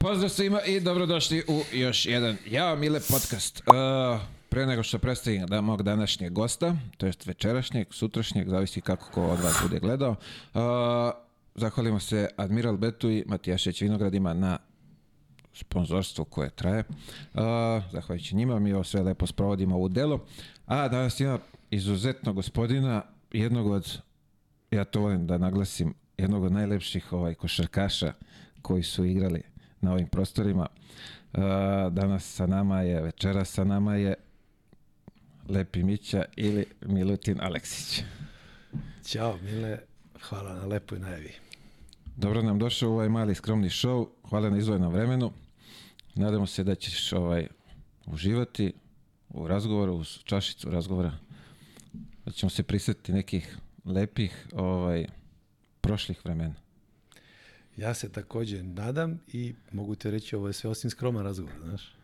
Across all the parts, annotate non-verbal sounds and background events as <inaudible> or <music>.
Pozdrav svima i dobrodošli u još jedan Ja Mile podcast. Uh, pre nego što predstavim da mog današnjeg gosta, to jest večerašnjeg, sutrašnjeg, zavisi kako ko od vas bude gledao, uh, zahvalimo se Admiral Betu i Matijašić Vinogradima na sponzorstvu koje traje. Uh, zahvaljujući njima mi ovo sve lepo sprovodimo u delo. A danas ima izuzetno gospodina, jednog od, ja to volim da naglasim, jednog od najlepših ovaj, košarkaša koji su igrali na ovim prostorima. Uh, danas sa nama je, večera sa nama je Lepi Mića ili Milutin Aleksić. Ćao Mile, hvala na lepoj najavi. Dobro nam došao u ovaj mali skromni show. Hvala na izvojenom vremenu. Nadamo se da ćeš ovaj uživati u razgovoru, u čašicu razgovora. Da ćemo se prisetiti nekih lepih ovaj, prošlih vremena. Ja se takođe nadam i mogu te reći ovo je sve osim skroman razgovor, znaš.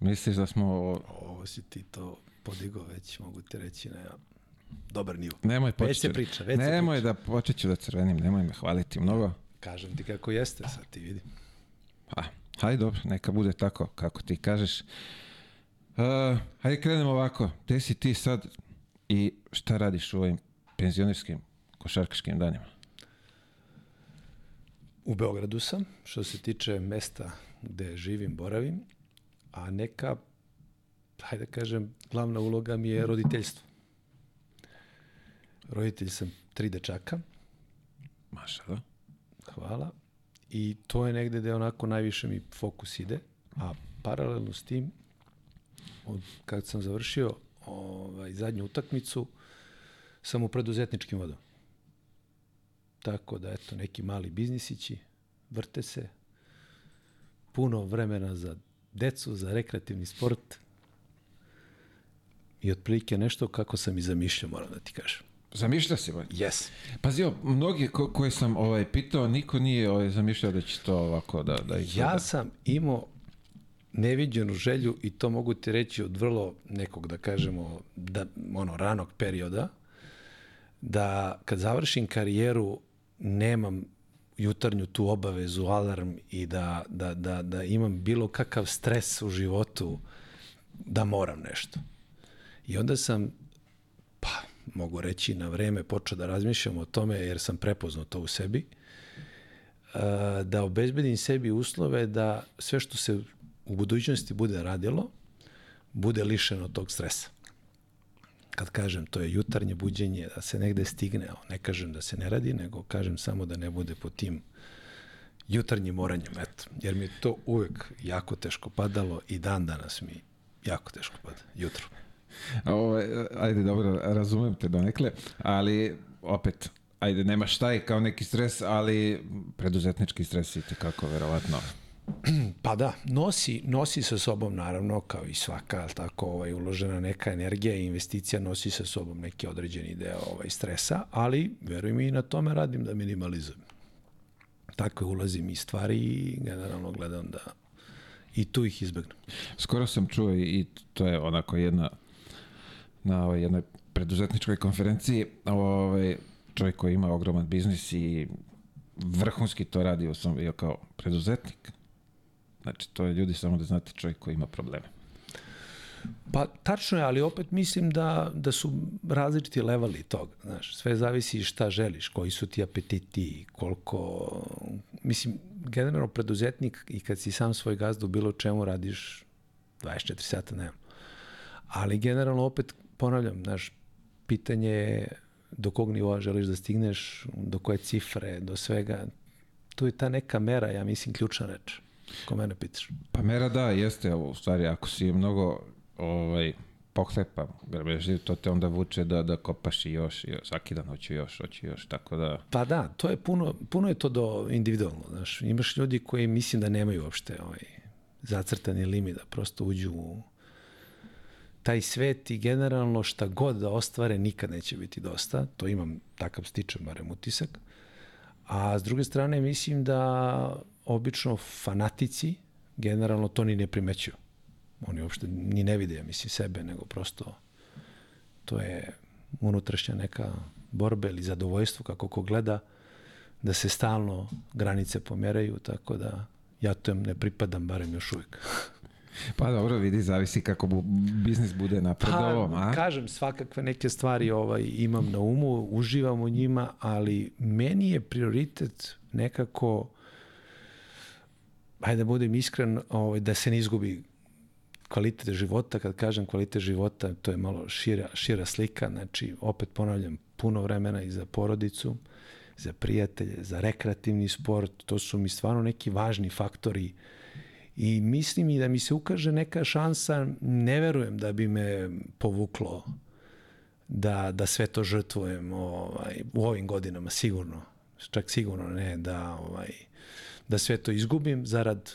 Misliš da smo... Ovo si ti to podigao već, mogu te reći na dobar nivo. Nemoj Već se početi. priča, već se Nemoj priča. da počet ću da crvenim, nemoj me hvaliti mnogo. Kažem ti kako jeste sad, ti vidi. Pa, hajde dobro, neka bude tako kako ti kažeš. Uh, hajde krenemo ovako. Gde si ti sad i šta radiš u ovim penzionerskim košarkaškim danima? U Beogradu sam, što se tiče mesta gde živim, boravim, a neka, hajde da kažem, glavna uloga mi je roditeljstvo. Roditelj sam tri dečaka, Maša, da? hvala, i to je negde gde onako najviše mi fokus ide, a paralelno s tim, od kad sam završio ovaj, zadnju utakmicu, sam u preduzetničkim vodama. Tako da, eto, neki mali biznisići, vrte se, puno vremena za decu, za rekreativni sport i otprilike nešto kako sam i zamišljao, moram da ti kažem. Zamišlja si, boj. Yes. Pazi, mnogi ko, koje sam ovaj, pitao, niko nije ovaj, zamišljao da će to ovako da, da izgleda. Ja sam imao neviđenu želju i to mogu ti reći od vrlo nekog, da kažemo, da, ono, ranog perioda, da kad završim karijeru nemam jutarnju tu obavezu, alarm i da, da, da, da imam bilo kakav stres u životu da moram nešto. I onda sam, pa, mogu reći, na vreme počeo da razmišljam o tome jer sam prepoznao to u sebi, e, da obezbedim sebi uslove da sve što se u budućnosti bude radilo, bude lišeno tog stresa. Kad kažem to je jutarnje buđenje, da se negde stigne, ne kažem da se ne radi, nego kažem samo da ne bude po tim jutarnjim moranjem, eto. Jer mi to uvek jako teško padalo i dan danas mi jako teško pada, jutro. Ovo, ajde, dobro, razumem te donekle, ali opet, ajde, nema šta je kao neki stres, ali preduzetnički stres i kako verovatno. Pa da, nosi, nosi sa sobom naravno kao i svaka tako ovaj uložena neka energija i investicija nosi sa sobom neki određeni deo ovaj stresa, ali veruj mi i na tome radim da minimalizujem. Tako ulazim i stvari i generalno gledam da i tu ih izbegnem. Skoro sam čuo i, to je onako jedna na ovoj jednoj preduzetničkoj konferenciji ovaj, čovjek koji ima ogroman biznis i vrhunski to radi, sam bio kao preduzetnik. Znači, to je ljudi samo da znate čovjek koji ima probleme. Pa tačno je, ali opet mislim da, da su različiti leveli toga. Znaš, sve zavisi šta želiš, koji su ti apetiti, koliko... Mislim, generalno preduzetnik i kad si sam svoj gazda u bilo čemu radiš 24 sata dnevno. Ali generalno opet ponavljam, znaš, pitanje je do kog nivoa želiš da stigneš, do koje cifre, do svega. Tu je ta neka mera, ja mislim, ključna reč. Ko mene pitaš. Pa mera da, jeste, u stvari, ako si mnogo ovaj, pohlepa, to te onda vuče da, da kopaš i još, i još, svaki dan hoću još, hoću još, tako da... Pa da, to je puno, puno je to do individualno, znaš. Imaš ljudi koji mislim da nemaju uopšte ovaj, zacrtani limit, da prosto uđu u taj svet i generalno šta god da ostvare nikad neće biti dosta, to imam takav stičan barem utisak, a s druge strane mislim da obično fanatici generalno to ni ne primećuju. Oni uopšte ni ne vide, ja mislim, sebe, nego prosto to je unutrašnja neka borba ili zadovoljstvo kako ko gleda da se stalno granice pomeraju, tako da Ja to ne pripadam, barem još uvijek. <laughs> Pa dobro, vidi, zavisi kako bu, biznis bude napredovao, Pa, a? kažem, svakakve neke stvari ovaj, imam na umu, uživam u njima, ali meni je prioritet nekako, ajde da budem iskren, ovaj, da se ne izgubi kvalitet života, kad kažem kvalitet života, to je malo šira, šira slika, znači, opet ponavljam, puno vremena i za porodicu, za prijatelje, za rekreativni sport, to su mi stvarno neki važni faktori. I mislim i da mi se ukaže neka šansa, ne verujem da bi me povuklo da, da sve to žrtvujem ovaj, u ovim godinama, sigurno. Čak sigurno ne, da, ovaj, da sve to izgubim zarad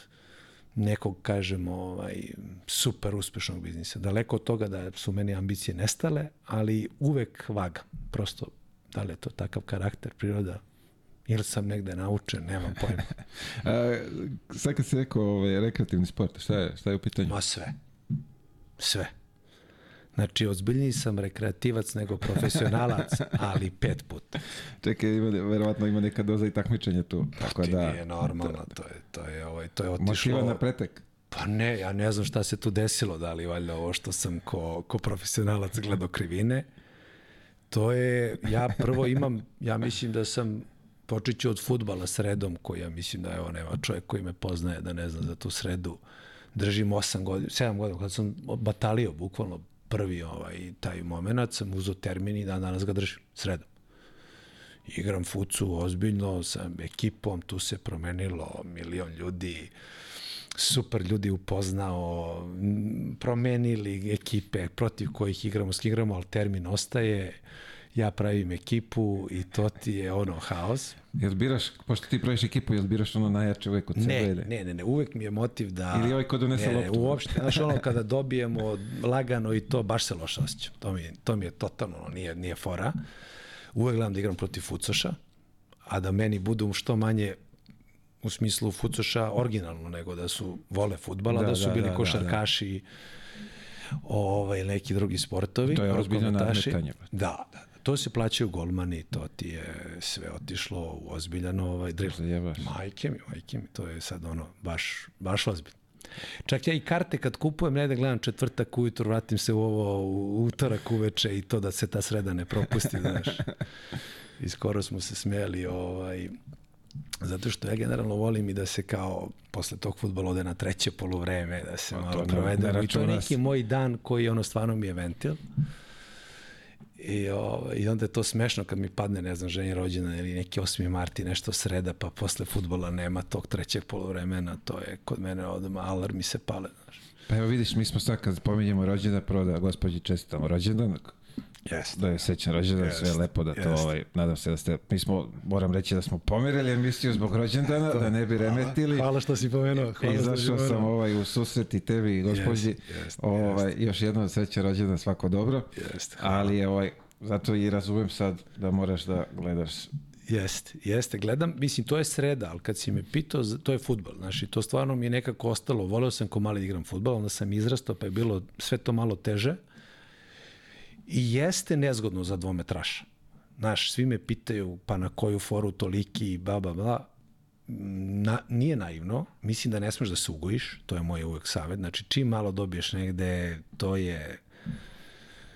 nekog, kažemo, ovaj, super uspešnog biznisa. Daleko od toga da su meni ambicije nestale, ali uvek vaga. Prosto, da li je to takav karakter, priroda, ili sam negde naučen, nemam pojma. <laughs> a sad kad si rekao ovaj, rekreativni sport, šta je, šta je u pitanju? Ma sve. Sve. Znači, ozbiljniji sam rekreativac nego profesionalac, <laughs> ali pet puta. Čekaj, ima, verovatno ima neka doza i takmičenja tu. Tako Ti da, nije normalno, to je, to je, ovaj, to je motiva otišlo... na pretek. Pa ne, ja ne znam šta se tu desilo, da li valjda ovo što sam ko, ko profesionalac gledao krivine. To je, ja prvo imam, ja mislim da sam, počet ću od futbala sredom, koji ja mislim da evo nema čovjek koji me poznaje da ne zna za tu sredu. Držim 8 godina, 7 godina, kad sam batalio bukvalno prvi ovaj, taj moment, sam uzao termin i dan danas ga držim, sredom. Igram fucu ozbiljno, sa ekipom, tu se promenilo milion ljudi, super ljudi upoznao, promenili ekipe protiv kojih igramo, s igramo, ali termin ostaje, ja pravim ekipu i to ti je ono haos. Jel biraš, pošto ti praviš ekipu, jel biraš ono najjače uvek od sebe? Ne, ne, ne, ne, uvek mi je motiv da... Ili ovaj ko donese ne, ne, loptu. uopšte, znaš ono kada dobijemo lagano i to, baš se loše osjećam. To mi, je- to mi je totalno, ono, nije, nije fora. Uvek gledam da igram protiv Fucoša, a da meni budu što manje u smislu Fucoša originalno, nego da su vole futbala, da, Da, da su da, bili da, da, košarkaši, ovaj, neki drugi sportovi. To je ozbiljno nadmetanje. Da, da, da. To se plaćaju golmani, to ti je sve otišlo u ozbiljan ovaj. Zajebaš. Majke mi, majke mi, to je sad ono, baš, baš ozbiljno. Čak ja i karte kad kupujem, ne da gledam četvrtak ujutru, vratim se u ovo u utorak uveče i to da se ta sreda ne propusti, <laughs> znaš. I skoro smo se smeli, ovaj, zato što ja generalno volim i da se kao posle tog futbola ode na treće poluvreme, da se to malo ne I to je neki moj dan koji ono stvarno mi je ventil. I, o, I onda je to smešno kad mi padne, ne znam, ženje rođena ili neki 8. marti, nešto sreda, pa posle futbola nema tog trećeg polovremena, to je kod mene odmah alarmi se pale, znaš. Pa evo vidiš, mi smo sad kad pominjemo rođendan, prvo da gospođi čestitamo rođendan, Jeste. da je sećan rođendan, sve je Jest, lepo da to, jest. ovaj, nadam se da ste, mi smo, moram reći da smo pomerili emisiju zbog rođendana, da ne bi remetili. Hvala što si pomenuo. Hvala Izašao sam ovaj u susret i tebi i gospođi. Jest, jest, ovaj, još jednom sreća rođendan, svako dobro. Hvala. Ali je ovaj, zato i razumem sad da moraš da gledaš Jeste, jeste. Gledam, mislim, to je sreda, ali kad si me pitao, to je futbol, znaš, i to stvarno mi je nekako ostalo. Voleo sam ko mali da igram futbol, onda sam izrastao, pa je bilo sve to malo teže. I jeste nezgodno za dvometraša. Znaš, svi me pitaju, pa na koju foru toliki, i ba, ba, ba. Na, nije naivno, mislim da ne smeš da se ugojiš, to je moj uvek savet, znači čim malo dobiješ negde, to je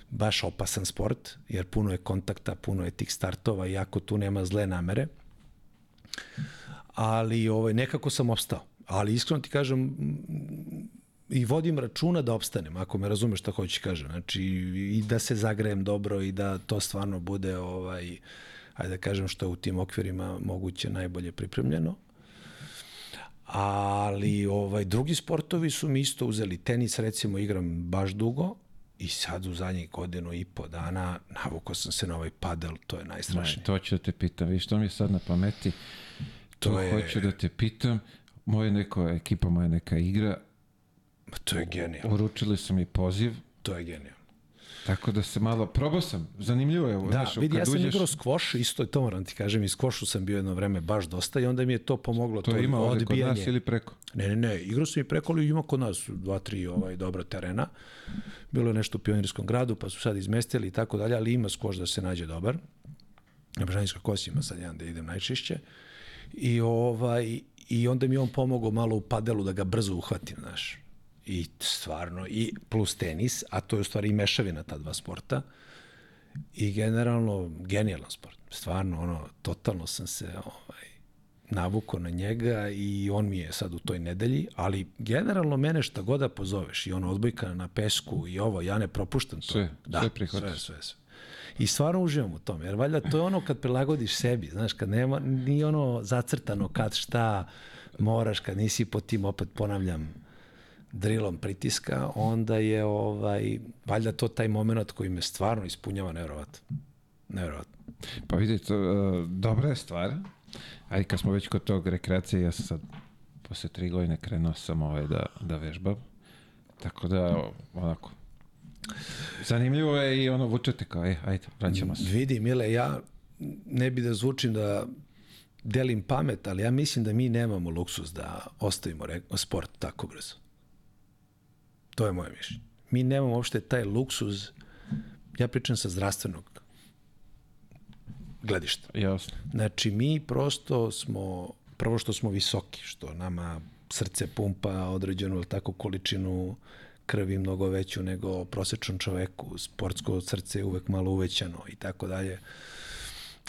baš opasan sport, jer puno je kontakta, puno je tih startova, iako tu nema zle namere. Ali ovaj, nekako sam opstao. Ali iskreno ti kažem, i vodim računa da opstanem, ako me razumeš šta hoću kažem. Znači, i da se zagrejem dobro i da to stvarno bude, ovaj, ajde da kažem što u tim okvirima moguće najbolje pripremljeno. Ali ovaj drugi sportovi su mi isto uzeli. Tenis recimo igram baš dugo i sad u zadnjih godinu i po dana navukao sam se na ovaj padel, to je najstrašnije. To ću da te pitam, viš što mi je sad na pameti, to, To je- hoću da te pitam, moja neka ekipa, moja neka igra, Ma to je genijalno, uručili su mi poziv, to je genijalno. tako da se malo, probao sam, zanimljivo je, Da, znaš, vidi, ja sam uđeš, igrao skvoš, isto je to moram ti kažem, i skvošu sam bio jedno vreme baš dosta i onda mi je to pomoglo, to to, ima ovde kod nas ili preko? Ne, ne, ne, igrao sam i preko, ali ima kod nas dva, tri ovaj, dobra terena. Bilo je nešto u Pionirskom gradu, pa su sad izmestili i tako dalje, ali ima skoš da se nađe dobar. Na Bržanijskoj kosi ima sad jedan da idem najčešće. I, ovaj, i onda mi je on pomogao malo u padelu da ga brzo uhvatim, znaš. I stvarno, i plus tenis, a to je u stvari i mešavina ta dva sporta. I generalno, genijalan sport. Stvarno, ono, totalno sam se ovaj, navuko na njega i on mi je sad u toj nedelji, ali generalno mene šta god da pozoveš i ono odbojka na pesku i ovo, ja ne propuštam to. Sve, da, sve prihvataš. Sve, sve, sve. I stvarno uživam u tome, jer valjda to je ono kad prilagodiš sebi, znaš, kad nema, ni ono zacrtano kad šta moraš, kad nisi po tim, opet ponavljam, drilom pritiska, onda je ovaj, valjda to taj moment koji me stvarno ispunjava nevjerovatno. Nevjerovatno. Pa vidite, uh, dobra je stvar. Ajde, kad smo već kod tog rekreacije, ja sam sad posle tri godine krenuo sam ovaj da, da vežbam. Tako da, onako, zanimljivo je i ono vučete kao, e, ajde, vraćamo se. Vidi, Mile, ja ne bi da zvučim da delim pamet, ali ja mislim da mi nemamo luksus da ostavimo sport tako brzo. To je moje mišljenje. Mi nemamo uopšte taj luksuz, ja pričam sa zdravstvenog gledišta. Jasno. Znači, mi prosto smo, prvo što smo visoki, što nama srce pumpa određenu tako količinu krvi mnogo veću nego prosečnom čoveku, sportsko srce je uvek malo uvećano i tako dalje.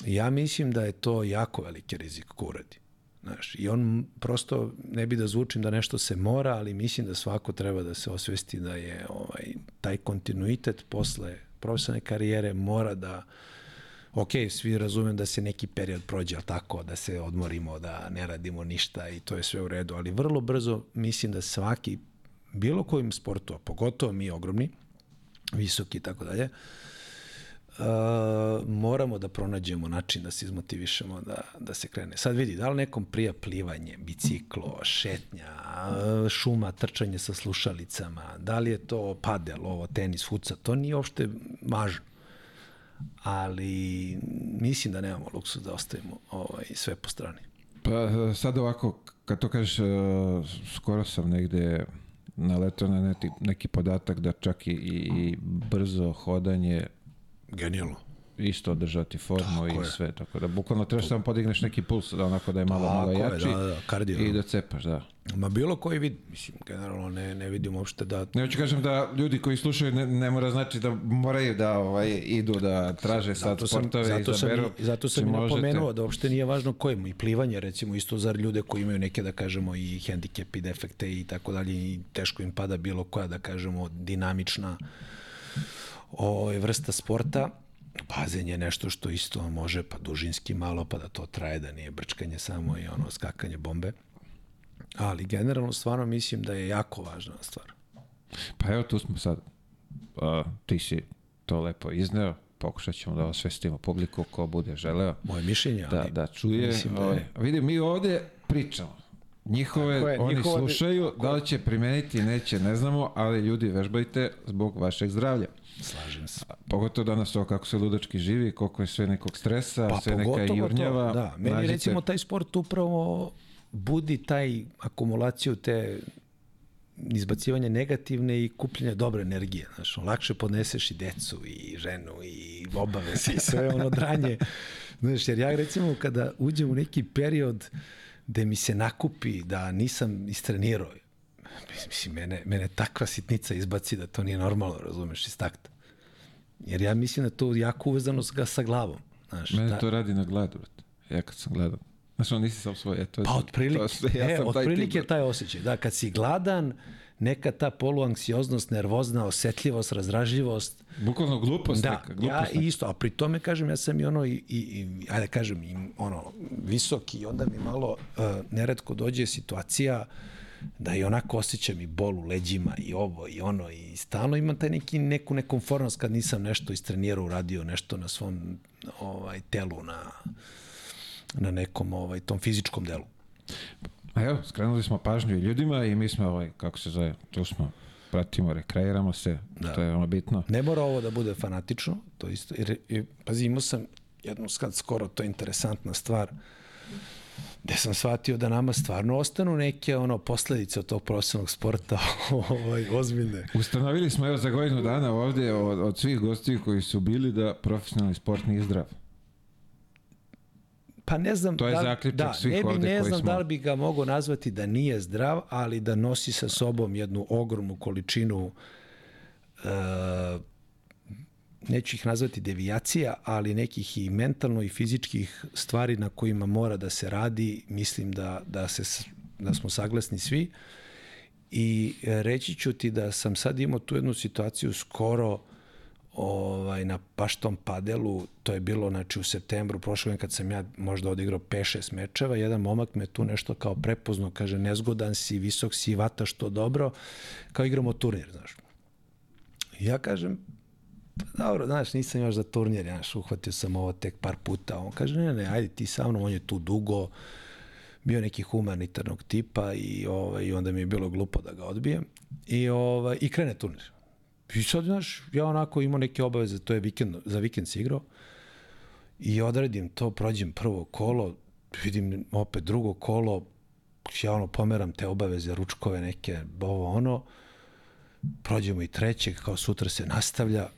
Ja mislim da je to jako veliki rizik ko uradi. Znaš, I on prosto, ne bi da zvučim da nešto se mora, ali mislim da svako treba da se osvesti da je ovaj, taj kontinuitet posle profesionalne karijere mora da ok, svi razumem da se neki period prođe, ali tako, da se odmorimo, da ne radimo ništa i to je sve u redu, ali vrlo brzo mislim da svaki, bilo kojim sportu, a pogotovo mi ogromni, visoki i tako dalje, Uh, moramo da pronađemo način da se izmotivišemo da, da se krene. Sad vidi, da li nekom prija plivanje, biciklo, šetnja, šuma, trčanje sa slušalicama, da li je to padel, ovo, tenis, fuca, to nije uopšte važno ali mislim da nemamo luksus da ostavimo ovaj, sve po strani. Pa sad ovako, kad to kažeš, e, skoro sam negde naletao na neki podatak da čak i, i brzo hodanje Genijalno isto održati formu tako i je. sve, tako da bukvalno trebaš samo podigneš neki puls, da onako da je malo, tako malo jači je, da, da, kardio. i da cepaš, da. Ma bilo koji vid, mislim, generalno ne, ne vidim uopšte da... Ne hoću kažem da ljudi koji slušaju ne, ne mora znači da moraju da ovaj, idu da traže sad zato sportove sam, zato izaberu. Sam i, zato sam i napomenuo da uopšte nije važno kojemu i plivanje recimo isto za ljude koji imaju neke da kažemo i hendikep i defekte i tako dalje i teško im pada bilo koja da kažemo dinamična ovaj, vrsta sporta bazen je nešto što isto može pa dužinski malo pa da to traje da nije brčkanje samo i ono skakanje bombe. Ali generalno stvarno mislim da je jako važna stvar. Pa evo tu smo sad uh, ti si to lepo izneo pokušat ćemo da osvestimo publiku ko bude želeo moje mišljenje da, ali da čuje. mislim da je... vidi mi ovde pričamo. Njihove, je, oni njihove, slušaju, da li će primeniti, neće, ne znamo, ali ljudi vežbajte zbog vašeg zdravlja. Slažem se. Pogotovo danas to kako se ludački živi, koliko je sve nekog stresa, pa, sve neka jurnjava. To, da, meni nađete... recimo taj sport upravo budi taj akumulaciju te izbacivanje negativne i kupljenje dobre energije. Znaš, lakše podneseš i decu i ženu i obaveze i sve ono dranje. <laughs> Znaš, jer ja recimo kada uđem u neki period gde mi se nakupi da nisam istrenirao, mislim, mene, mene takva sitnica izbaci da to nije normalno, razumeš, iz takta. Jer ja mislim da to jako uvezano sa, sa glavom. Znaš, Mene da... to radi na gladu, brate. Ja kad sam gledao. Znaš, on nisi sam svoj, e, to je... Pa, otprilike, <laughs> to, ja e, otprilike taj, taj osjećaj. Da, kad si gladan, neka ta poluanksioznost, nervozna, osetljivost, razražljivost. Bukvalno glupost da, neka. Glupost ja neka. isto, a pri tome kažem, ja sam i ono, i, i, i ajde kažem, i ono, visoki i onda mi malo uh, neretko dođe situacija uh, da i onako osjećam i bol u leđima i ovo i ono i stalno imam taj neki, neku nekomfortnost kad nisam nešto istrenirao, uradio nešto na svom ovaj, telu, na, na nekom ovaj, tom fizičkom delu. A evo, skrenuli smo pažnju i ljudima i mi smo, ovaj, kako se zove, tu smo, pratimo, rekreiramo se, da. to je ono bitno. Ne mora ovo da bude fanatično, to isto, jer, jer pazi, imao sam jednu skad skoro, to je interesantna stvar, uh, gde sam shvatio da nama stvarno ostanu neke ono posledice od tog profesionalnog sporta <laughs> ovaj, ozbiljne. Ustanovili smo evo za godinu dana ovde od, od svih gostiju koji su bili da profesionalni sport nije zdrav. Pa ne znam, To je da, li- da, svih ne, bi, ne znam smo- da li bi ga mogao nazvati da nije zdrav, ali da nosi sa sobom jednu ogromnu količinu uh, neću ih nazvati devijacija, ali nekih i mentalno i fizičkih stvari na kojima mora da se radi, mislim da, da, se, da smo saglasni svi. I e, reći ću ti da sam sad imao tu jednu situaciju skoro ovaj, na baš tom padelu, to je bilo znači, u septembru prošle godine kad sam ja možda odigrao 5-6 mečeva, jedan momak me tu nešto kao prepoznao, kaže nezgodan si, visok si, vataš to dobro, kao igramo turnir, znaš. Ja kažem, pa dobro, znaš, nisam još za turnir, znaš, uhvatio sam ovo tek par puta. On kaže, ne, ne, ajde ti sa mnom, on je tu dugo, bio neki humanitarnog tipa i, ovaj, i onda mi je bilo glupo da ga odbijem. I, ovaj, i krene turnir. I sad, znaš, ja onako imao neke obaveze, to je vikend, za vikend si igrao, i odredim to, prođem prvo kolo, vidim opet drugo kolo, ja ono pomeram te obaveze, ručkove neke, ovo ono, prođemo i trećeg, kao sutra se nastavlja,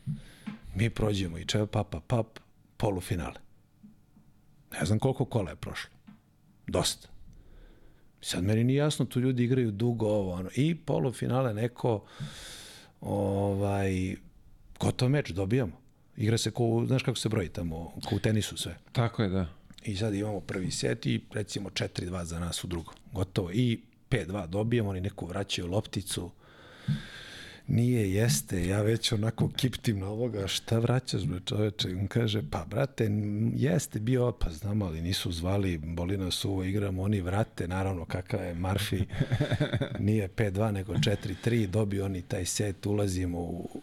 mi prođemo i čeva papa pap, polufinale. Ne znam koliko kola je prošlo. Dosta. Sad meni nije jasno, tu ljudi igraju dugo ovo, ono. I polufinale neko, ovaj, gotov meč, dobijamo. Igra se ko, znaš kako se broji tamo, ko u tenisu sve. Tako je, da. I sad imamo prvi set i recimo 4-2 za nas u drugom. Gotovo. I 5-2 dobijemo, oni neku vraćaju lopticu. Nije, jeste, ja već onako kiptim na ovoga, šta vraćaš bre čoveče? On kaže, pa brate, jeste bio, pa znam, ali nisu zvali, boli nas uvo, igramo, oni vrate, naravno kakav je Marfi, <laughs> nije 5-2 nego 4-3, dobio oni taj set, ulazimo u,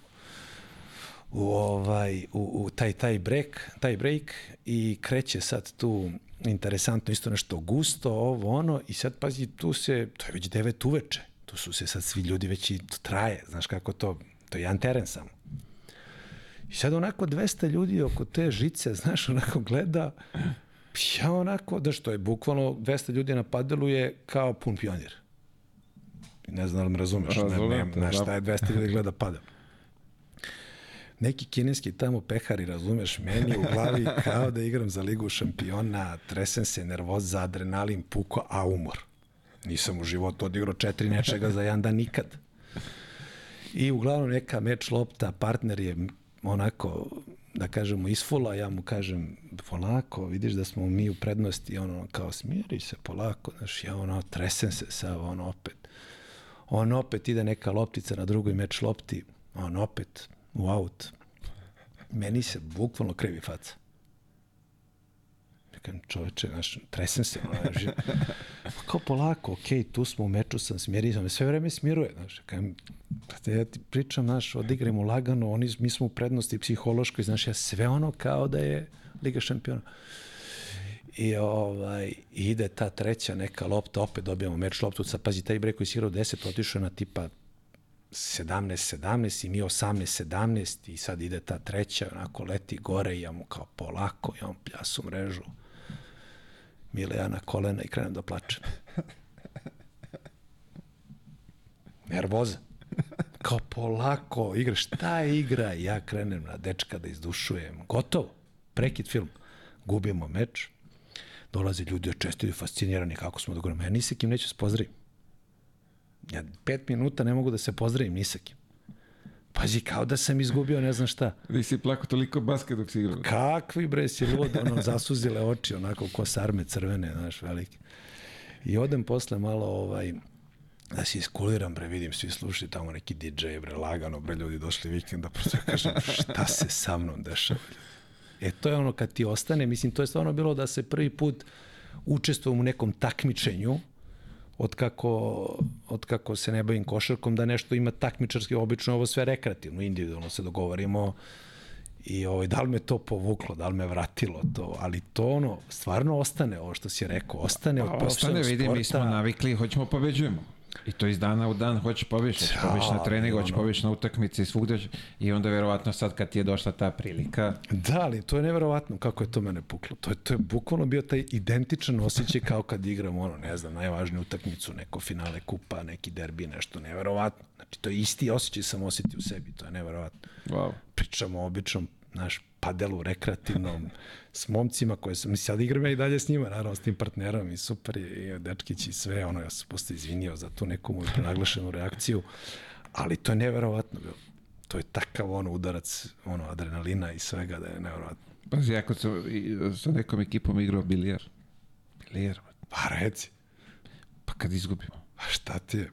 u ovaj u, u taj taj break, taj break i kreće sad tu interesantno isto nešto gusto, ovo ono i sad pazi tu se to je već 9 uveče. Tu su se sad svi ljudi već i to traje, znaš kako to, to je jedan teren samo. I sad onako 200 ljudi oko te žice, znaš, onako gleda, ja onako, da što je bukvalno 200 ljudi na padelu je kao pun pionir. Ne znam da li me razumeš, ne, Razumem ne, znaš da. šta je 200 ljudi gleda padel neki kineski tamo pehari, razumeš, meni u glavi kao da igram za ligu šampiona, tresem se, nervoza, adrenalin, puko, a umor. Nisam u životu odigrao četiri nečega za jedan dan nikad. I uglavnom neka meč lopta, partner je onako, da kažemo, isfula, ja mu kažem, polako, vidiš da smo mi u prednosti, ono, kao, smiri se polako, znaš, ja ono, tresem se sa, ono, opet. On opet ide neka loptica na drugoj meč lopti, on opet u aut. Meni se bukvalno krivi faca. Kažem, čoveče, znaš, tresem se. Znaš, <laughs> pa kao polako, okej, tu smo u meču, sam smirio, sve vreme smiruje, znaš, kažem, brate, ja ti pričam, znaš, odigramo lagano, oni, mi smo u prednosti psihološkoj, znaš, ja sve ono kao da je Liga šampiona. I ovaj, ide ta treća neka lopta, opet dobijamo meč loptu, sad pazi, taj bre koji si igrao 10, otišao na tipa 17-17 i mi 18-17 i sad ide ta treća, onako leti gore i ja mu kao polako, ja mu pljasu mrežu. Mile ja na kolena i krenem da plačem. Nervoza. Kao polako, igra, šta je igra? Ja krenem na dečka da izdušujem. Gotovo. Prekid film. Gubimo meč. Dolaze ljudi očestuju fascinirani kako smo da govorimo. Ja ni sa kim neću se pozdravim. Ja pet minuta ne mogu da se pozdravim ni sa. Pazi, kao da sam izgubio ne znam šta. Vi si plako toliko basket dok si igrao. Kakvi bre si lud, ono, zasuzile oči, onako ko sarme crvene, znaš, velike. I odem posle malo, ovaj, da se iskuliram, bre, vidim, svi slušaju tamo neki DJ, bre, lagano, bre, ljudi došli vikenda, prosto ja kažem, šta se sa mnom dešava? E, to je ono kad ti ostane, mislim, to je stvarno bilo da se prvi put učestvujem u nekom takmičenju, od kako, od kako se ne bavim košarkom, da nešto ima takmičarski, obično ovo sve rekreativno, individualno se dogovorimo i ovaj, da li me to povuklo, da li me vratilo to, ali to ono, stvarno ostane, ovo što si rekao, ostane od Pa, Ostane, profesionalnog vidi, sporta. mi smo navikli, hoćemo pobeđujemo. I to iz dana u dan hoće pobediš, hoće pobediš na treningu, hoće ono. pobediš na utakmici i svugde. hoće- I onda verovatno sad kad ti je došla ta prilika, Da, ali to je neverovatno kako je to mene puklo. To je, to je bukvalno bio taj identičan osjećaj kao kad igram ono, ne znam, najvažniju utakmicu, neko finale kupa, neki derbi, nešto neverovatno. Znači, to je isti osjećaj sam osetio u sebi, to je neverovatno. wow. Pričamo o običnom naš padelu rekreativnom <laughs> s momcima koje sam, mislim, sad igram ja i dalje s njima, naravno s tim partnerom i super je, i dečkić i sve, ono, ja sam posto izvinio za tu neku moju prenaglašenu reakciju, ali to je neverovatno bilo. To je takav ono udarac, ono, adrenalina i svega da je neverovatno. Pazi, ako sam sa nekom ekipom igrao bilijar. Bilijar, Pa reci, pa kad izgubimo. a šta ti je?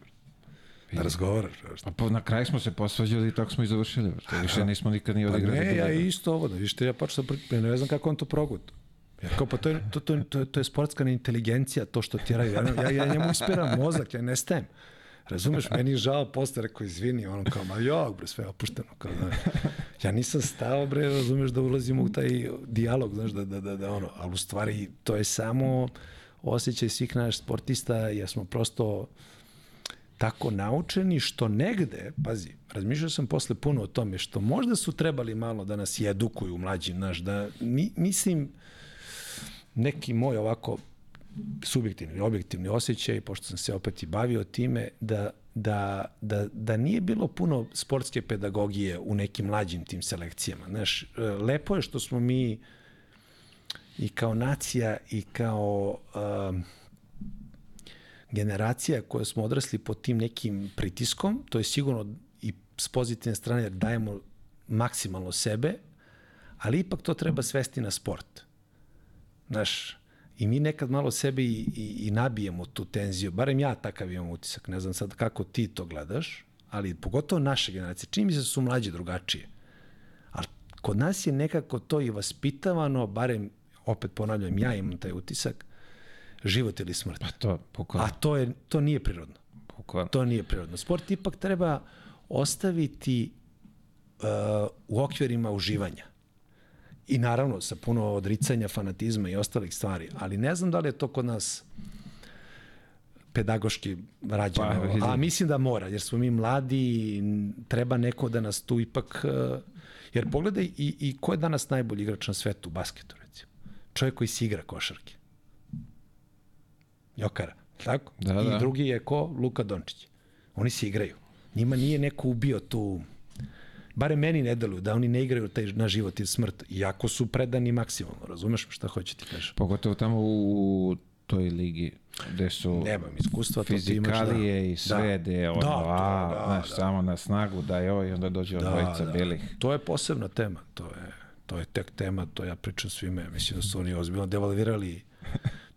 Da razgovaraš? Pa, pa na kraju smo se posvađali i tako smo i završili. brate. Više nismo nikad ni Pa odigrali. ne, ja isto ovo, da vište, ja počeo da pri- ne znam kako on to progut. Ja kao, pa to je, to, to, to, to je sportska neinteligencija, to što ti radi. Ja, ja, ja njemu ispiram mozak, ja nestajem. Razumeš, meni je žao posle, rekao, izvini, on kao, ma jok, bre, sve je opušteno. Kao, da, ja nisam stao, bre, razumeš, da ulazim u taj dijalog, znaš, da, da, da, da ono, ali u stvari to je samo osjećaj svih naših sportista, jer smo prosto tako naučeni što negde, pazi, razmišljao sam posle puno o tome, što možda su trebali malo da nas i edukuju mlađi, znaš, da mi, mislim, neki moj ovako subjektivni, objektivni osjećaj, pošto sam se opet i bavio time, da, da, da, da nije bilo puno sportske pedagogije u nekim mlađim tim selekcijama. Znaš, e, lepo je što smo mi i kao nacija i kao um, generacija koja smo odrasli pod tim nekim pritiskom, to je sigurno i s pozitivne strane jer dajemo maksimalno sebe, ali ipak to treba svesti na sport. Znaš, i mi nekad malo sebe i, i, i nabijemo tu tenziju, barem ja takav imam utisak, ne znam sad kako ti to gledaš, ali pogotovo naše generacije, čini mi se da su mlađe drugačije. Ali kod nas je nekako to i vaspitavano, barem, opet ponavljam, ja imam taj utisak, život ili smrt. Pa to, A bukvalno. to, je, to nije prirodno. bukvalno. To nije prirodno. Sport ipak treba ostaviti uh, u okvirima uživanja. I naravno sa puno odricanja, fanatizma i ostalih stvari. Ali ne znam da li je to kod nas pedagoški rađeno. Pa. A mislim da mora, jer smo mi mladi i treba neko da nas tu ipak... uh, Jer pogledaj i, i ko je danas najbolji igrač na svetu u basketu, recimo. Čovjek koji si igra košarke. Jokara, tako? Da, I da. drugi je ko? Luka Dončić. Oni se igraju. Njima nije neko ubio tu bare meni ne deluju, da oni ne igraju taj na život i smrt, iako su predani maksimalno, razumeš šta hoće ti kažem? Pogotovo tamo u toj ligi gde su Nemam iskustva, to ti imaš da... fizikalije i sve, gde je ono, Da, to, a, da, znaš, da. samo na snagu da je ovo i onda dođe odvojica belih. To je posebna tema, to je, to je tek tema, to ja pričam svime, mislim da su oni ozbiljno devalvirali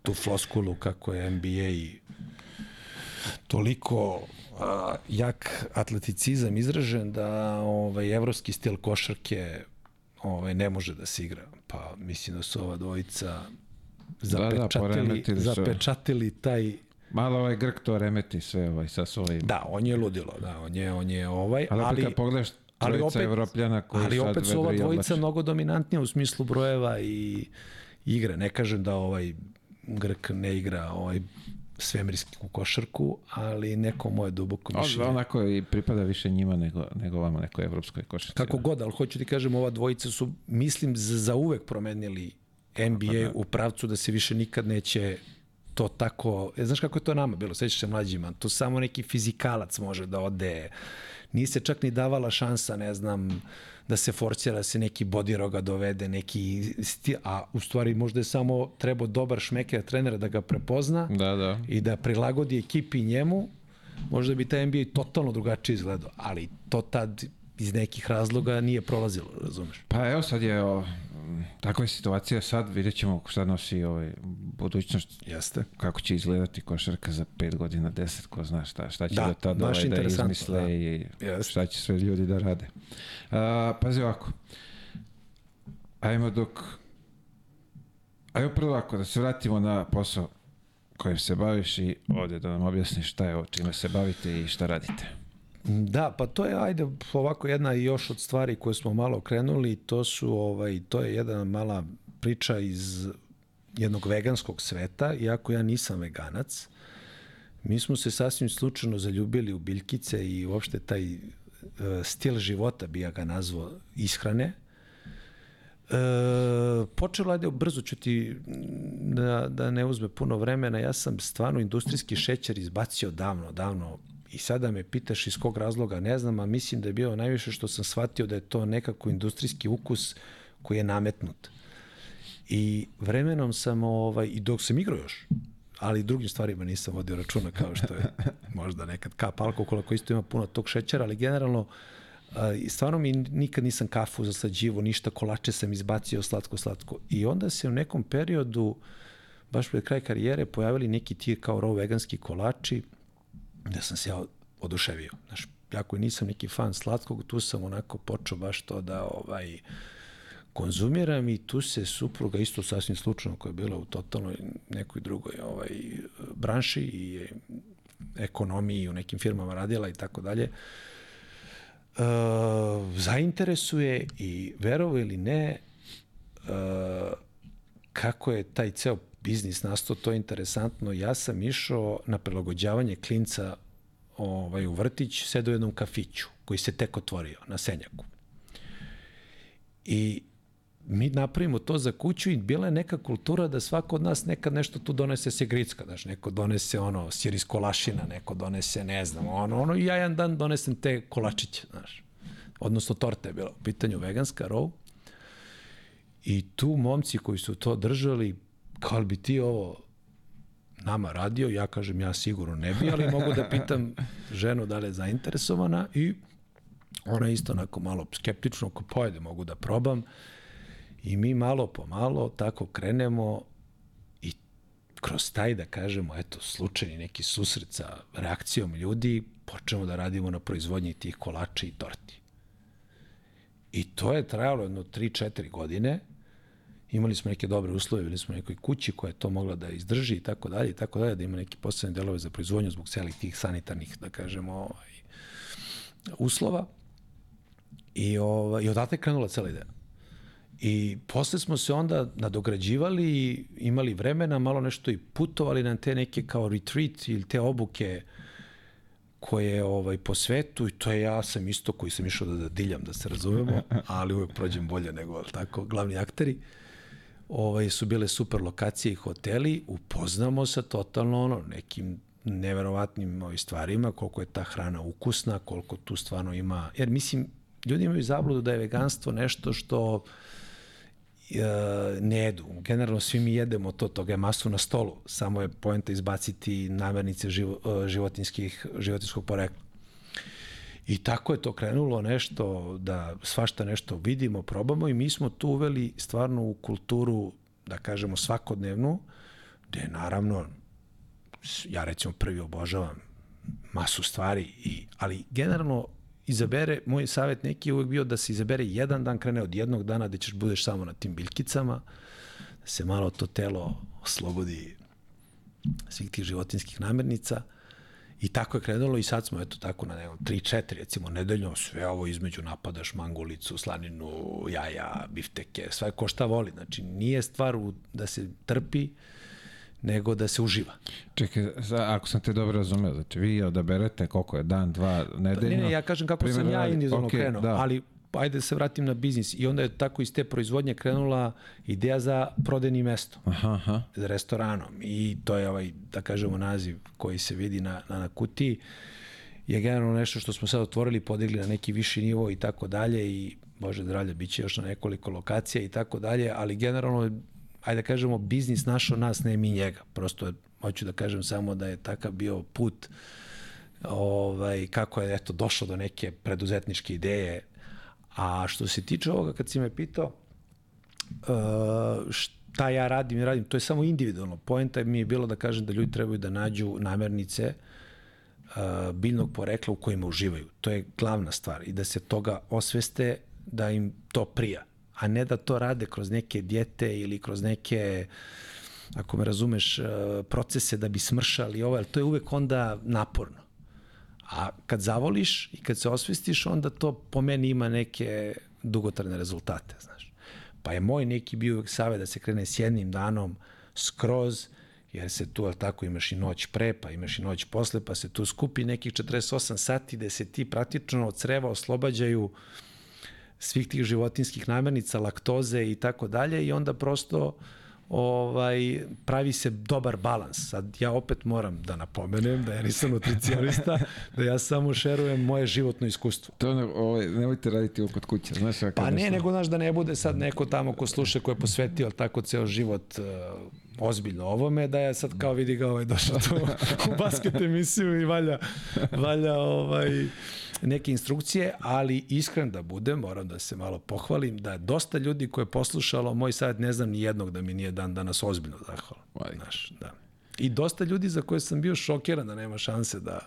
tu floskulu kako je NBA i toliko a, jak atleticizam izražen da ovaj evropski stil košarke ovaj ne može da se igra. Pa mislim da su ova dvojica zapečatili, poremetili su. zapečatili taj Malo ovaj Grk to remeti sve ovaj, sa svojim. Da, on je ludilo, da, on je, on je ovaj, ali, ali, kad pogledaš ali opet- Evropljana koji ali opet su ova dvojica mnogo dominantnija u smislu brojeva i igre. Ne kažem da ovaj Grk ne igra ovaj svemirsku košarku, ali neko moje duboko mišljenje. onako i pripada više njima nego, nego vama nekoj evropskoj košarci. Kako god, ali hoću ti kažem, ova dvojica su, mislim, za, uvek promenili NBA u pravcu da se više nikad neće to tako, e, znaš kako je to nama bilo, sećaš se mlađima, to samo neki fizikalac može da ode, nije se čak ni davala šansa, ne znam, da se forcira, da se neki bodiroga dovede, neki sti, a u stvari možda je samo trebao dobar šmeker trenera da ga prepozna Da, da. i da prilagodi ekipi njemu, možda bi taj NBA totalno drugačije izgledao, ali to tad iz nekih razloga nije prolazilo, razumeš? Pa evo sad je, o, takva je situacija sad, vidjet ćemo šta nosi ovaj, budućnost, Jeste. kako će izgledati košarka za 5 godina, 10, ko zna šta, šta će Da, da, do tada baš ovaj, da izmisle da. i Jeste. šta će sve ljudi da rade. A, pazi ovako, ajmo dok, ajmo prvo ovako, da se vratimo na posao kojim se baviš i ovdje da nam objasniš šta je ovo, čime se bavite i šta radite. Da, pa to je, ajde, ovako jedna još od stvari koje smo malo krenuli, to su, ovaj, to je jedna mala priča iz jednog veganskog sveta, iako ja nisam veganac. Mi smo se sasvim slučajno zaljubili u biljkice i uopšte taj e, stil života, bi ja ga nazvao, ishrane. E, počelo, ajde, brzo ću ti da, da ne uzme puno vremena. Ja sam stvarno industrijski šećer izbacio davno, davno I sada me pitaš iz kog razloga, ne znam, a mislim da je bilo najviše što sam shvatio da je to nekako industrijski ukus koji je nametnut. I vremenom sam, ovaj, i dok sam igrao još, ali drugim stvarima nisam vodio računa kao što je <laughs> možda nekad kap alkohola koji isto ima puno tog šećera, ali generalno i stvarno mi nikad nisam kafu zasađivo, ništa, kolače sam izbacio slatko, slatko. I onda se u nekom periodu, baš pred kraj karijere, pojavili neki ti kao raw veganski kolači, da sam se ja oduševio. Znaš, ja nisam neki fan slatkog, tu sam onako počeo baš to da ovaj, konzumiram i tu se supruga isto sasvim slučajno koja je bila u totalnoj nekoj drugoj ovaj, branši i ekonomiji u nekim firmama radila i tako dalje, uh, zainteresuje i verovo ili ne uh, kako je taj ceo biznis nastao, to je interesantno. Ja sam išao na prilagođavanje klinca ovaj, u vrtić, sedo u jednom kafiću koji se tek otvorio na Senjaku. I mi napravimo to za kuću i bila je neka kultura da svako od nas nekad nešto tu donese se gricka, znaš, neko donese ono siris kolašina, neko donese, ne znam, ono, ono, i ja jedan dan donesem te kolačiće, znaš. Odnosno torta je bila u pitanju veganska, row. I tu momci koji su to držali, kao bi ti ovo nama radio, ja kažem ja sigurno ne bi, ali mogu da pitam ženu da li je zainteresovana i ona isto onako malo skeptično, ako pojede mogu da probam I mi malo po malo tako krenemo i kroz taj, da kažemo, eto, slučajni neki susret sa reakcijom ljudi, počnemo da radimo na proizvodnji tih kolača i torti. I to je trajalo jedno 3-4 godine. Imali smo neke dobre uslove, bili smo u nekoj kući koja je to mogla da izdrži i tako dalje i tako dalje, da ima neke posebne delove za proizvodnju zbog celih tih sanitarnih, da kažemo, ovaj, uslova. I, ovaj, i odatle je krenula cela ideja. I posle smo se onda nadograđivali i imali vremena, malo nešto i putovali na te neke kao retreat ili te obuke koje ovaj po svetu i to je ja sam isto koji sam išao da, da diljam da se razumemo, <laughs> ali uvek prođem bolje nego tako glavni akteri. Ovaj su bile super lokacije i hoteli, upoznamo se totalno ono nekim neverovatnim ovim stvarima, koliko je ta hrana ukusna, koliko tu stvarno ima, jer mislim ljudi imaju zabludu da je veganstvo nešto što E, ne jedu. Generalno svi mi jedemo to, toga je masu na stolu. Samo je poenta izbaciti namernice živo, e, životinskih, životinskog porekla. I tako je to krenulo nešto, da svašta nešto vidimo, probamo i mi smo tu uveli stvarno u kulturu, da kažemo svakodnevnu, gde naravno, ja recimo prvi obožavam masu stvari, i, ali generalno izabere, moj savjet neki je uvek bio da se izabere jedan dan, krene od jednog dana da ćeš budeš samo na tim biljkicama, da se malo to telo oslobodi svih tih životinskih namirnica. I tako je krenulo i sad smo eto tako na nekom 3-4 recimo nedeljno sve ovo između napadaš mangulicu, slaninu, jaja, bifteke, sve ko šta voli. Znači nije stvar u, da se trpi, nego da se uživa. Čekaj, ako sam te dobro razumeo, znači vi odaberete koliko je dan, dva, nedeljno? Ne, ne, ja kažem kako sam ja individualno okay, krenuo, da. ali ajde da se vratim na biznis. I onda je tako iz te proizvodnje krenula ideja za prodajni mesto. Aha, aha. Za restoranom. I to je ovaj, da kažemo, naziv koji se vidi na, na, na kutiji. Je generalno nešto što smo sad otvorili, podigli na neki viši nivo i tako dalje i Bože zdravlje, bit će još na nekoliko lokacija i tako dalje, ali generalno ajde da kažemo, biznis našo nas, ne mi njega. Prosto hoću da kažem samo da je takav bio put ovaj, kako je eto, došlo do neke preduzetničke ideje. A što se tiče ovoga, kad si me pitao uh, šta ja radim i radim, to je samo individualno. Poenta mi je bilo da kažem da ljudi trebaju da nađu namernice uh, biljnog porekla u kojima uživaju. To je glavna stvar i da se toga osveste da im to prija a ne da to rade kroz neke dijete ili kroz neke ako me razumeš, e, procese da bi smršali ovo, ali to je uvek onda naporno. A kad zavoliš i kad se osvestiš, onda to po meni ima neke dugotrajne rezultate, znaš. Pa je moj neki bio savjet da se krene s jednim danom skroz, jer se tu, ali tako, imaš i noć pre, pa imaš i noć posle, pa se tu skupi nekih 48 sati da se ti praktično od creva oslobađaju uh, svih tih životinskih namirnica, laktoze i tako dalje i onda prosto ovaj, pravi se dobar balans. Sad ja opet moram da napomenem da ja nisam nutricionista, <laughs> da ja samo šerujem moje životno iskustvo. To ne, ovaj, nemojte raditi ovo kod kuće, znaš. Pa ne, nego znaš da ne bude sad neko tamo ko sluša ko je posvetio tako ceo život uh, ozbiljno ovome, da je sad kao vidi ga ovaj došao tu u basket emisiju i valja, valja ovaj, neke instrukcije, ali iskren da budem, moram da se malo pohvalim, da dosta ljudi koje je poslušalo moj savjet, ne znam ni jednog da mi nije dan danas ozbiljno zahvala. Znaš, da. I dosta ljudi za koje sam bio šokiran da nema šanse da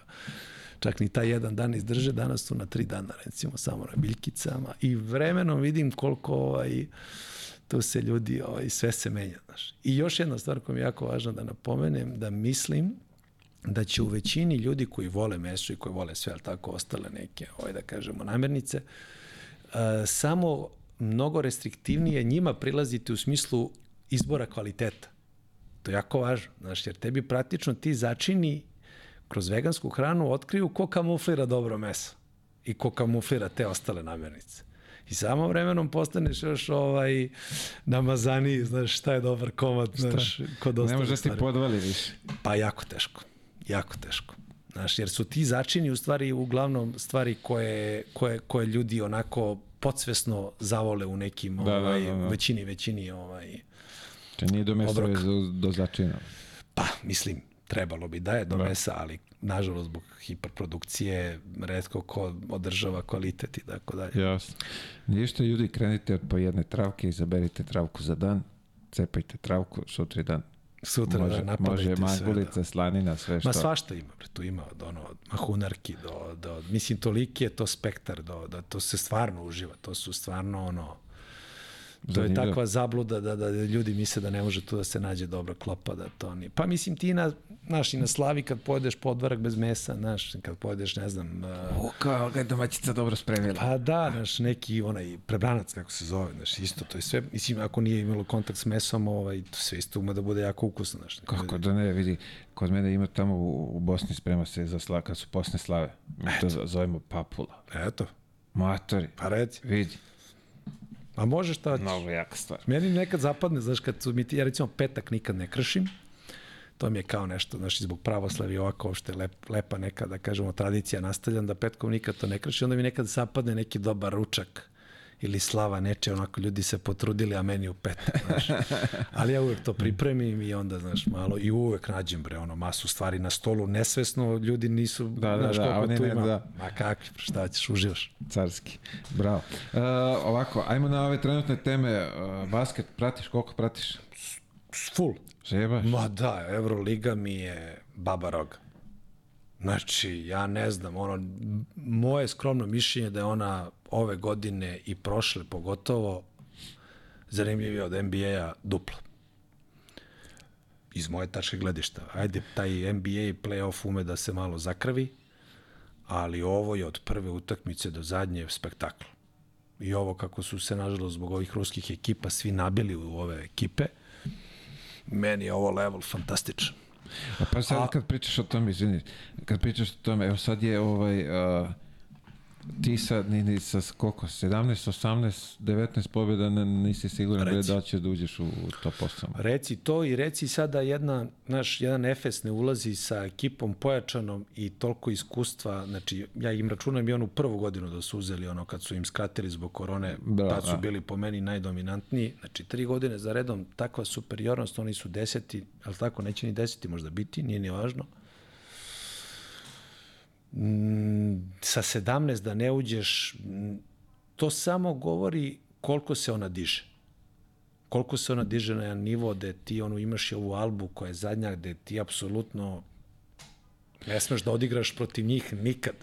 čak ni taj jedan dan izdrže, danas su na tri dana recimo samo na biljkicama i vremenom vidim koliko ovaj, tu se ljudi, ovaj, sve se menja. Znaš. I još jedna stvar koja mi je jako važna da napomenem, da mislim da će u većini ljudi koji vole meso i koji vole sve, ali tako, ostale neke, ovaj, da kažemo, namirnice, uh, samo mnogo restriktivnije njima prilaziti u smislu izbora kvaliteta. To je jako važno, znaš, jer tebi praktično ti začini kroz vegansku hranu otkriju ko kamuflira dobro meso i ko kamuflira te ostale namirnice. I samo vremenom postaneš još ovaj namazani, znaš šta je dobar komad, znaš, kod Ne može da ti podvali više. Pa jako teško jako teško. Znaš, jer su ti začini u stvari uglavnom stvari koje, koje, koje ljudi onako podsvesno zavole u nekim, da, ovaj, da, da, da. većini, većini ovaj, Če nije do mesa do, do začina. Pa, mislim, trebalo bi da je do da. mesa, ali nažalost zbog hiperprodukcije redko ko održava kvalitet i tako dalje. Jasno. Ništa ljudi, krenite od po jedne travke, izaberite travku za dan, cepajte travku, sutra dan Sutra može, da Može mangulica, sve, da. slanina, sve što. Ma svašta ima, bre, tu ima od, ono, od mahunarki do, do, mislim, toliki je to spektar, do, da to se stvarno uživa, to su stvarno, ono, To je takva zabluda da, da ljudi misle da ne može tu da se nađe dobra klopa, da to ni... Pa mislim ti na, znaš, i na slavi kad pojedeš podvarak bez mesa, znaš, kad pojedeš, ne znam... Uh, o, kao ga je domaćica dobro spremila. Pa da, znaš, neki onaj prebranac, kako se zove, znaš, isto, to je sve, mislim, ako nije imalo kontakt s mesom, ovaj, to sve isto ume da bude jako ukusno, znaš. Kako da ne, vidi, kod mene ima tamo u, u Bosni sprema se za slava, kad su posne slave. Mi to zovemo papula. Eto. Matori. Pa reci. Vidi. A može šta hoćeš. Mnogo jaka stvar. Meni nekad zapadne, znaš, kad su mi ti, ja recimo petak nikad ne kršim, to mi je kao nešto, znaš, zbog pravoslavija ovako uopšte lep, lepa neka, da kažemo, tradicija nastavljam, da petkom nikad to ne krši, onda mi nekad zapadne neki dobar ručak ili slava neče, onako ljudi se potrudili, a meni u petak, znaš. Ali ja uvek to pripremim i onda, znaš, malo, i uvek nađem, bre, ono, masu stvari na stolu, nesvesno, ljudi nisu, da, da, znaš, da, koliko da, tu ima. Da. Ma kakvi, šta ćeš, uživaš. Carski, bravo. Uh, ovako, ajmo na ove trenutne teme, uh, basket, pratiš, koliko pratiš? Full. Zebaš? Ma da, Euroliga mi je baba roga. Znači, ja ne znam, ono, moje skromno mišljenje da je ona ove godine i prošle pogotovo zanimljivije od NBA-a duplo. Iz moje tačke gledišta. Ajde, taj NBA playoff ume da se malo zakrvi, ali ovo je od prve utakmice do zadnje spektakl. I ovo kako su se, nažalost, zbog ovih ruskih ekipa svi nabili u ove ekipe, meni je ovo level fantastičan. A pa sad A, kad pričaš o tome, izvini, kad pričaš o tome, evo sad je ovaj, uh, ti sad ni, ni sa koliko, 17, 18, 19 pobjeda nisi siguran reci. da će da uđeš u, u top 8. Reci to i reci sada jedna, naš, jedan Efes ne ulazi sa ekipom pojačanom i toliko iskustva, znači ja im računam i onu prvu godinu da su uzeli ono kad su im skratili zbog korone, da, tad su da. bili po meni najdominantniji, znači tri godine za redom takva superiornost, oni su deseti, ali tako, neće ni deseti možda biti, nije ni važno sa 17 da ne uđeš, to samo govori koliko se ona diže. Koliko se ona diže na jedan nivo gde ti ono, imaš i ovu albu koja je zadnja gde ti apsolutno ne smeš da odigraš protiv njih nikad.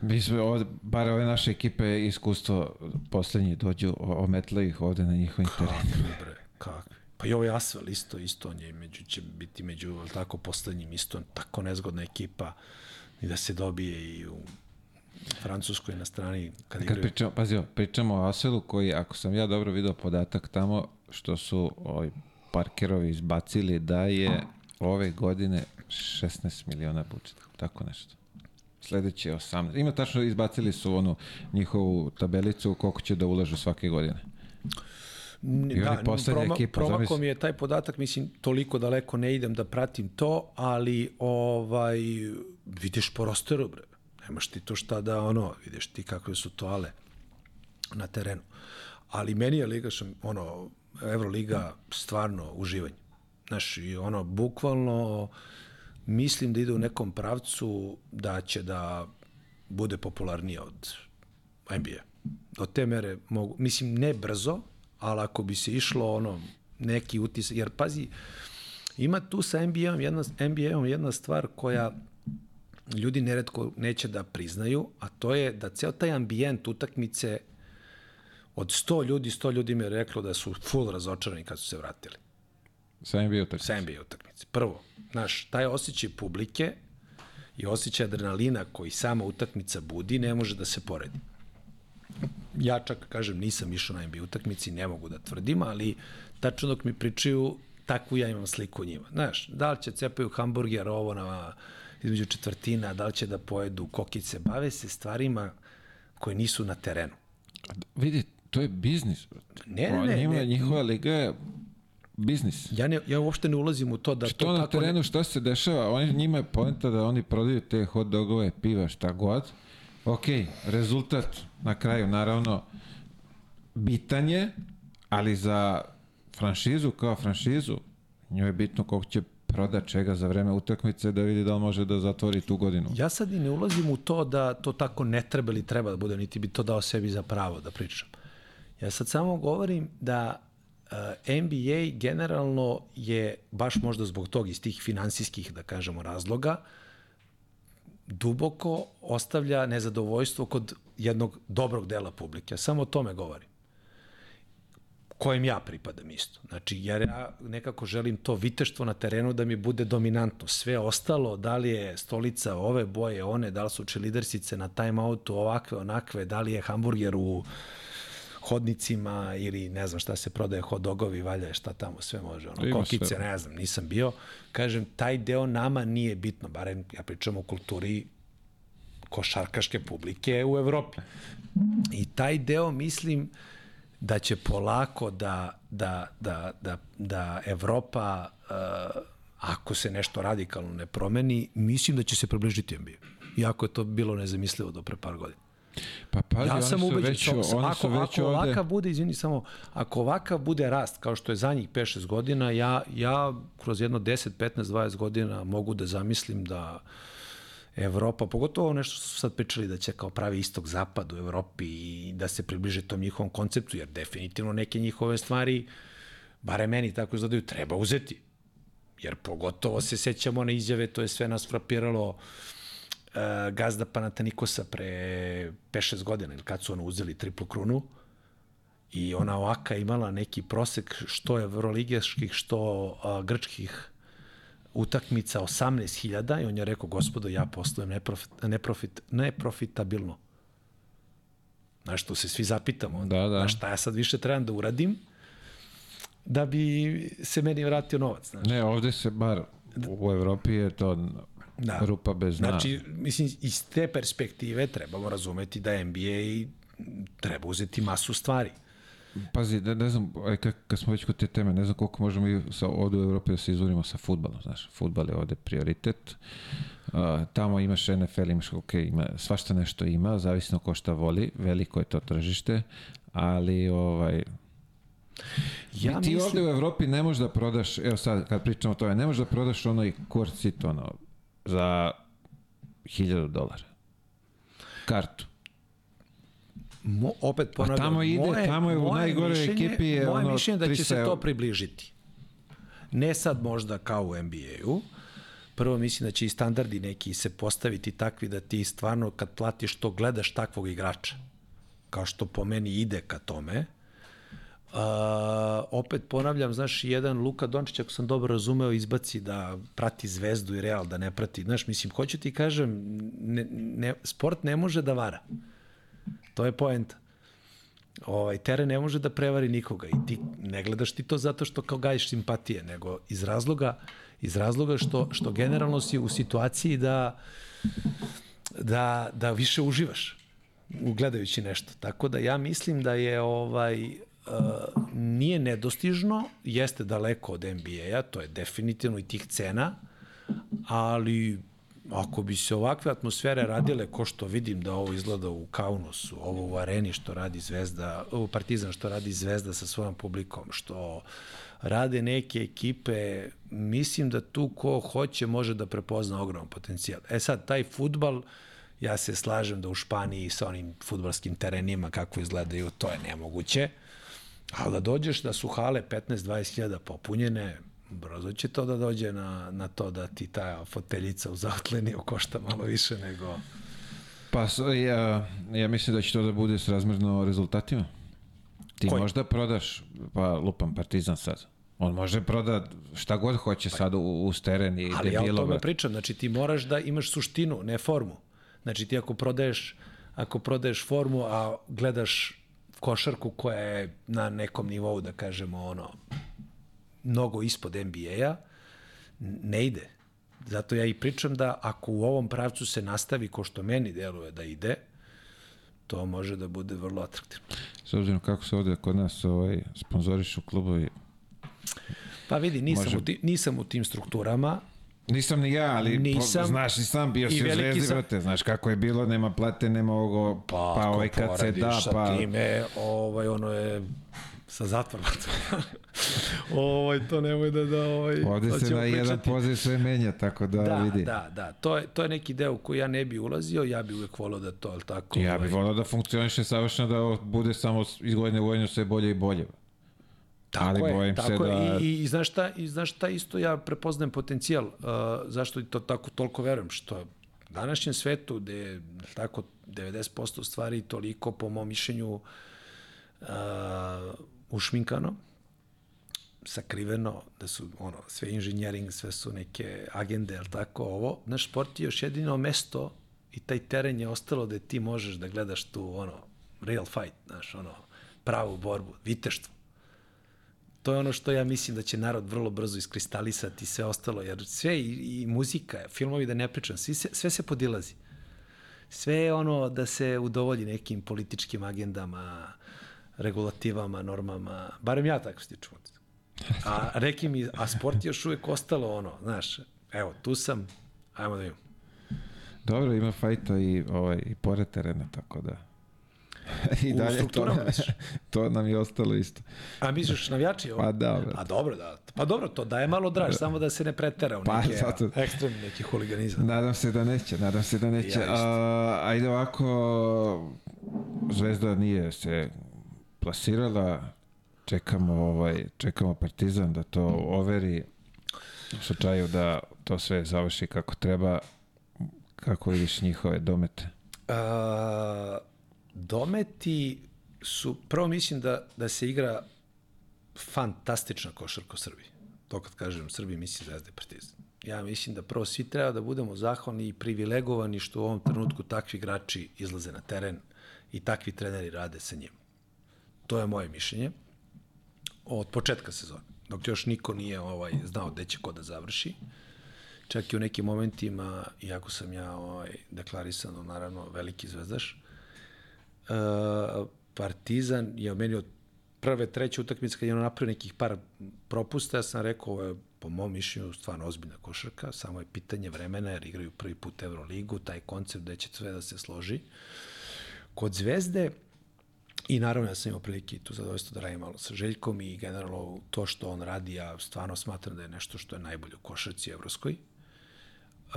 Mi smo, ovde, bar ove naše ekipe iskustvo poslednji dođu, ometla ih ovde na njihovim terenima. bre, kakvi. Pa i ovaj Asvel isto, isto on je među, će biti među, tako, poslednjim isto, tako nezgodna ekipa i da se dobije i u Francuskoj na strani kad, kad pričamo, pazio, pričamo o Aselu koji, ako sam ja dobro video podatak tamo, što su ovaj, Parkerovi izbacili da je ove godine 16 miliona budžet, tako nešto. Sledeće 18. Ima tačno, izbacili su onu njihovu tabelicu koliko će da ulažu svake godine. I poslednja proma, ekipa, promako zamisli. mi je taj podatak, mislim, toliko daleko ne idem da pratim to, ali ovaj, vidiš po rosteru, bre. Nemaš ti to šta da, ono, vidiš ti kakve su toale na terenu. Ali meni je Liga, ono, Euroliga stvarno uživanje. Znaš, i ono, bukvalno mislim da ide u nekom pravcu da će da bude popularnija od NBA. Do te mere mogu, mislim, ne brzo, ali ako bi se išlo ono, neki utisak, jer pazi, ima tu sa NBA-om jedna, NBA-om jedna stvar koja ljudi neretko neće da priznaju, a to je da ceo taj ambijent utakmice od 100 ljudi, 100 ljudi mi je reklo da su full razočarani kad su se vratili Sa NBA utakmice. sa NBA utakmice. Prvo, znaš, taj osjećaj publike i osjećaj adrenalina koji sama utakmica budi ne može da se poredi. Ja čak, kažem, nisam išao na NBA utakmici, ne mogu da tvrdim, ali tačno dok mi pričaju, takvu ja imam sliku o njima. Znaš, da li će cepaju hamburger ovo na, između četvrtina, da li će da pojedu kokice, bave se stvarima koje nisu na terenu. Vidi, to je biznis. Ne, ne, ne, Njima, ne. Njihova liga je biznis. Ja, ne, ja uopšte ne ulazim u to da Što to na tako ne, terenu, šta se dešava? Oni, njima je poenta da oni prodaju te hot dogove, piva, šta god. Ok, rezultat na kraju, naravno, bitan je, ali za franšizu kao franšizu, njoj je bitno koliko će proda čega za vreme utakmice da vidi da li može da zatvori tu godinu. Ja sad i ne ulazim u to da to tako ne treba ili treba da bude, niti bi to dao sebi za pravo da pričam. Ja sad samo govorim da uh, NBA generalno je, baš možda zbog tog iz tih finansijskih, da kažemo, razloga, duboko ostavlja nezadovoljstvo kod jednog dobrog dela publike. Samo o tome govorim kojem ja pripadam isto. Znači, jer ja nekako želim to viteštvo na terenu da mi bude dominantno. Sve ostalo, da li je stolica ove boje, one, da li su čelidersice na timeoutu ovakve, onakve, da li je hamburger u hodnicima ili ne znam šta se prodaje, hot dogovi, valja šta tamo sve može, ono, Ima kokice, sve. ne znam, nisam bio. Kažem, taj deo nama nije bitno, barem ja pričam o kulturi košarkaške publike u Evropi. I taj deo mislim da će polako da, da, da, da, da Evropa, uh, ako se nešto radikalno ne promeni, mislim da će se približiti NBA. Iako je to bilo nezamislivo do pre par godina. Pa pazi, Ja oni sam ubeđen, već, so, oni ako, već ako ovde... ovakav bude, izvini samo, ako ovakav bude rast, kao što je zadnjih 5-6 godina, ja, ja kroz jedno 10, 15, 20 godina mogu da zamislim da Evropa, pogotovo nešto što su sad pričali da će kao pravi istok zapad u Evropi i da se približe tom njihovom konceptu, jer definitivno neke njihove stvari, bare meni tako izgledaju, treba uzeti. Jer pogotovo se sećamo na izjave, to je sve nas frapiralo uh, gazda Panatanikosa pre 5-6 godina, ili kad su ono uzeli triplu krunu, i ona ovaka imala neki prosek što evroligaških, što uh, grčkih utakmica 18.000 i on je rekao, gospodo, ja poslujem neprofit, neprofit, neprofitabilno. Znaš, to se svi zapitamo. Da, da. Znaš, šta ja sad više trebam da uradim da bi se meni vratio novac. Znaš. Ne, ovde se bar u Evropi je to Da. rupa bez dna. Znači, mislim, iz te perspektive trebamo razumeti da NBA treba uzeti masu stvari. Pazi, ne, ne znam, aj, kad, kad smo već kod te teme, ne znam koliko možemo i sa, ovde u Evropi da se izvorimo sa futbalom, znaš, futbal je ovde prioritet. Uh, tamo imaš NFL, imaš ok, ima, svašta nešto ima, zavisno ko šta voli, veliko je to tržište, ali ovaj, Ja ti mislim, ovde u Evropi ne možeš da prodaš, evo sad kad pričamo o tome, ne možeš da prodaš onaj seat ono, za 1000 dolara. Kartu. Mo, opet ponavljam, tamo ide, tamo je u moje mišljenje- ekipi je moje ono mišljenje da će 300 se to približiti. Ne sad možda kao u NBA-u. Prvo mislim da će i standardi neki se postaviti takvi da ti stvarno kad platiš to gledaš takvog igrača. Kao što po meni ide ka tome. Uh, opet ponavljam, znaš, jedan Luka Dončić, ako sam dobro razumeo, izbaci da prati Zvezdu i Real, da ne prati. Znaš, mislim, hoću ti kažem, ne, ne, sport ne može da vara. To je poenta. Ovaj, teren ne može da prevari nikoga i ti ne gledaš ti to zato što kao gajiš simpatije, nego iz razloga, iz razloga što, što generalno si u situaciji da, da, da više uživaš gledajući nešto. Tako da ja mislim da je ovaj nije nedostižno, jeste daleko od NBA-a, to je definitivno i tih cena, ali ako bi se ovakve atmosfere radile ko što vidim da ovo izgleda u Kaunusu, ovo u areni što radi Zvezda, u Partizan što radi Zvezda sa svojom publikom, što rade neke ekipe, mislim da tu ko hoće može da prepozna ogroman potencijal. E sad, taj futbal, ja se slažem da u Španiji sa onim futbalskim terenima kako izgledaju, to je nemoguće, ali da dođeš da su hale 15-20 hiljada popunjene, brzo će to da dođe na, na to da ti ta foteljica u zaotleniju košta malo više nego... Pa ja, ja mislim da će to da bude srazmerno rezultatima. Ti Koji? možda prodaš, pa lupam Partizan sad. On može proda šta god hoće pa, sad u, u teren i Ali ja o tome pričam, znači ti moraš da imaš suštinu, ne formu. Znači ti ako prodaješ, ako prodaješ formu, a gledaš košarku koja je na nekom nivou, da kažemo, ono, mnogo ispod NBA-a, ne ide. Zato ja i pričam da ako u ovom pravcu se nastavi ko što meni deluje da ide, to može da bude vrlo atraktivno. S obzirom kako se ovde kod nas ovaj, sponzorišu klubovi, Pa vidi, nisam, može... u, ti, nisam u tim strukturama, Nisam ni ja, ali Nisam, po, znaš i sam bio si u Zvezdi, sam... brate, znaš kako je bilo, nema plate, nema ovoga, pa, pa ovaj kad se da, pa... time, ovaj, ono je sa zatvorom. <laughs> ovaj, to nemoj da... da ovaj, Ovde se na jedan poziv sve menja, tako da, da vidi. Da, da, to je, to je neki deo koji ja ne bi ulazio, ja bi uvek volao da to, ali tako... Ja bih ovaj... volao da funkcioniše savršeno, da bude samo iz godine u godinu sve bolje i bolje. Tako ali je, bojim tako se da... I, i, znaš šta, i znaš šta isto ja prepoznajem potencijal, uh, zašto to tako toliko verujem, što u današnjem svetu gde je tako 90% stvari toliko po mom mišljenju uh, ušminkano, sakriveno, da su ono, sve inženjering, sve su neke agende, ali tako ovo. Naš sport je još jedino mesto i taj teren je ostalo da ti možeš da gledaš tu ono, real fight, znaš, ono, pravu borbu, viteštvo to je ono što ja mislim da će narod vrlo brzo iskristalisati sve ostalo, jer sve i, i muzika, filmovi da ne pričam, sve, sve se podilazi. Sve je ono da se udovolji nekim političkim agendama, regulativama, normama, barem ja tako stiču. A reki mi, a sport je još uvek ostalo ono, znaš, evo, tu sam, ajmo da imam. Dobro, ima fajta i, ovaj, i pored terena, tako da... <laughs> I u dalje to, <laughs> to nam je ostalo isto. A misliš navijači ovo? Pa da. Pa dobro, da. Pa dobro, to daje malo draž, da. samo da se ne pretera u pa, neke zato... ekstremni neki huliganizam. Nadam se da neće, nadam se da neće. Ja, A, ajde ovako, Zvezda nije se plasirala, čekamo, ovaj, čekamo Partizan da to overi u slučaju da to sve završi kako treba. Kako vidiš njihove domete? Uh, dometi su, prvo mislim da, da se igra fantastična košarka u Srbiji. To kad kažem Srbiji, mislim Zvezda i Partizan. Ja mislim da prvo svi treba da budemo zahvalni i privilegovani što u ovom trenutku takvi igrači izlaze na teren i takvi treneri rade sa njim. To je moje mišljenje. Od početka sezone, dok još niko nije ovaj znao gde će ko da završi. Čak i u nekim momentima, iako sam ja ovaj, deklarisan, naravno, veliki zvezdaš, Partizan je meni od prve, treće utakmice kad je ono napravio nekih par propusta, ja sam rekao ovo je po mom mišljenju stvarno ozbiljna košarka, samo je pitanje vremena jer igraju prvi put Euroligu, taj koncept da će sve da se složi. Kod Zvezde, I naravno ja sam imao prilike tu zadovoljstvo da radim malo sa Željkom i generalno to što on radi, ja stvarno smatram da je nešto što je najbolje u košarci evropskoj. Uh,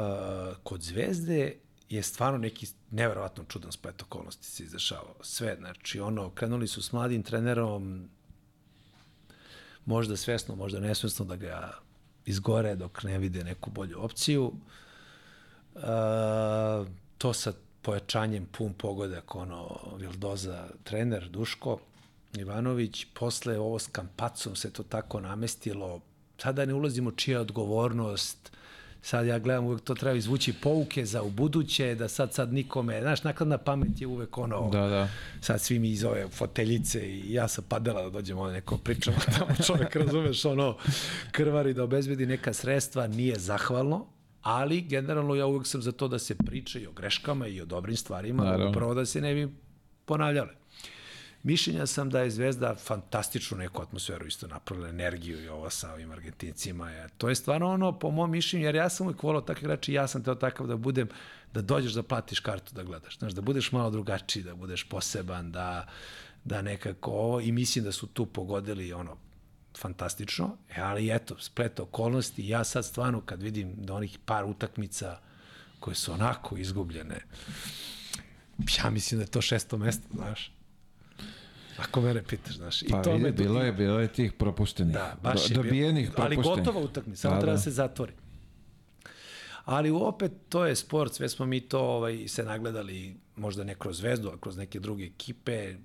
kod Zvezde je stvarno neki neverovatno čudan splet okolnosti se izdešavao. Sve, znači, ono, krenuli su s mladim trenerom, možda svesno, možda nesvesno da ga izgore dok ne vide neku bolju opciju. Uh, to sa pojačanjem pun pogodak, ono, Vildoza, trener, Duško, Ivanović, posle ovo s Kampacom se to tako namestilo, sada ne ulazimo čija je odgovornost, sad ja gledam uvek to treba izvući pouke za u buduće, da sad sad nikome, znaš, nakladna pamet je uvek ono, da, da. sad svi mi iz ove foteljice i ja sam padela da dođem ovde neko pričamo, <laughs> tamo čovek razumeš ono, krvari da obezbedi neka sredstva, nije zahvalno, ali generalno ja uvek sam za to da se priča i o greškama i o dobrim stvarima, Naravno. upravo da se ne bi ponavljale. Mišljenja sam da je Zvezda fantastičnu neku atmosferu isto napravila, energiju i ovo sa ovim Argentincima. Je. To je stvarno ono, po mom mišljenju, jer ja sam uvijek volao takve igrače i ja sam teo takav da budem, da dođeš da platiš kartu da gledaš. Znaš, da budeš malo drugačiji, da budeš poseban, da, da nekako ovo, i mislim da su tu pogodili ono, fantastično, e, ali eto, splet okolnosti, ja sad stvarno kad vidim da onih par utakmica koje su onako izgubljene, ja mislim da je to šesto mesto, znaš. Ako mene pitaš, znaš. I Pa to vidi, me, bilo je, bilo je tih propuštenih. Da, baš je Do, dobijenih bilo, Ali propuštenih. gotova utakmica, samo Da, treba da. da se zatvori. Ali opet to je sport, sve smo mi to ovaj, se nagledali možda ne kroz zvezdu, a kroz neke druge ekipe,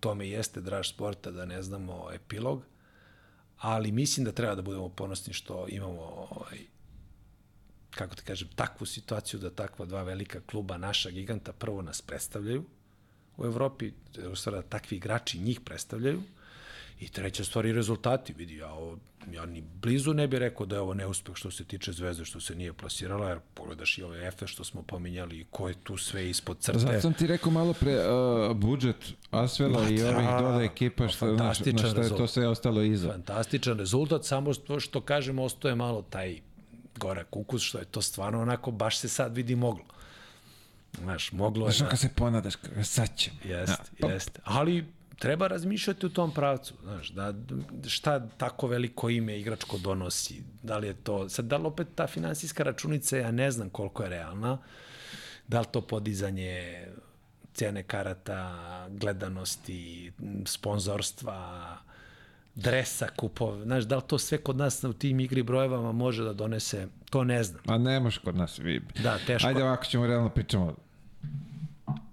tome jeste draž sporta da ne znamo epilog, ali mislim da treba da budemo ponosni što imamo ovaj, kako ti kažem, takvu situaciju da takva dva velika kluba, naša giganta, prvo nas predstavljaju u Evropi, u stvari da takvi igrači njih predstavljaju, I treća stvar i rezultati, vidi, ja, ovo, ja ni blizu ne bih rekao da je ovo neuspeh što se tiče Zvezde, što se nije plasirala, jer pogledaš i ove Efe što smo pominjali i ko je tu sve ispod crte. Zato sam ti rekao malo pre, uh, budžet Asvela Ma i da, ovih dole ekipa, što, na što je to sve ostalo iza. Fantastičan rezultat, samo što, što kažem, ostoje malo taj gorak ukus, što je to stvarno onako, baš se sad vidi moglo. Znaš, moglo je... Znaš, kad se ponadaš, sad će. Jeste, pa- jeste. Ali treba razmišljati u tom pravcu, znaš, da šta tako veliko ime igračko donosi, da li je to, sad da li opet ta finansijska računica, ja ne znam koliko je realna, da li to podizanje cene karata, gledanosti, sponzorstva, dresa, kupov, znaš, da li to sve kod nas u tim igri brojevama može da donese, to ne znam. A ne može kod nas. Vi... Da, teško. Ajde ovako ćemo realno pričamo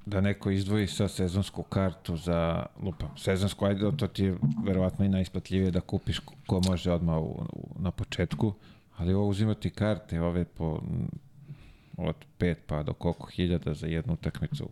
da neko izdvoji sa sezonsku kartu za, lupam, sezonsku, ajde, to ti je verovatno i najisplatljivije da kupiš ko- može odmah u, u, na početku, ali ovo uzimati karte, ove po od pet pa do koliko hiljada za jednu utakmicu,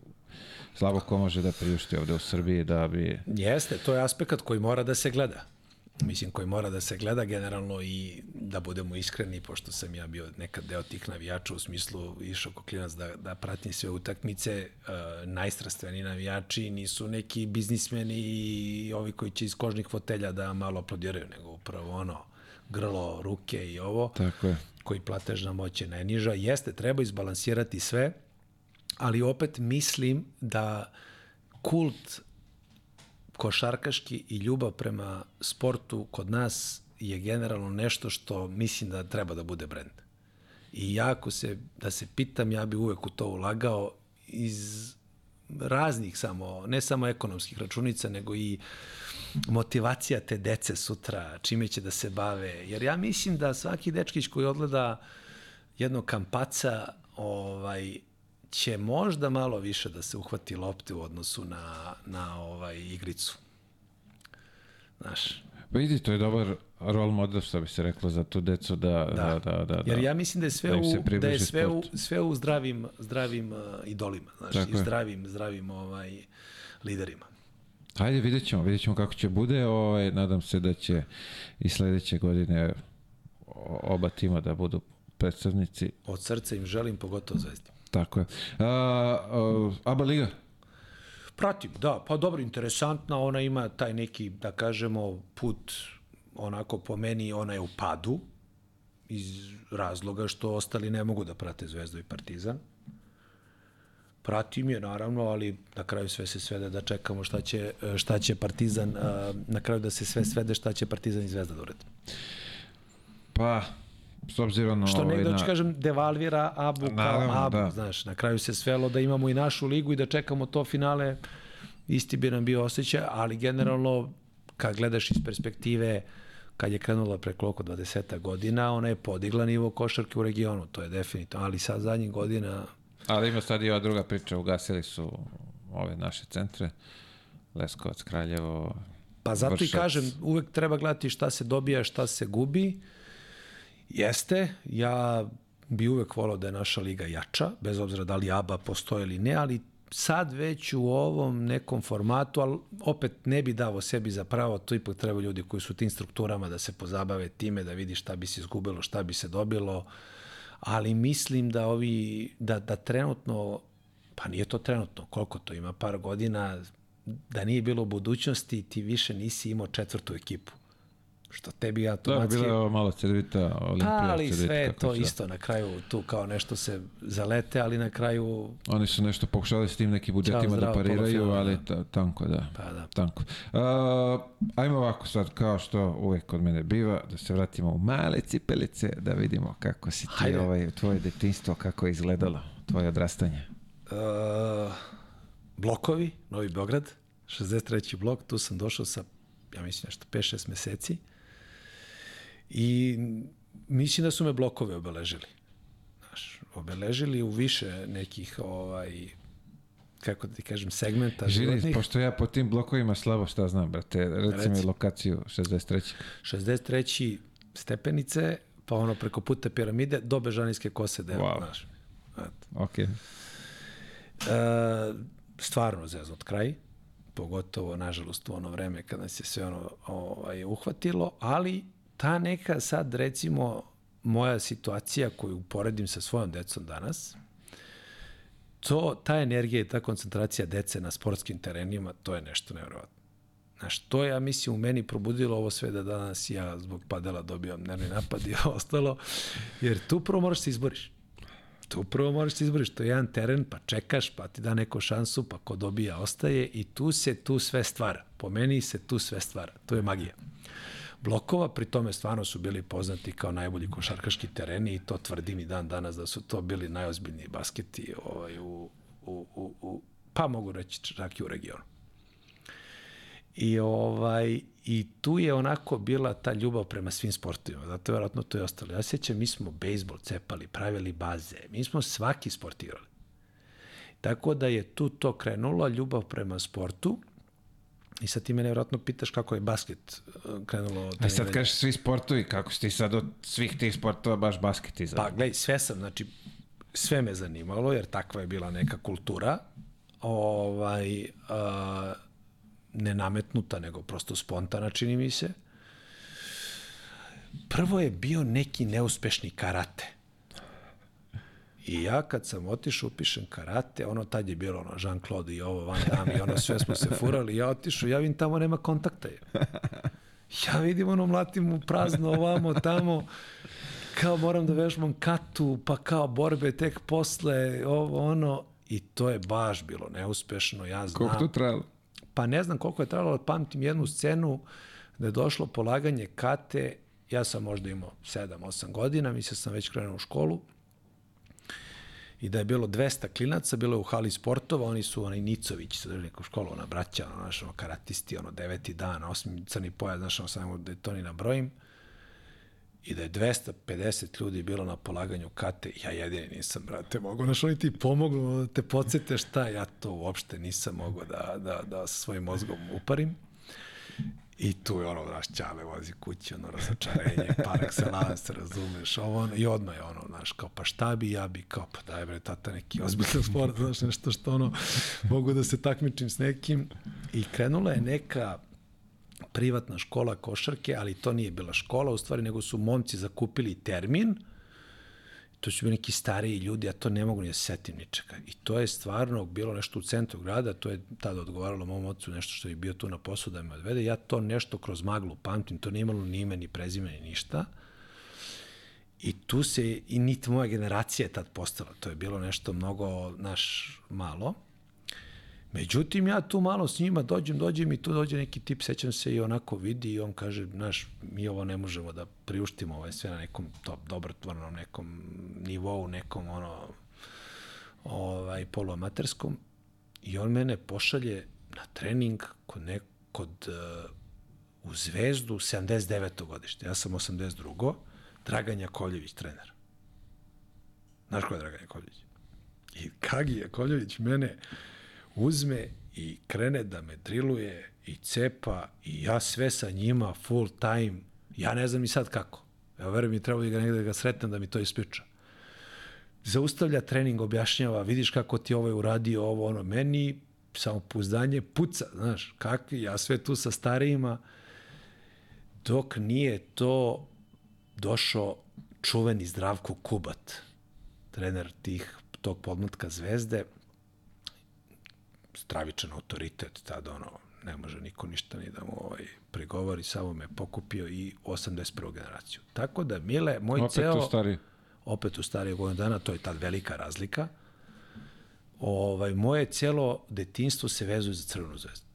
slabo ko može da priušti ovde u Srbiji da bi... Jeste, to je aspekt koji mora da se gleda. Mislim, koji mora da se gleda generalno i da budemo iskreni, pošto sam ja bio nekad deo tih navijača u smislu išao ko klinac da, da pratim sve utakmice, uh, najstrastveni navijači nisu neki biznismeni i ovi koji će iz kožnih fotelja da malo aplodiraju, nego upravo ono, grlo, ruke i ovo Tako je. koji platežna moć je najniža. Jeste, treba izbalansirati sve, ali opet mislim da kult košarkaški i ljubav prema sportu kod nas je generalno nešto što mislim da treba da bude brend. I ja ako se, da se pitam, ja bi uvek u to ulagao iz raznih samo, ne samo ekonomskih računica, nego i motivacija te dece sutra, čime će da se bave. Jer ja mislim da svaki dečkić koji odgleda jednog kampaca ovaj, će možda malo više da se uhvati lopte u odnosu na, na ovaj igricu. Znaš, Pa vidi, to je dobar role model, što bi se reklo, za tu decu da... Da, da, da. da, Jer ja mislim da je sve Da u da je sve u sport. sve u zdravim zdravim uh, idolima, znači Tako i je. zdravim zdravim ovaj liderima. Ajde, vidjet ćemo, vidjet ćemo kako će bude. Ovaj, nadam se da će i sledeće godine oba tima da budu predstavnici. Od srca im želim pogotovo zvezdi. Tako je. A, a, Aba Liga? Pratim, da, pa dobro, interesantna, ona ima taj neki, da kažemo, put, onako po meni, ona je u padu, iz razloga što ostali ne mogu da prate Zvezdu i Partizan. Pratim je, naravno, ali na kraju sve se svede da čekamo šta će, šta će Partizan, na kraju da se sve svede šta će Partizan i Zvezda da urede. Pa, s obzirom na... Što ovaj, negde, na... kažem, devalvira Abu kao Abu, da. znaš, na kraju se svelo da imamo i našu ligu i da čekamo to finale, isti bi nam bio osjećaj, ali generalno, kad gledaš iz perspektive kad je krenula preko oko 20 godina, ona je podigla nivo košarke u regionu, to je definitivno, ali sad zadnjih godina Ali ima sad i ova druga priča, ugasili su ove naše centre, Leskovac, Kraljevo, Pa zato Vršac. i kažem, uvek treba gledati šta se dobija, šta se gubi. Jeste, ja bi uvek volao da je naša liga jača, bez obzira da li ABA postoje ili ne, ali sad već u ovom nekom formatu, ali opet ne bi davo sebi za pravo, to ipak treba ljudi koji su u tim strukturama da se pozabave time, da vidi šta bi se izgubilo, šta bi se dobilo, ali mislim da ovi, da, da trenutno, pa nije to trenutno, koliko to ima, par godina, da nije bilo budućnosti, ti više nisi imao četvrtu ekipu. Što tebi Da, automatski... bila je ovo malo Cedevita, Olimpija, Pa, ali sve je to se- isto na kraju, tu kao nešto se zalete, ali na kraju, Oni su nešto pokušali s tim nekim budžetima Ćao, da zdravo, pariraju, polufinale, ali ta, tanko da. pa da. Tanko. Uh, ajmo ovako sad, kao što uvek kod mene biva, da se vratimo u male cipelice, da vidimo kako si ti, Hajde. ovaj, tvoje detinstvo, kako je izgledalo, tvoje odrastanje. Uh, blokovi, Novi Beograd, 63. blok, tu sam došao sa, ja mislim, nešto 5-6 meseci. I mislim da su me blokovi obeležili. Znaš, obeležili u više nekih, ovaj, kako da ti kažem, segmenta Žili, životnih. pošto ja po tim blokovima slabo šta znam, brate, reci mi lokaciju 63. 63. stepenice, pa ono preko puta piramide do Bežanijske kose deo, Wow. znaš. Ok. E, stvarno zeznut kraj, pogotovo, nažalost, u ono vreme kada nas je sve ono ovaj, uhvatilo, ali ta neka sad, recimo, moja situacija koju uporedim sa svojom decom danas, to, ta energija i ta koncentracija dece na sportskim terenima, to je nešto nevjerovatno. Znaš, to ja mislim, u meni probudilo ovo sve da danas ja zbog padela dobijam nervni napad i <laughs> ostalo, jer tu prvo moraš se izboriš. Tu prvo moraš se izboriš, to je jedan teren, pa čekaš, pa ti da neku šansu, pa ko dobija ostaje i tu se tu sve stvara. Po meni se tu sve stvara. To je magija. Blokova, pri tome stvarno su bili poznati kao najbolji košarkaški tereni i to tvrdim i dan danas da su to bili najozbiljniji basketi ovaj, u, u, u, u, pa mogu reći čak i u regionu. I, ovaj, I tu je onako bila ta ljubav prema svim sportovima. Zato je vjerojatno to je ostalo. Ja se sjećam, mi smo bejsbol cepali, pravili baze. Mi smo svaki sport igrali. Tako da je tu to krenulo, ljubav prema sportu. I sad ti mene vjerojatno pitaš kako je basket uh, krenulo. A sad treniranje. kažeš svi sportovi, kako si ti sad od svih tih sportova baš basket izabrao? Pa, gledaj, sve sam, znači, sve me zanimalo, jer takva je bila neka kultura, ovaj, a, nenametnuta, nego prosto spontana, čini mi se. Prvo je bio neki neuspešni karate. I ja kad sam otišao, upišem karate, ono tad je bilo ono Jean-Claude i ovo Van Damme i ono sve smo se furali, ja otišao, ja vidim tamo nema kontakta. Ja vidim ono mlatim u prazno ovamo, tamo, kao moram da vežbam katu, pa kao borbe tek posle, ovo ono, i to je baš bilo neuspešno, ja znam. Koliko to trajalo? Pa ne znam koliko je trebalo, ali pamtim jednu scenu da je došlo polaganje kate, ja sam možda imao 7-8 godina, mislim sam već krenuo u školu, i da je bilo 200 klinaca, bilo je u hali sportova, oni su onaj Nicović, sa neku školu, ona braća, ono, znaš, ono, karatisti, ono, deveti dan, osmi crni pojas, znaš, ono, samo da to ni nabrojim, i da je 250 ljudi bilo na polaganju kate, ja jedini nisam, brate, mogu, znaš, oni ti pomognu da te podsjete šta, ja to uopšte nisam mogao da, da, da svojim mozgom uparim. I tu je ono, znaš, Ćale vozi kući, ono, razočarenje, par excellence, razumeš, ovo, ono, i odmah je ono, znaš, kao, pa šta bi, ja bi, kao, pa daj bre, tata, neki ozbiljan sport, <laughs> znaš, nešto što, ono, mogu da se takmičim s nekim. I krenula je neka privatna škola košarke, ali to nije bila škola, u stvari, nego su momci zakupili termin, to su bili neki stariji ljudi, ja to ne mogu ni da se setim ničega. I to je stvarno bilo nešto u centru grada, to je tada odgovaralo mom ocu nešto što je bio tu na poslu da me odvede. Ja to nešto kroz maglu pamtim, to nije imalo ni ime, ni prezime, ni ništa. I tu se, i niti moja generacija je tad postala. To je bilo nešto mnogo, naš, malo. Međutim, ja tu malo s njima dođem, dođem i tu dođe neki tip, sećam se i onako vidi i on kaže, znaš, mi ovo ne možemo da priuštimo, ovo je sve na nekom top, dobrotvornom nekom nivou, nekom ono, ovaj, poluamaterskom. I on mene pošalje na trening kod, ne, kod uh, u Zvezdu 79. godište. Ja sam 82. Dragan Jakovljević, trener. Znaš ko je Dragan Jakovljević? I Kagi Jakovljević mene uzme i krene da me driluje i cepa i ja sve sa njima full time. Ja ne znam i sad kako. Evo, verujem mi, treba ga negde da ga sretnem da mi to ispriča. Zaustavlja trening, objašnjava, vidiš kako ti ovaj uradio ovo, ono, meni samopouzdanje puca, znaš, kakvi, ja sve tu sa starijima, dok nije to došao čuveni Zdravko Kubat, trener tih, tog podmlatka Zvezde, stravičan autoritet, tad ono, ne može niko ništa ni da mu ovaj, prigovori, samo me pokupio i 81. generaciju. Tako da, Mile, moj Opet ceo... u stari. opet u starije godinu dana, to je tad velika razlika. Ovaj, moje celo detinstvo se vezuje za Crvenu zvezdu.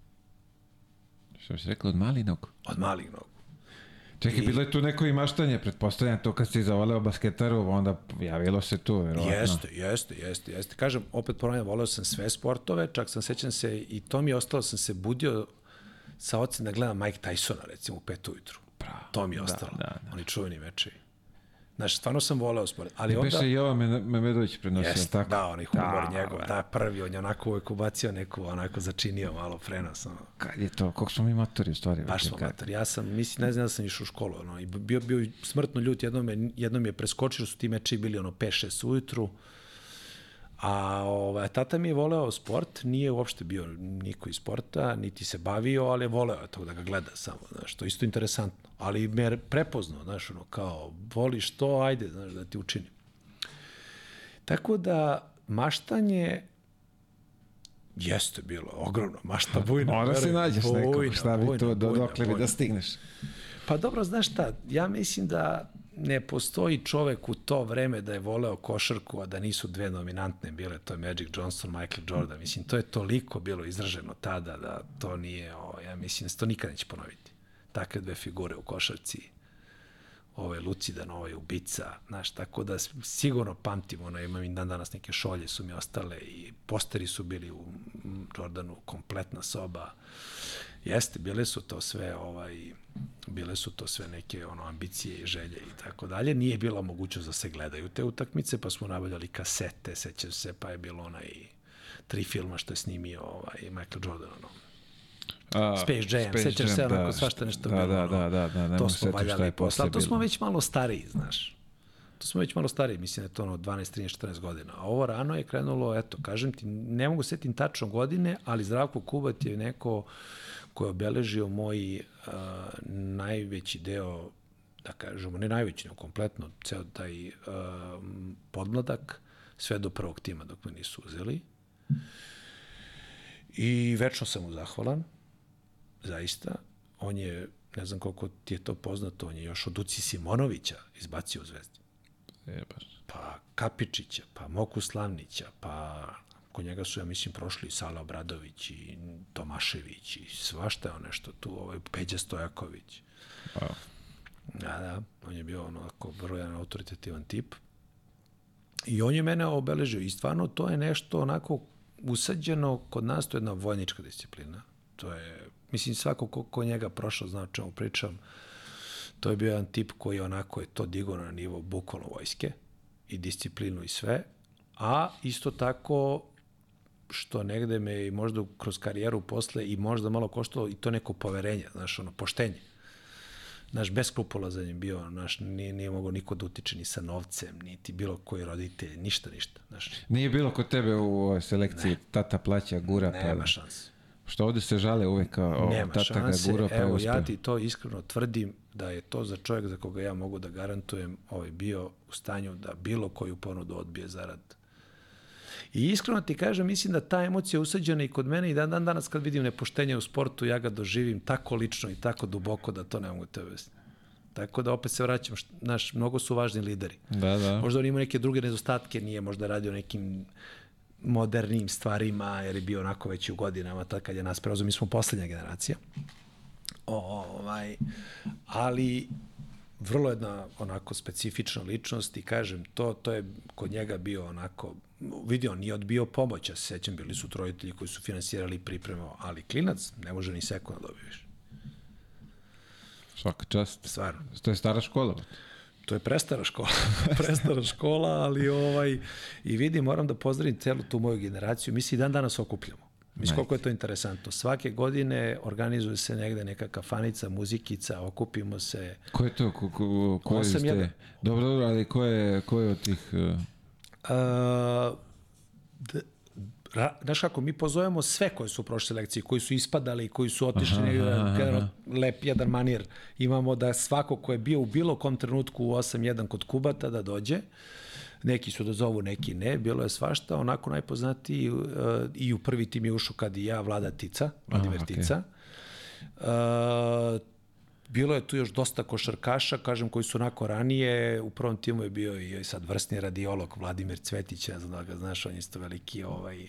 Što si rekla, od malinog? Od malih nogu. Čekaj, bilo je tu neko i maštanje, pretpostavljam to kad si zavoleo basketaru, onda javilo se tu, verovatno. Jeste, jeste, jeste, jeste. Kažem, opet ponavljam, voleo sam sve sportove, čak sam sećam se i to mi je ostalo, sam se budio sa ocem da gledam Mike Tysona, recimo, u pet ujutru. Pravo, to mi je ostalo. da, da. Oni čuveni mečevi. Znaš, stvarno sam voleo sport. Ali onda... Beše Jovan Memedović prenosio, Jeste, tako? da, onaj humor Da, njegov, da, prvi, on je onako uvek ubacio neku, onako začinio malo prenos, ono. Kad je to? Koliko smo mi matori u stvari? Baš smo mater. Ja sam, mislim, ne znam da sam išao u školu, ono, i bio, bio smrtno ljut, jednom je, jednom je preskočio, su ti meči bili ono 5-6 ujutru, a ovaj, tata mi je voleo sport, nije uopšte bio niko iz sporta, niti se bavio, ali je voleo to da ga gleda samo, znaš, to isto interesantno, ali me je prepoznao, znaš, ono, kao, voliš to, ajde, znaš, da ti učinim. Tako da, maštanje jeste bilo ogromno, mašta <laughs> bujna. Mora si veruj, nađeš nekog, bujna, šta bi bujna, to, do, bujna, dokle bi da stigneš. Pa dobro, znaš šta, ja mislim da ne postoji čovek u to vreme da je voleo košarku, a da nisu dve dominantne bile, to je Magic Johnson, Michael Jordan. Mislim, to je toliko bilo izraženo tada da to nije, o, ja mislim da to nikad neće ponoviti. Takve dve figure u košarci, ovaj Lucidan, ovaj ubica, znaš, tako da sigurno pamtim, ono, imam i dan danas neke šolje su mi ostale i posteri su bili u Jordanu, kompletna soba. Jeste, bile su to sve, ovaj, bile su to sve neke ono ambicije i želje i tako dalje. Nije bila mogućnost da se gledaju te utakmice, pa smo nabavljali kasete, sećam se, pa je bilo onaj tri filma što je snimio ovaj, Michael Jordan, ono, A, Space Jam, sećaš se onako svašta nešto da, bilo. Da, ono, da, da, da, ne to smo valjali posle, ali to smo već malo stariji, znaš. To smo već malo stariji, mislim da je to ono 12, 13, 14 godina. A ovo rano je krenulo, eto, kažem ti, ne mogu setim tačno godine, ali Zdravko Kubat je neko ko je obeležio moj uh, najveći deo, da kažemo, ne najveći, nego kompletno, ceo taj uh, podmladak, sve do prvog tima dok me nisu uzeli. I večno sam mu zahvalan, zaista. On je, ne znam koliko ti je to poznato, on je još od Uci Simonovića izbacio u Zvezdi. Jebaš. Pa Kapičića, pa Moku Slavnića, pa kod njega su, ja mislim, prošli Sala Obradović i Tomašević i svašta je nešto tu, ovaj Peđa Stojaković. Wow. Da, da, on je bio onako vrlo jedan autoritativan tip. I on je mene obeležio i stvarno to je nešto onako usađeno kod nas, to je jedna vojnička disciplina. To je, mislim, svako ko, ko njega prošao zna o čemu pričam. To je bio jedan tip koji onako je to digao na nivo bukvalno vojske i disciplinu i sve. A isto tako što negde me i možda kroz karijeru posle i možda malo koštalo i to neko poverenje, znaš, ono, poštenje naš beskrupulozan je bio, naš nije, nije mogao niko da utiče ni sa novcem, niti bilo koji roditelj, ništa, ništa. Znaš, Nije bilo kod tebe u ovoj selekciji ne. tata plaća gura, nema pa šanse. što ovde se žale uvek kao o, Nema tata šanse. ga gura, pa Evo, uspeo. ja ti to iskreno tvrdim da je to za čovjek za koga ja mogu da garantujem ovaj bio u stanju da bilo koju ponudu odbije zarad I iskreno ti kažem, mislim da ta emocija je usađena i kod mene i dan, dan danas kad vidim nepoštenje u sportu, ja ga doživim tako lično i tako duboko da to ne mogu te objasniti. Tako da opet se vraćam, znaš, mnogo su važni lideri. Da, da. Možda on ima neke druge nedostatke, nije možda radio nekim modernim stvarima, jer je bio onako već u godinama, tad kad je nas preuzeo, mi smo poslednja generacija. O, ovaj, ali vrlo jedna onako specifična ličnost i kažem, to, to je kod njega bio onako, vidio, nije odbio pomoć, ja se sećam, bili su trojitelji koji su finansirali i pripremao, ali klinac ne može ni sekund da više. Svaka čast. Stvarno. To je stara škola. To je prestara škola, <laughs> prestara škola, ali ovaj, i vidi, moram da pozdravim celu tu moju generaciju, mi se i dan danas okupljamo. Mislim, koliko je to interesantno. Svake godine organizuje se negde neka kafanica, muzikica, okupimo se. Ko je to? Ko, ko, ko je Osam ste? jedan. Dobro, dobro, ali ko je, ko je od tih... Uh, Uh, d, ra, znaš kako, mi pozovemo sve koje su prošle selekcije, koji su ispadali, koji su otišli aha, negdje, generalno, lep jedan manir. Imamo da svako ko je bio u bilo kom trenutku u 8-1 kod Kubata da dođe. neki su da zovu, neki ne, bilo je svašta, onako najpoznatiji uh, i u prvi tim je ušao kad i ja, Vlada Tica, Vladimir Aha, okej. Tica. Uh, bilo je tu još dosta košarkaša, kažem, koji su onako ranije, u prvom timu je bio i sad vrstni radiolog Vladimir Cvetić, ne znam da ga znaš, on je isto veliki, ovaj,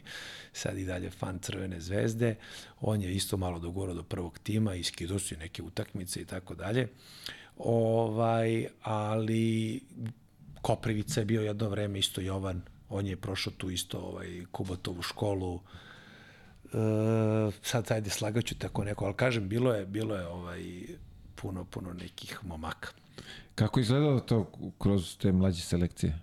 sad i dalje fan Crvene zvezde, on je isto malo dogorao do prvog tima, iskidao su i neke utakmice i tako dalje. Ovaj, ali Koprivica je bio jedno vreme isto Jovan, on je prošao tu isto ovaj, Kubotovu školu, e, sad ajde slagaću tako neko, ali kažem, bilo je, bilo je ovaj, puno, puno nekih momaka. Kako izgledalo to kroz te mlađe selekcije?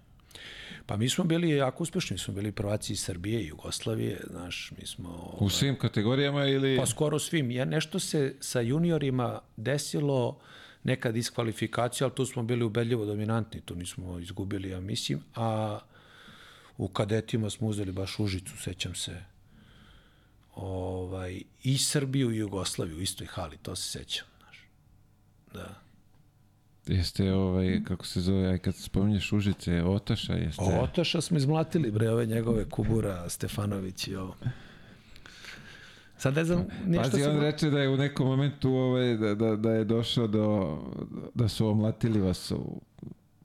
Pa mi smo bili jako uspešni, mi smo bili prvaci iz Srbije i Jugoslavije, znaš, mi smo... U svim kategorijama ili... Pa skoro svim. Ja, nešto se sa juniorima desilo, neka diskvalifikacija, ali tu smo bili ubedljivo dominantni, tu nismo izgubili, ja mislim, a u kadetima smo uzeli baš Užicu, sećam se, ovaj, i Srbiju i Jugoslaviju u istoj hali, to se sećam. Da. Jeste, ovaj, kako se zove, aj kad spominješ Užice, Otaša, jeste... Otaša smo izmlatili, bre, ove njegove Kubura, Stefanović i ovo. Sad ne znam, nešto Pazi, se... on reče da je u nekom momentu ovaj, da, da, da je došao do, da su omlatili vas u,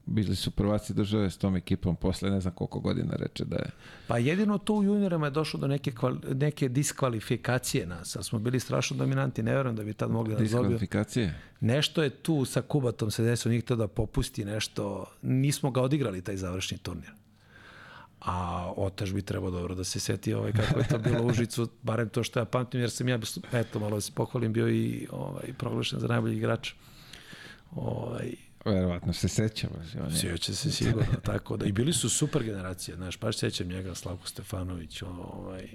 bili su prvaci države s tom ekipom posle ne znam koliko godina reče da je. Pa jedino to u juniorima je došlo do neke, kvali, neke diskvalifikacije nas, ali smo bili strašno dominanti, ne verujem da bi tad mogli da. Diskvalifikacije? Nešto je tu sa Kubatom se desilo, njih to da popusti nešto, nismo ga odigrali taj završni turnir. A Otaš bi trebao dobro da se seti ovaj, kako je to bilo u Užicu, <laughs> barem to što ja pamtim, jer sam ja, eto, malo da se pohvalim, bio i ovaj, proglašen za najbolji igrač. Ovaj, Verovatno se seća. baš, on je- Sjeća se sigurno, tako da. I bili su super generacije, znaš, baš sećam njega, Slavko Stefanović, ovaj,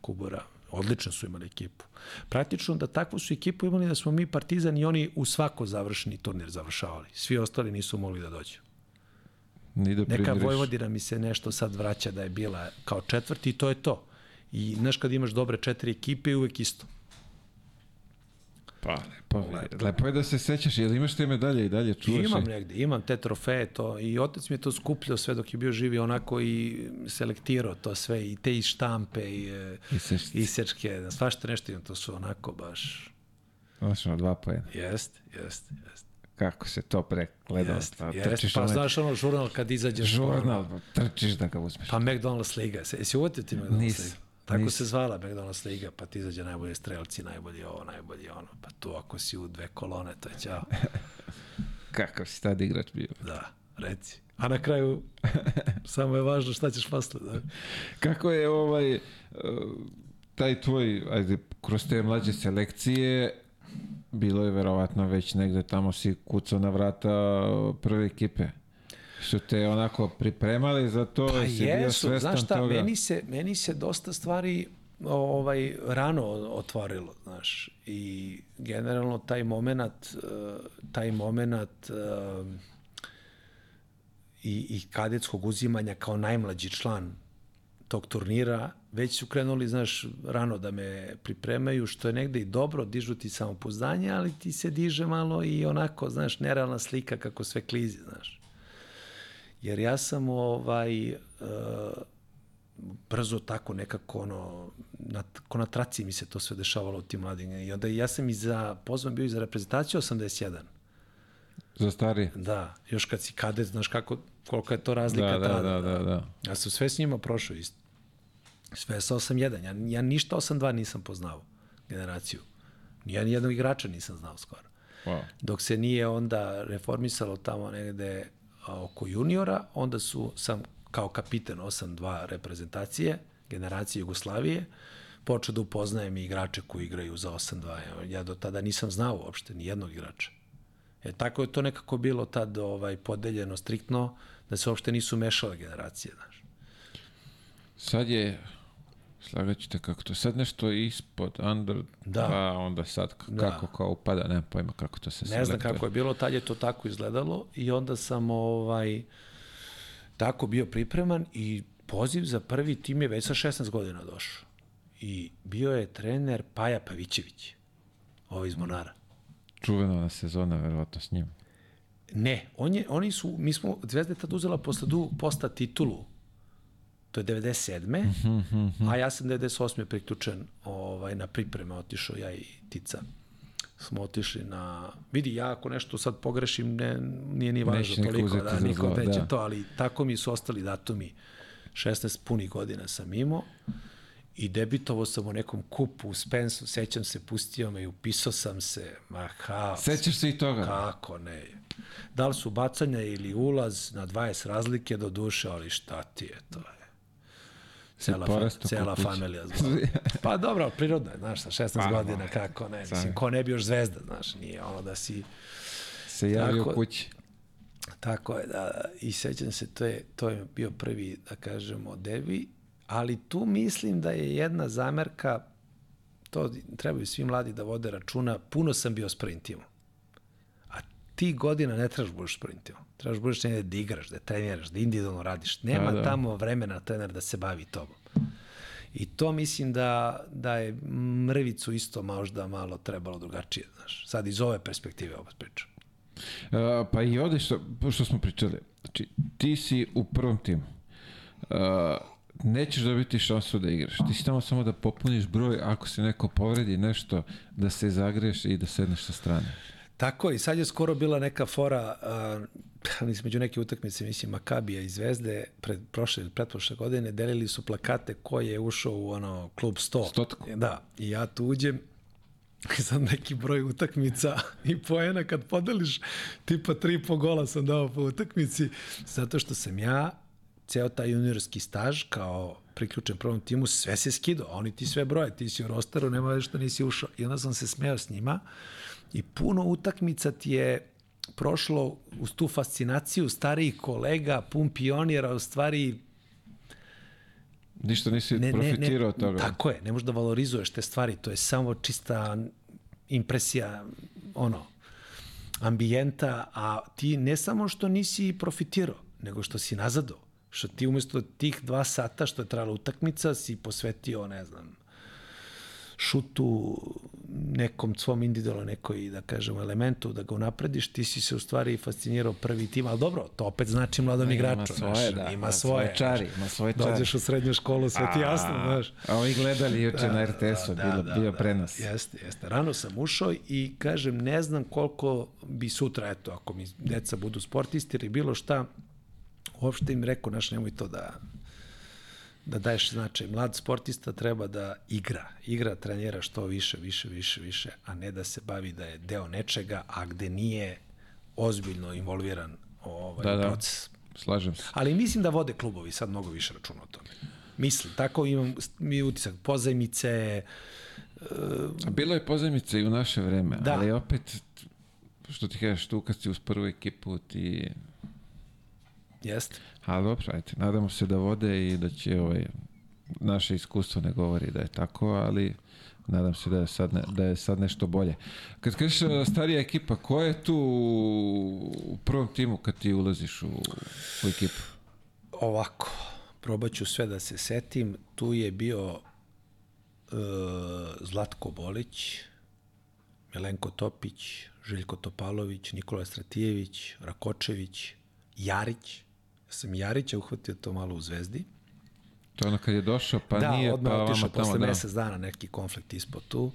Kubora, odlično su imali ekipu. Praktično da takvu su ekipu imali da smo mi Partizan i oni u svako završni turnir završavali. Svi ostali nisu mogli da dođu. Ni da Neka primiriš. Vojvodina mi se nešto sad vraća da je bila kao četvrti i to je to. I znaš kad imaš dobre četiri ekipe uvek isto. Pa, lepo, lepo je da se sećaš. Jel imaš te medalje i dalje čuvaš? Imam negde, imam te trofeje to i otac mi je to skupljao sve dok je bio živi onako i selektirao to sve i te iz štampe i e, Isečci. isečke, svašta nešto imam, to su onako baš ono, dva pojena. jest, jest, jest. Kako se to pregleda? Jest, pa, jest, trčiš pa onaj znaš ono žurnal kad izađeš žurnal, pa trčiš da ga uzmeš. Pa McDonald's liga, se, jesi uvatio ti McDonald's liga? Tako nisam. se zvala McDonald's liga, pa ti izađe najbolji strelci, najbolji ovo, najbolji ono, pa tu ako si u dve kolone, to je ćao. <laughs> Kakav si tad igrač bio? Da, reci. A na kraju, <laughs> samo je važno šta ćeš posle. Da? Kako je ovaj uh, taj tvoj, ajde, kroz te mlađe selekcije bilo je verovatno već negde tamo si kucao na vrata prve ekipe. Su te onako pripremali za to, Pa bio jesu, svestan znaš šta, toga? meni se, meni se dosta stvari ovaj rano otvorilo, znaš. I generalno taj momenat, eh, taj momenat eh, i, i kadetskog uzimanja kao najmlađi član tog turnira, već su krenuli, znaš, rano da me pripremaju, što je negde i dobro, dižu ti samopouzdanje, ali ti se diže malo i onako, znaš, nerealna slika kako sve klizi, znaš. Jer ja sam ovaj, uh, brzo tako nekako ono, na, ko na traci mi se to sve dešavalo u tim mladim. I onda ja sam i za, pozvan bio i za reprezentaciju 81. Za starije? Da, još kad si kadet, znaš kako, koliko je to razlika Da, da, tada. da, da, da. Ja sam sve s njima prošao isto. Sve sa 8-1. Ja, ja ništa 8-2 nisam poznao generaciju. Ja ni jednog igrača nisam znao skoro. Wow. Dok se nije onda reformisalo tamo negde oko juniora, onda su sam kao kapiten 8-2 reprezentacije, generacije Jugoslavije, počeo da upoznajem i igrače koji igraju za 8-2. Ja do tada nisam znao uopšte ni jednog igrača. E, tako je to nekako bilo tad ovaj, podeljeno striktno, da se uopšte nisu mešale generacije, znaš. Sad je, slagaću te kako to, sad nešto ispod, under, Da. pa onda sad Da. kako kao upada, nema pojma kako to se Ne znam kako je bilo, tad je to tako izgledalo i onda sam ovaj, tako bio pripreman i poziv za prvi tim je već sa 16 godina došao. I bio je trener Paja Pavićević, ovaj iz Monara. Čuvena ona sezona, verovatno s njim. Ne, on je, oni su, mi smo, Zvezda je tad uzela posle du, posta titulu, to je 97. Mm -hmm. a ja sam 98. priključen ovaj, na pripreme, otišao ja i Tica smo otišli na... Vidi, ja ako nešto sad pogrešim, ne, nije ni važno toliko, da, niko neće da. to, ali tako mi su ostali datumi. 16 punih godina sam imao i debitovao sam u nekom kupu u Spensu, sećam se, pustio me i upisao sam se, ma haos. Sećaš se i toga? Kako ne. Da li su bacanja ili ulaz na 20 razlike do duše, ali šta ti je, to je. Cela, fa, cela familija. <laughs> Pa dobro, prirodno je, znaš, sa 16 pa, godina, kako ne, mislim, ko ne bi još zvezda, znaš, nije ono da si... Se javio tako, kući. Tako je, da, i sećam se, to je, to je bio prvi, da kažemo, debi, ali tu mislim da je jedna zamerka, to trebaju svi mladi da vode računa, puno sam bio sprintima. A ti godina ne trebaš da budeš sprintima. Trebaš da budeš negde da igraš, da treniraš, da individualno radiš. Nema da, da. tamo vremena trener da se bavi tobom. I to mislim da, da je mrvicu isto možda malo trebalo drugačije, znaš. Sad iz ove perspektive ovo pričam. Uh, pa i ovde što, što smo pričali, znači ti si u prvom timu. Uh, nećeš dobiti šansu da igraš. Ti si tamo samo da popuniš broj, ako se neko povredi nešto, da se zagreš i da sedneš sa strane. Tako i sad je skoro bila neka fora, uh, <laughs> među neke utakmice, mislim, Makabija i Zvezde, pred prošle ili pretprošle godine, delili su plakate ko je ušao u ono, klub 100. Stotku. Da, i ja tu uđem, <laughs> sad neki broj utakmica i poena kad podeliš tipa tri po gola sam dao po utakmici zato što sam ja ceo taj juniorski staž kao priključen prvom timu, sve se skido, a oni ti sve broje, ti si u rosteru, nema što nisi ušao. I onda sam se smeo s njima i puno utakmica ti je prošlo uz tu fascinaciju starijih kolega, pun pionira, u stvari Ništa nisi ne, profitirao ne, od toga. Tako je, ne možeš da valorizuješ te stvari, to je samo čista impresija, ono, ambijenta, a ti ne samo što nisi profitirao, nego što si nazadao. Što ti umesto tih dva sata što je trajala utakmica si posvetio, ne znam, šutu, nekom svom individualnom nekoj, da kažemo, elementu, da ga unaprediš, ti si se u stvari fascinirao prvi tim, ali dobro, to opet znači mladom igraču. Ima svoje, znaš, da, ima svoje, čari, ima svoje čari. Dođeš u srednju školu, sve ti jasno, znaš. A ovi gledali juče da, na RTS-u, da, bilo, da, bio da, prenos. Jeste, jeste. Rano sam ušao i kažem, ne znam koliko bi sutra, eto, ako mi deca budu sportisti ili bilo šta, uopšte im rekao, znaš, nemoj to da da daješ značaj. Mlad sportista treba da igra. Igra, trenira što više, više, više, više, a ne da se bavi da je deo nečega, a gde nije ozbiljno involviran ovaj da, da. proces. Slažem se. Ali mislim da vode klubovi sad mnogo više računa o tome. Mislim, tako imam mi utisak. Pozajmice... Uh, Bilo je pozajmice i u naše vreme, da. ali opet, što ti kažeš, tu kad si uz prvu ekipu, ti Jeste. A dobro, ajte, nadamo se da vode i da će ovaj, naše iskustvo ne govori da je tako, ali nadam se da je sad, ne, da je sad nešto bolje. Kad kažeš e, starija ekipa, ko je tu u prvom timu kad ti ulaziš u, u ekipu? Ovako, probat ću sve da se setim. Tu je bio uh, Zlatko Bolić, Milenko Topić, Željko Topalović, Nikola Stratijević, Rakočević, Jarić, sam Jarića uhvatio to malo u Zvezdi. To je ono kad je došao, pa da, nije, pa vama tamo. Posle da. mesec dana neki konflikt ispod tu. Uh,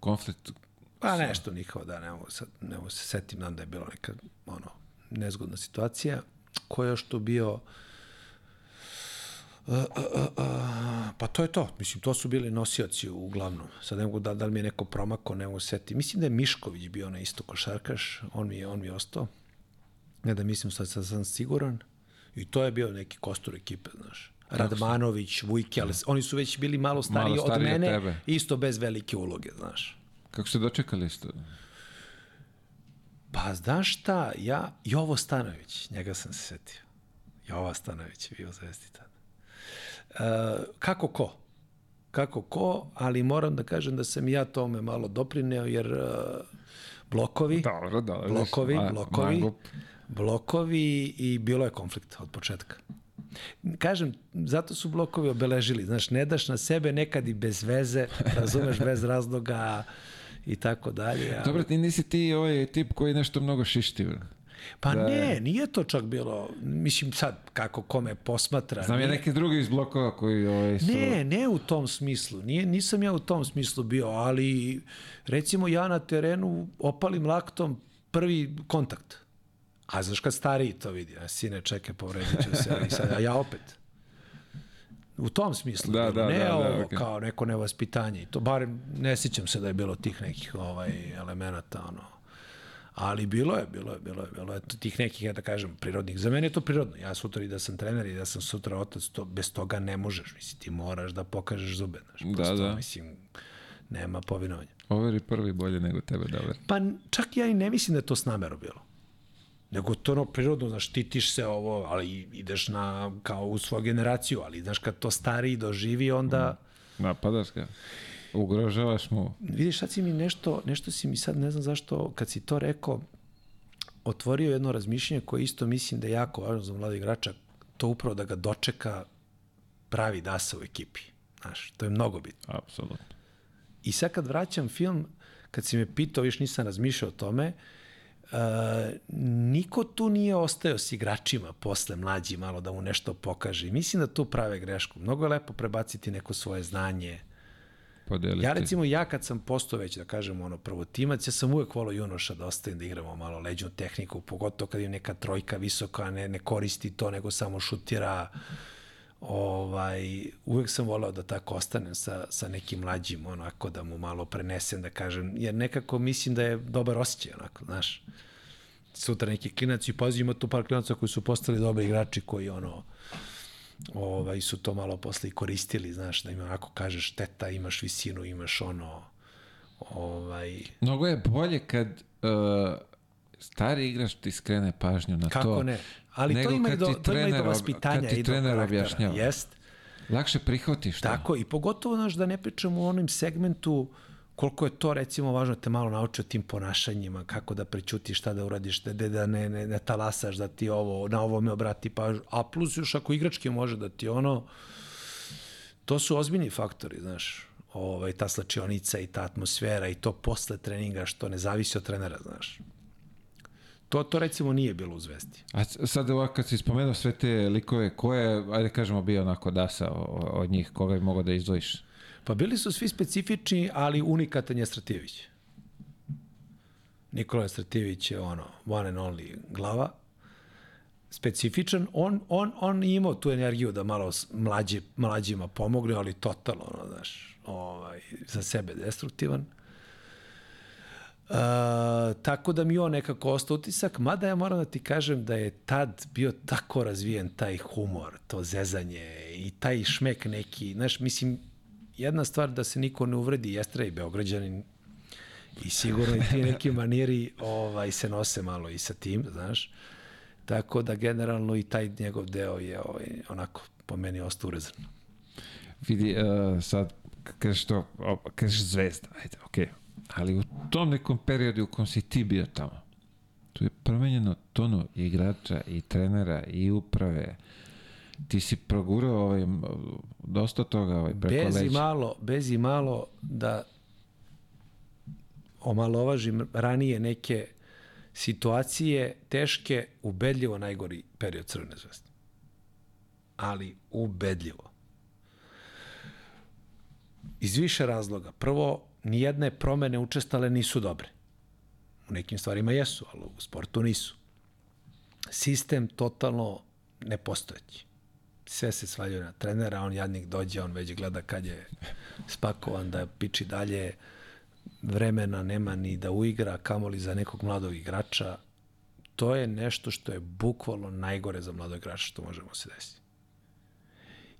konflikt? Pa nešto njihovo, da, ne mogu, sad, ne mogu se setim, nam da je bilo neka ono, nezgodna situacija. Ko je još tu bio... Uh, uh, uh, uh, pa to je to. Mislim, to su bili nosioci uglavnom. Sad ne mogu da, da li mi je neko promako, ne mogu seti. Mislim da je Mišković bio na isto košarkaš, on mi je, on mi je ostao. Ne da mislim, sad, sad sam siguran. I to je bio neki kostur ekipe, znaš. Radmanović, Vujke, ali oni su već bili malo stariji, malo stariji od mene, tebe. isto bez velike uloge, znaš. Kako ste dočekali isto? Pa znaš šta, ja, Jovo Stanović, njega sam se setio. Jova Stanović je bio zvezdi tada. Uh, kako ko? Kako ko, ali moram da kažem da sam ja tome malo doprineo, jer uh, blokovi, dobro, dobro, blokovi, ma, blokovi, mangup. blokovi i bilo je konflikt od početka. Kažem, zato su blokovi obeležili. Znaš, ne daš na sebe nekad i bez veze, razumeš, bez razloga i tako dalje. a- Dobro, ti nisi ti ovaj tip koji nešto mnogo šišti. Pa ne, nije to čak bilo, mislim sad kako kome posmatra. Znam ja nije- neki drugi iz blokova koji ovaj, su... Ne, ne u tom smislu. Nije, nisam ja u tom smislu bio, ali recimo ja na terenu opalim laktom prvi kontakt. A znaš kad stariji to vidi, a sine čekaj povredit ću se, ali sad, a ja opet. U tom smislu. Da, bilo. da, ne da, da, ovo okej. kao neko nevaspitanje. To barem ne sjećam se da je bilo tih nekih ovaj elemenata ono. Ali bilo je, bilo je, bilo je, bilo je tih nekih, ja da kažem, prirodnih. Za mene je to prirodno. Ja sutra i da sam trener i da sam sutra otac, to, bez toga ne možeš. Mislim, ti moraš da pokažeš zube. Znaš, Da, prosto, da. Mislim, nema povinovanja. Overi prvi bolje nego tebe, dobro. Pa čak ja i ne mislim da je to s namerom bilo. Nego to ono prirodno, znaš, štitiš se ovo, ali ideš na, kao u svoju generaciju, ali znaš, kad to stariji doživi, onda... Napadaš ga. Ugrožavaš mu. Vidiš, sad si mi nešto, nešto si mi sad, ne znam zašto, kad si to rekao, otvorio jedno razmišljanje koje isto mislim da je jako važno za mlada igrača, to upravo da ga dočeka pravi dasa u ekipi. Znaš, to je mnogo bitno. Apsolutno. I sad kad vraćam film, kad si me pitao, viš nisam razmišljao o tome, uh, niko tu nije ostao s igračima posle mlađi malo da mu nešto pokaže. I mislim da tu prave grešku. Mnogo je lepo prebaciti neko svoje znanje. Podeliti. Ja recimo, ja kad sam postao već, da kažem, ono, prvotimac, ja sam uvek volao Junoša da ostavim da igramo malo leđnu tehniku, pogotovo kad im neka trojka visoka, ne, ne koristi to, nego samo šutira. Ovaj, uvek sam volao da tako ostanem sa, sa nekim mlađim, onako, da mu malo prenesem, da kažem, jer nekako mislim da je dobar osjećaj, onako, znaš. Sutra neki klinac i pazi, ima tu par klinaca koji su postali dobri igrači koji, ono, ovaj, su to malo posle i koristili, znaš, da im onako kažeš teta, imaš visinu, imaš ono, ovaj, Mnogo je bolje kad uh, stari igrač ti skrene pažnju na to. kako ne. Ali to ima, i do, ti to ima i do vaspitanja kad ti i do trener objašnjava. Jest, Lakše prihvatiš to. tako, i pogotovo, znaš, da ne pričamo o onom segmentu koliko je to recimo važno da te malo nauči o tim ponašanjima, kako da prećutiš, šta da uradiš, da, da, da ne, ne, ne talasaš, da ti ovo, na ovo me obrati pažnju, a plus još ako igrački može da ti ono, to su ozbiljni faktori, znaš, ovaj, ta slačionica i ta atmosfera i to posle treninga što ne zavisi od trenera, znaš. To, to recimo nije bilo u Zvezdi. A sad ovako kad si spomenuo sve te likove, ko je, ajde kažemo, bio onako dasa od njih, koga bi mogao da izdvojiš? Pa bili su svi specifični, ali unikatan je Stratijević. Nikola Stratijević je ono, one and only glava. Specifičan, on, on, on imao tu energiju da malo mlađi, mlađima pomogne, ali totalno, ono, znaš, ovaj, za sebe destruktivan. Uh, tako da mi on nekako ostao utisak, mada ja moram da ti kažem da je tad bio tako razvijen taj humor, to zezanje i taj šmek neki, znaš, mislim, jedna stvar da se niko ne uvredi, Jestra i Beograđanin i sigurno i ti neki maniri ovaj, se nose malo i sa tim, znaš, tako da generalno i taj njegov deo je ovaj, onako po meni ostao urezan. Vidi, uh, sad, kažeš to, kažeš zvezda, ajde, okej. Ali u tom nekom periodu u kom si ti bio tamo, tu je promenjeno tono i igrača i trenera i uprave. Ti si progurao ovaj, dosta toga ovaj, preko bez i leđa. malo, bez i malo da omalovažim ranije neke situacije teške, ubedljivo najgori period Crvene zvezde. Ali ubedljivo. Iz više razloga. Prvo, nijedne promene učestale nisu dobre. U nekim stvarima jesu, ali u sportu nisu. Sistem totalno nepostojeći sve se svaljuje na trenera, on jadnik dođe, on već gleda kad je spakovan da piči dalje, vremena nema ni da uigra, kamoli za nekog mladog igrača. To je nešto što je bukvalno najgore za mladog igrača što možemo se desiti.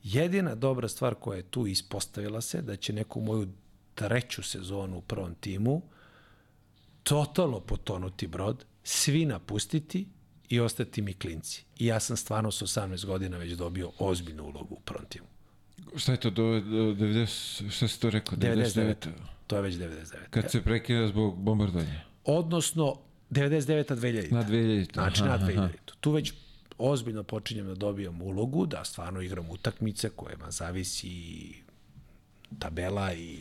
Jedina dobra stvar koja je tu ispostavila se, da će neku moju treću sezonu u prvom timu totalno potonuti brod, svi napustiti i ostati mi klinci. I ja sam stvarno sa 18 godina već dobio ozbiljnu ulogu u prvom timu. Šta je to, do, do 90, šta si to rekao? 99. To je već 99. Kad se prekida zbog bombardovanja? Odnosno, 99. 2000. Na 2000. Znači, aha, na aha. 2000. Tu već ozbiljno počinjem da dobijam ulogu, da stvarno igram utakmice kojima zavisi tabela i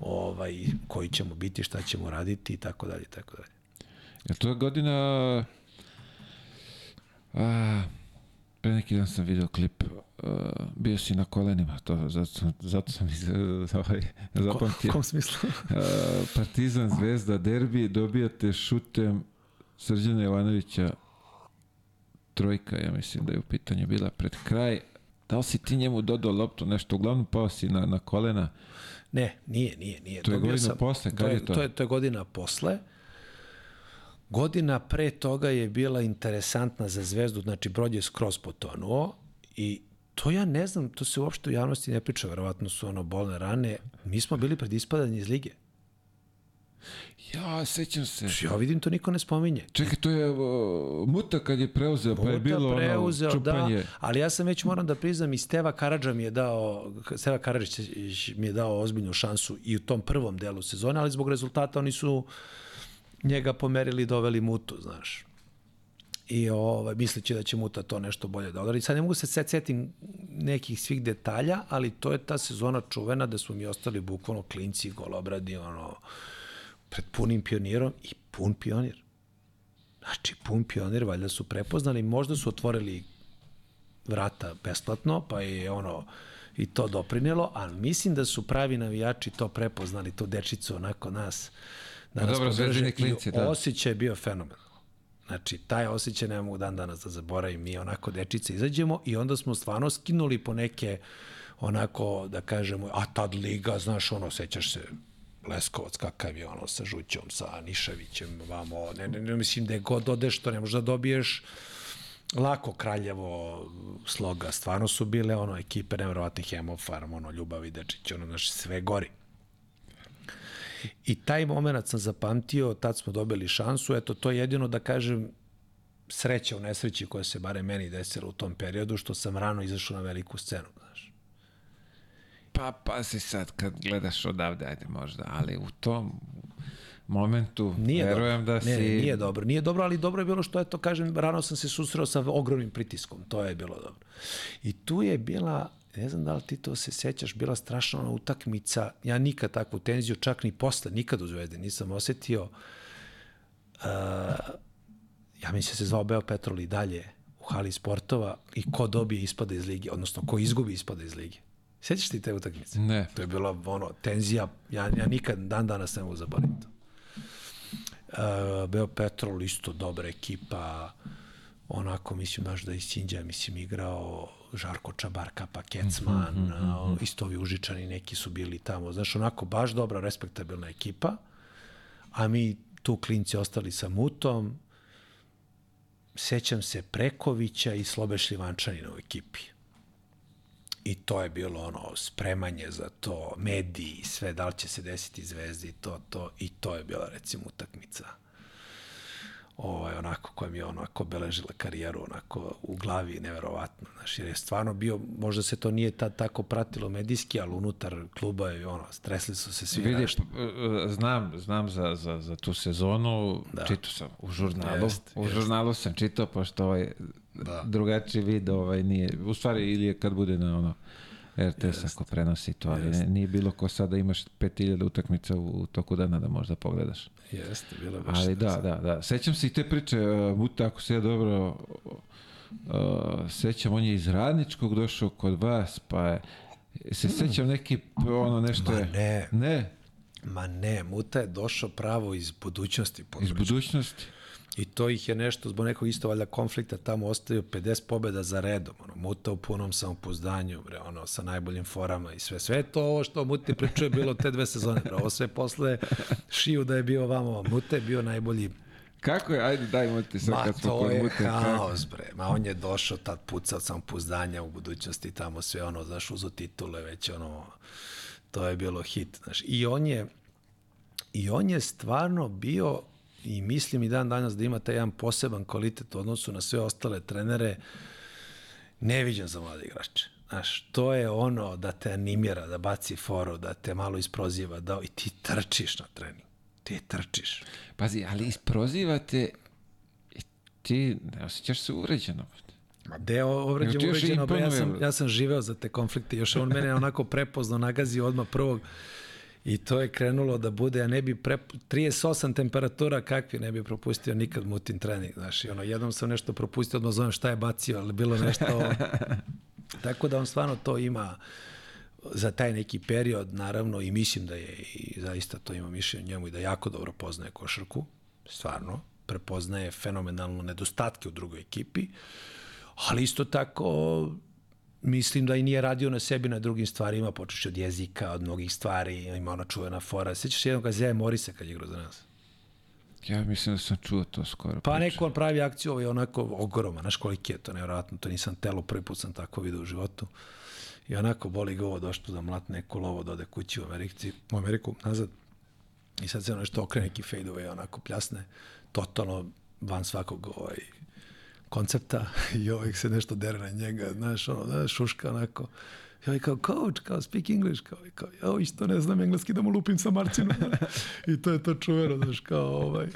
ovaj, koji ćemo biti, šta ćemo raditi i tako dalje, tako dalje. Je to godina... A, pre neki dan sam video klip uh, bio si na kolenima, to, zato, zato sam iz, <laughs> ovaj, zapamtio. U kom smislu? Uh, Partizan, Zvezda, derbi, dobijate šutem Srđana Jovanovića trojka, ja mislim da je u pitanju bila pred kraj. Da li si ti njemu dodao loptu, nešto, uglavnom pao si na, na kolena? Ne, nije, nije, nije. To je Dobio godina sam- posle, kad to je to? To je, to je godina posle. Godina pre toga je bila interesantna za Zvezdu, znači brod je skroz potonuo i to ja ne znam, to se uopšte u javnosti ne priča, verovatno su ono bolne rane. Mi smo bili pred ispadanje iz lige. Ja, sećam se. Ja vidim, to niko ne spominje. Čekaj, to je uh, Muta kad je preuzeo, pa je bilo preuzeo, ono čupanje. Da, ali ja sam već moram da priznam i Steva Karadža mi je dao, Steva Karadžić mi je dao ozbiljnu šansu i u tom prvom delu sezone, ali zbog rezultata oni su njega pomerili i doveli Mutu, znaš. I ovaj, misleći da će Muta to nešto bolje da odradi. Sad ne mogu se setim nekih svih detalja, ali to je ta sezona čuvena da smo mi ostali bukvalno klinci, golobradi, ono, pred punim pionirom i pun pionir. Znači, pun pionir, valjda su prepoznali, možda su otvorili vrata besplatno, pa je ono i to doprinelo, ali mislim da su pravi navijači to prepoznali, to dečicu onako nas da nas dobro, podrže klinci, da. osjećaj je bio fenomenal. Znači, taj osjećaj ne mogu dan danas da zaboravim, mi onako dečice izađemo i onda smo stvarno skinuli po neke onako, da kažemo, a tad liga, znaš, ono, sećaš se, Leskovac, kakav je ono sa Žućom, sa Nišavićem, vamo, ne, ne, ne mislim da je god odeš, to ne možeš da dobiješ lako Kraljevo sloga, stvarno su bile ono ekipe nevjerovatnih Hemofarm, ono Ljubav Idečić, ono naš sve gori. I taj moment sam zapamtio, tad smo dobili šansu, eto to je jedino da kažem sreća u nesreći koja se bare meni desila u tom periodu, što sam rano izašao na veliku scenu, znaš. Pa, pa si sad kad gledaš odavde, ajde možda, ali u tom momentu Nije verujem dobro. da si... Ne, nije dobro. Nije dobro, ali dobro je bilo što, eto, kažem, rano sam se susreo sa ogromnim pritiskom. To je bilo dobro. I tu je bila, ne znam da li ti to se sećaš, bila strašna ona utakmica. Ja nikad takvu tenziju, čak ni posle, nikad u Zvezdi nisam osetio. Uh, ja mislim da se zvao Beo Petrol i dalje u hali sportova i ko dobije ispada iz lige, odnosno ko izgubi ispada iz lige. Sećaš ti te utakmice? Ne. To je bila ono, tenzija, ja, ja nikad dan danas ne mogu zaboraviti. Uh, Beo Petrol isto dobra ekipa, onako mislim baš da i Sinđa mislim igrao Žarko Čabarka, pa Kecman, mm -hmm, uh, isto ovi Užičani neki su bili tamo, znaš onako baš dobra, respektabilna ekipa, a mi tu klinci ostali sa Mutom, sećam se Prekovića i Slobe Šljivančanina u ekipi. I to je bilo ono spremanje za to, mediji, sve, da li će se desiti zvezdi, to, to, i to je bila recimo utakmica ovaj, onako koja mi je onako beležila karijeru onako u glavi neverovatno, znaš, jer je stvarno bio, možda se to nije tad tako pratilo medijski, ali unutar kluba je ono, stresli su se svi Vidi, nešto. p- e, znam, znam za, za, za tu sezonu, da. čitao sam u žurnalu, Jest, u jest. žurnalu sam čitao, pošto ovaj da. drugačiji vid ovaj nije, u stvari ili je kad bude na ono RTS ako prenosi to, ali ne, nije bilo ko sada imaš 5000 utakmica u, u toku dana da možda pogledaš. Jeste, bilo baš Ali da, da, da. Sećam se i te priče, uh, Buta, ako se ja dobro uh, sećam, on je iz Radničkog došao kod vas, pa je, se sećam neki, ono nešto Ma je... ne. Ne, Ma ne, Muta je došao pravo iz budućnosti. iz budućnosti. I to ih je nešto, zbog nekog isto valjda konflikta, tamo ostaju 50 pobjeda za redom. Ono, muta u punom samopouzdanju, bre, ono, sa najboljim forama i sve. Sve to ovo što Muti pričao je bilo te dve sezone. Bre. Ovo sve posle šiju da je bio vamo. Muta je bio najbolji Kako je, ajde dajmo ti sad Ma kad smo to kod je Mute. kako- haos, bre. Ma on je došao tad pucao samopouzdanja u budućnosti tamo sve ono, znaš, uzo titule već ono, to je bilo hit, znaš. I on je, i on je stvarno bio i mislim i dan danas da ima taj jedan poseban kvalitet u odnosu na sve ostale trenere, neviđen za mlade igrače. Znaš, to je ono da te animira, da baci foru, da te malo isproziva, da, i ti trčiš na trening. Ti trčiš. Pazi, ali isprozivate i ti ne osjećaš se uređeno. Ma deo uređeno, bre, ja sam, ja sam živeo za te konflikte, još on mene onako prepoznao, nagazio odmah prvog I to je krenulo da bude, ja ne bi pre, 38 temperatura kakvi ne bi propustio nikad mutin trening, znaš, i ono, jednom sam nešto propustio, odmah zovem šta je bacio, ali bilo nešto, <laughs> tako da on stvarno to ima za taj neki period, naravno, i mislim da je, i zaista to ima mišljenje njemu i da jako dobro poznaje košarku, stvarno, prepoznaje fenomenalno nedostatke u drugoj ekipi, ali isto tako mislim da i nije radio na sebi na drugim stvarima, počeš od jezika, od mnogih stvari, ima ona čuvena fora. Sećaš jednog Azeja Morisa kad je igrao za nas? Ja mislim da sam čuo to skoro. Pa neko on pravi akciju, ovaj onako ogroma, znaš koliki je to, nevjerojatno, to nisam telo, prvi put sam tako vidio u životu. I onako boli ga ovo došto da mlat neko lovo, da ode kući u, Americi, u Ameriku, nazad. I sad se ono što okrene neki fade away, onako pljasne, totalno van svakog ovaj, koncepta <laughs> i ovaj se nešto dere na njega, znaš, ono, da, šuška onako. I ovaj kao, coach, kao, speak English, kao, kao, ja isto ne znam engleski da mu lupim sa Marcinom. <laughs> I to je to čuveno, znaš, kao, ovaj,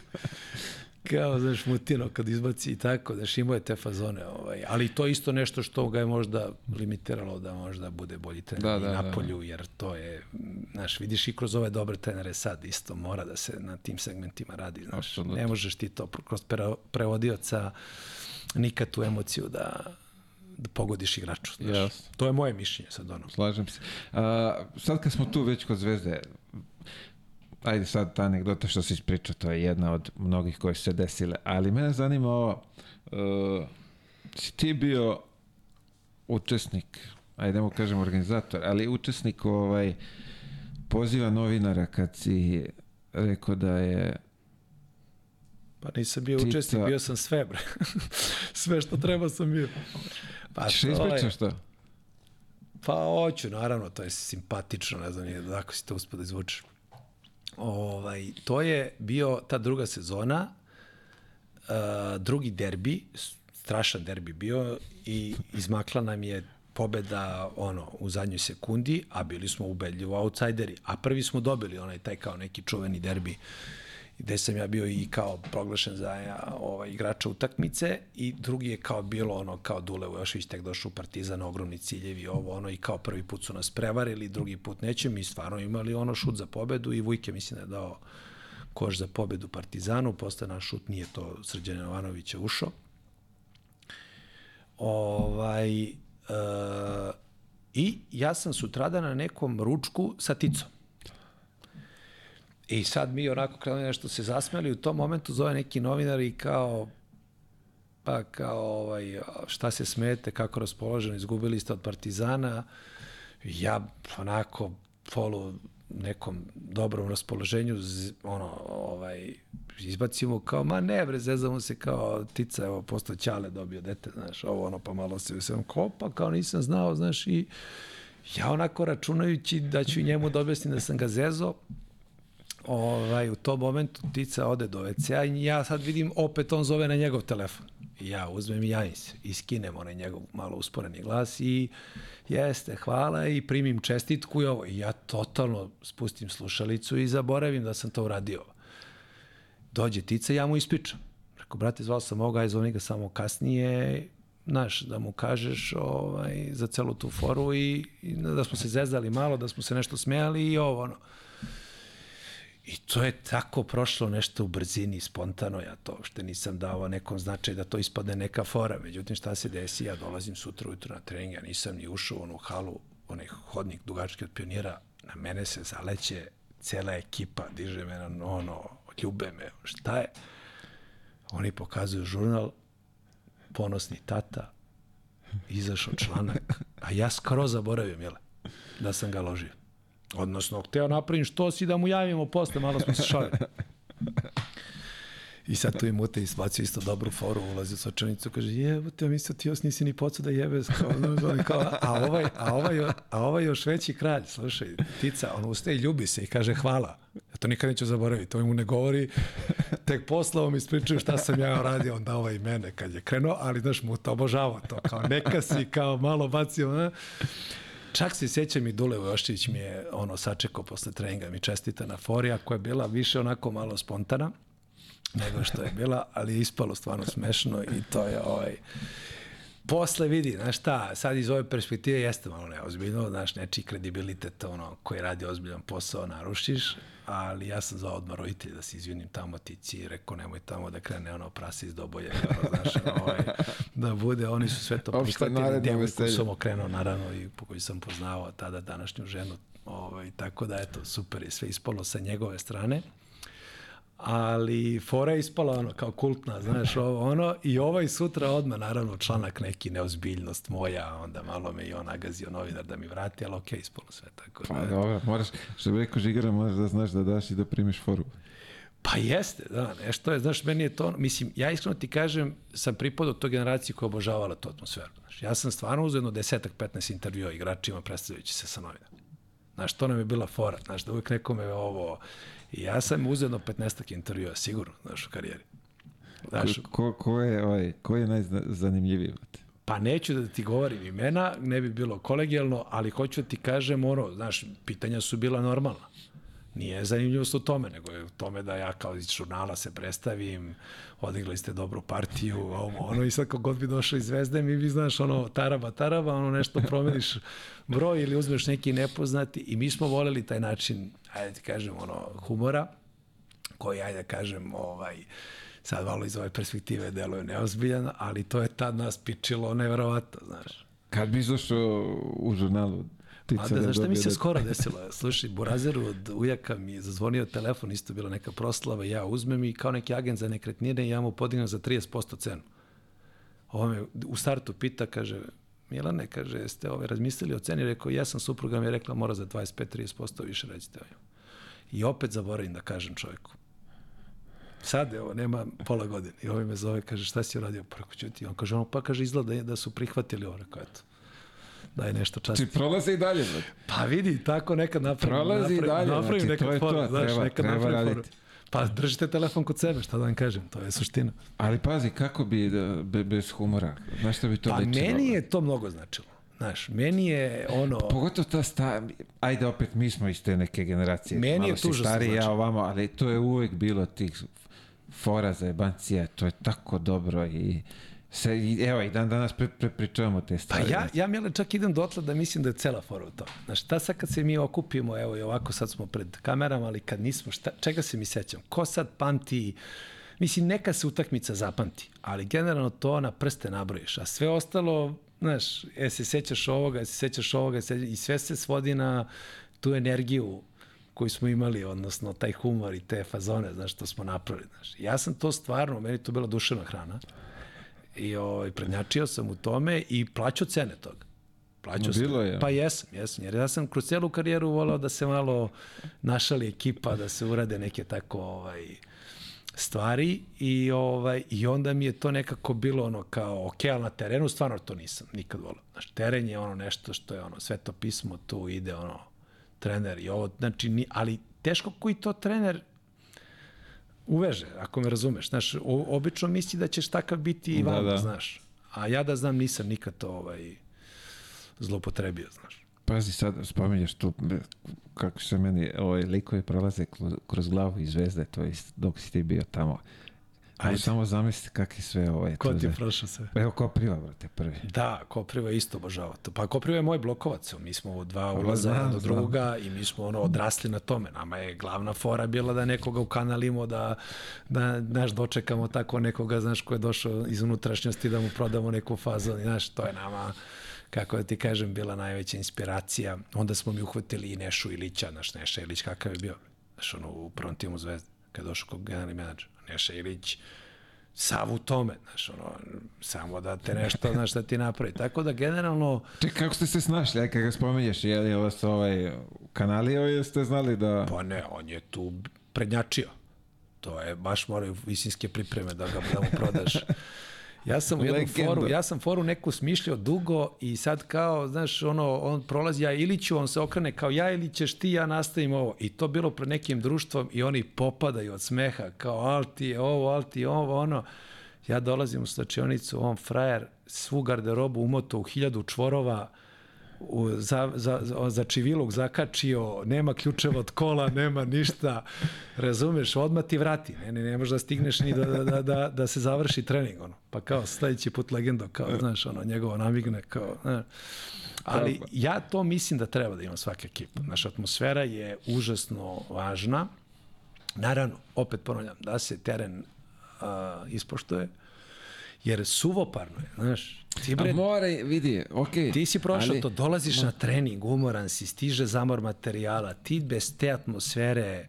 kao, znaš, mutino kad izbaci i tako, znaš, imao je te fazone, ovaj, ali to isto nešto što ga je možda limitiralo da možda bude bolji trener da, da, i na polju, da. jer to je, znaš, vidiš i kroz ove dobre trenere sad isto mora da se na tim segmentima radi, znaš, Absolutno. ne možeš ti to kroz prevodioca nikad tu emociju da, da pogodiš igraču. Znaš. Yes. To je moje mišljenje sad ono. Slažem se. A, sad kad smo tu već kod Zvezde, ajde sad ta anegdota što si ispričao, to je jedna od mnogih koje su se desile, ali mene zanima ovo, uh, si ti bio učesnik, ajde mu kažem organizator, ali učesnik ovaj poziva novinara kad si rekao da je Pa nisam bio Tita... učesnik, bio sam sve, bre. <laughs> sve što treba sam bio. Pa Češ ispričaš to? Pa hoću, naravno, to je simpatično, ne znam, nije, ako si to uspio da izvučeš. Ovaj, to je bio ta druga sezona, uh, drugi derbi, strašan derbi bio i izmakla nam je pobeda ono u zadnjoj sekundi, a bili smo ubedljivo outsideri, a prvi smo dobili onaj taj kao neki čuveni derbi uh, gde sam ja bio i kao proglašen za ja, ovaj, igrača utakmice i drugi je kao bilo ono kao Dule Vojošević tek došao u Partizan, ogromni ciljevi ovo ono i kao prvi put su nas prevarili, drugi put neće, mi stvarno imali ono šut za pobedu i Vujke mislim da je dao koš za pobedu Partizanu, posle naš šut nije to Srđan Jovanovića ušao. Ovaj, e, I ja sam sutrada na nekom ručku sa Ticom. I sad mi onako krenuli nešto se zasmeli, u tom momentu zove neki novinar i kao pa kao ovaj, šta se smete, kako raspoloženo, izgubili ste od Partizana. Ja onako polu nekom dobrom raspoloženju ono ovaj izbacimo kao ma ne bre zezamo se kao tica evo posle ćale dobio dete znaš ovo ono pa malo se sam kao pa kao nisam znao znaš i ja onako računajući da ću njemu da objasnim da sam ga zezo ovaj, u tom momentu Tica ode do WC-a i ja sad vidim opet on zove na njegov telefon. Ja uzmem i javim se i skinem onaj njegov malo usporeni glas i jeste, hvala i primim čestitku i ovo. I ja totalno spustim slušalicu i zaboravim da sam to uradio. Dođe Tica i ja mu ispričam. Rekao, brate, zvao sam ovoga, zvoni ga samo kasnije, znaš, da mu kažeš ovaj, za celu tu foru i, i da smo se zezali malo, da smo se nešto smejali i ovo, ono. I to je tako prošlo nešto u brzini, spontano, ja to uopšte nisam dao nekom značaj da to ispadne neka fora. Međutim, šta se desi, ja dolazim sutra ujutru na trening, ja nisam ni ušao u onu halu, onaj hodnik dugački od pionira, na mene se zaleće cela ekipa, diže me na ono, ljube me, šta je? Oni pokazuju žurnal, ponosni tata, izašao članak, a ja skoro zaboravim, jel, da sam ga ložio. Odnosno, hteo napravim što si da mu javimo posle, malo smo se šalili. I sad tu i Mute isbacio isto dobru foru, ulazi u sočanicu, kaže, je, te, mislio ti još nisi ni pocu da jebe, kao, no, kao, a, ovaj, a, ovaj, a ovaj još veći kralj, slušaj, tica, on ustaje i ljubi se i kaže hvala. Ja to nikad neću zaboraviti, to mu ne govori, tek posle mi ispričaju šta sam ja radio, on dao ovaj mene kad je krenuo, ali znaš, Muta obožava to, kao neka si, kao malo bacio, ne? Čak se sjećam i Dule Vojoščić mi je ono sačekao posle treninga, mi čestita na fori, koja je bila više onako malo spontana nego što je bila, ali je ispalo stvarno smešno i to je ovaj posle vidi, znaš šta, sad iz ove perspektive jeste malo neozbiljno, znaš, nečiji kredibilitet, ono, koji radi ozbiljan posao, narušiš, ali ja sam zvao odmah roditelj da se izvinim tamo tici i rekao nemoj tamo da krene ono prase iz doboje, ono, znaš, ovaj, da bude, oni su sve to prihvatili, djevojku sam okrenuo naravno i po koju sam poznavao tada današnju ženu, ovaj, tako da eto, super je sve ispalo sa njegove strane ali fora je ispala ono kao kultna, znaš, <laughs> ovo, ono, i ovaj sutra odmah, naravno, članak neki neozbiljnost moja, onda malo me i on nagazio novinar da mi vrati, ali okej, okay, ispalo sve tako. Pa da, dobro, moraš, što bi rekao Žigara, moraš da znaš da daš i da primiš foru. Pa jeste, da, nešto je, znaš, meni je to, mislim, ja iskreno ti kažem, sam pripadao toj generaciji koja obožavala tu atmosferu. Znaš, ja sam stvarno uzeo jedno desetak, 15 intervjua igračima predstavljajući se sa novinama. Znaš, to nam je bila fora, znaš, da uvijek nekome ovo, I ja sam uzedno 15 intervjua, sigurno, znaš, u karijeri. Znaš, ko, ko, ko, je, ovaj, ko je najzanimljiviji? Pa neću da ti govorim imena, ne bi bilo kolegijalno, ali hoću da ti kažem ono, znaš, pitanja su bila normalna. Nije zanimljivost u tome, nego je u tome da ja kao iz žurnala se predstavim, odigrali ste dobru partiju, ovo, ono, i sad god bi došao iz Zvezde, mi bi, znaš, ono, taraba, taraba, ono, nešto promeniš broj ili uzmeš neki nepoznati i mi smo voleli taj način, ajde ti kažem, ono, humora, koji, ajde da kažem, ovaj, sad malo iz ove perspektive deluje neozbiljan, ali to je tad nas pičilo neverovatno, znaš. Kad bi izašao u žurnalu A da, znaš šta mi se skoro desilo? Slušaj, Burazeru od ujaka mi je zazvonio telefon, isto bila neka proslava, ja uzmem i kao neki agent za nekretnine ja mu podignem za 30% cenu. Ovo me u startu pita, kaže, Milane, kaže, jeste ove razmislili o ceni? Rekao, ja sam supruga mi je rekla mora za 25-30% više recite o I opet zaboravim da kažem čovjeku. Sad, evo, nema pola godine. I ovaj me zove, kaže, šta si uradio? Preko pa ćuti. On kaže, ono, pa kaže, izgleda da su prihvatili ovo. Rekao, eto da je nešto časti. Ti prolaze i dalje. Pa vidi, tako nekad napravim. Prolazi napravim, i dalje. Napravim znači, nekad to for, znaš, treba, nekad treba napravim for. Pa držite telefon kod sebe, šta da vam kažem, to je suština. Ali pazi, kako bi da, be, bez humora, znaš šta bi to pa ličilo? Pa meni je to mnogo značilo. Znaš, meni je ono... Pogotovo ta sta... Ajde opet, mi smo iz te neke generacije. Meni je tužno stariji, znači. ja ovamo, ali to je uvek bilo tih fora za jebancija, to je tako dobro i Se, evo, i dan danas pre, pre, pričavamo te stvari. Pa ja, ja Mile, čak idem dotle da mislim da je cela fora u to. Znaš, šta sad kad se mi okupimo, evo i ovako sad smo pred kamerama, ali kad nismo, šta, čega se mi sećam? Ko sad pamti, mislim, neka se utakmica zapamti, ali generalno to na prste nabrojiš, a sve ostalo, znaš, je se sećaš ovoga, je se sećaš ovoga, sećaš, i sve se svodi na tu energiju koju smo imali, odnosno taj humor i te fazone, znaš, što smo napravili, znaš. Ja sam to stvarno, meni to bila duševna hrana I ovaj, prednjačio sam u tome i plaćao cene toga. Plaćao no, bilo je. Pa jesam, jesam. Jer ja sam kroz celu karijeru volao da se malo našali ekipa, da se urade neke tako ovaj, stvari i ovaj i onda mi je to nekako bilo ono kao ok, ali na terenu stvarno to nisam nikad volao. Znaš, teren je ono nešto što je ono sveto pismo, tu ide ono trener i ovo, znači, ni, ali teško koji to trener uveže, ako me razumeš. Znaš, o, obično misli da ćeš takav biti i vam, da, da. znaš. A ja da znam nisam nikad to ovaj, zlopotrebio, znaš. Pazi, sad spominješ tu kako se meni ovaj, likovi prolaze kroz glavu i zvezde, to je dok si ti bio tamo. Ajde. Samo zamislite kakvi sve ovaj... Ko ti je prošao sve? Evo Kopriva, brate, prvi. Da, Kopriva je isto obožava to. Pa Kopriva je moj blokovac. Mi smo dva pa, ulaza do druga i mi smo ono odrasli na tome. Nama je glavna fora bila da nekoga ukanalimo, da, da naš dočekamo tako nekoga, znaš, ko je došao iz unutrašnjosti da mu prodamo neku fazu. Znaš, to je nama kako da ti kažem, bila najveća inspiracija. Onda smo mi uhvatili i Nešu Ilića, naš Neša Ilić kakav je bio, znaš, ono, u prvom timu Zvezde, kada došao kod generalni menadžer. Neša Ilić sav u tome, znaš, ono, samo da te nešto, znaš, da ti napravi. Tako da, generalno... Ček, kako ste se snašli, aj, kada spomenješ, je li vas ovaj kanalio ili ste znali da... Pa ne, on je tu prednjačio. To je, baš moraju visinske pripreme da ga da mu prodaš. Ja sam u jednom foru, ja sam foru neku smišljao dugo i sad kao, znaš, ono, on prolazi ja Iliću, on se okrene kao ja ili ćeš ti, ja nastavim ovo. I to bilo pred nekim društvom i oni popadaju od smeha, kao al ti je ovo, al ti je ovo, ono. Ja dolazim u slačionicu, on frajer, svu garderobu umoto u hiljadu čvorova, u, za, za, za, za čivilog zakačio, nema ključeva od kola, nema ništa, razumeš, odmah ti vrati, ne, ne, ne možeš da stigneš ni da, da, da, da se završi trening, ono. pa kao sledeći put legendo, kao, znaš, ono, njegovo namigne, kao, znaš. Ali ja to mislim da treba da ima svaka ekipa. Naša atmosfera je užasno važna. Naravno, opet ponavljam, da se teren a, ispoštuje, jer suvoparno je, znaš. Ti, bre, A mora, vidi, okej. Okay, ti si prošao ali, to, dolaziš mo... na trening, umoran si, stiže zamor materijala, ti bez te atmosfere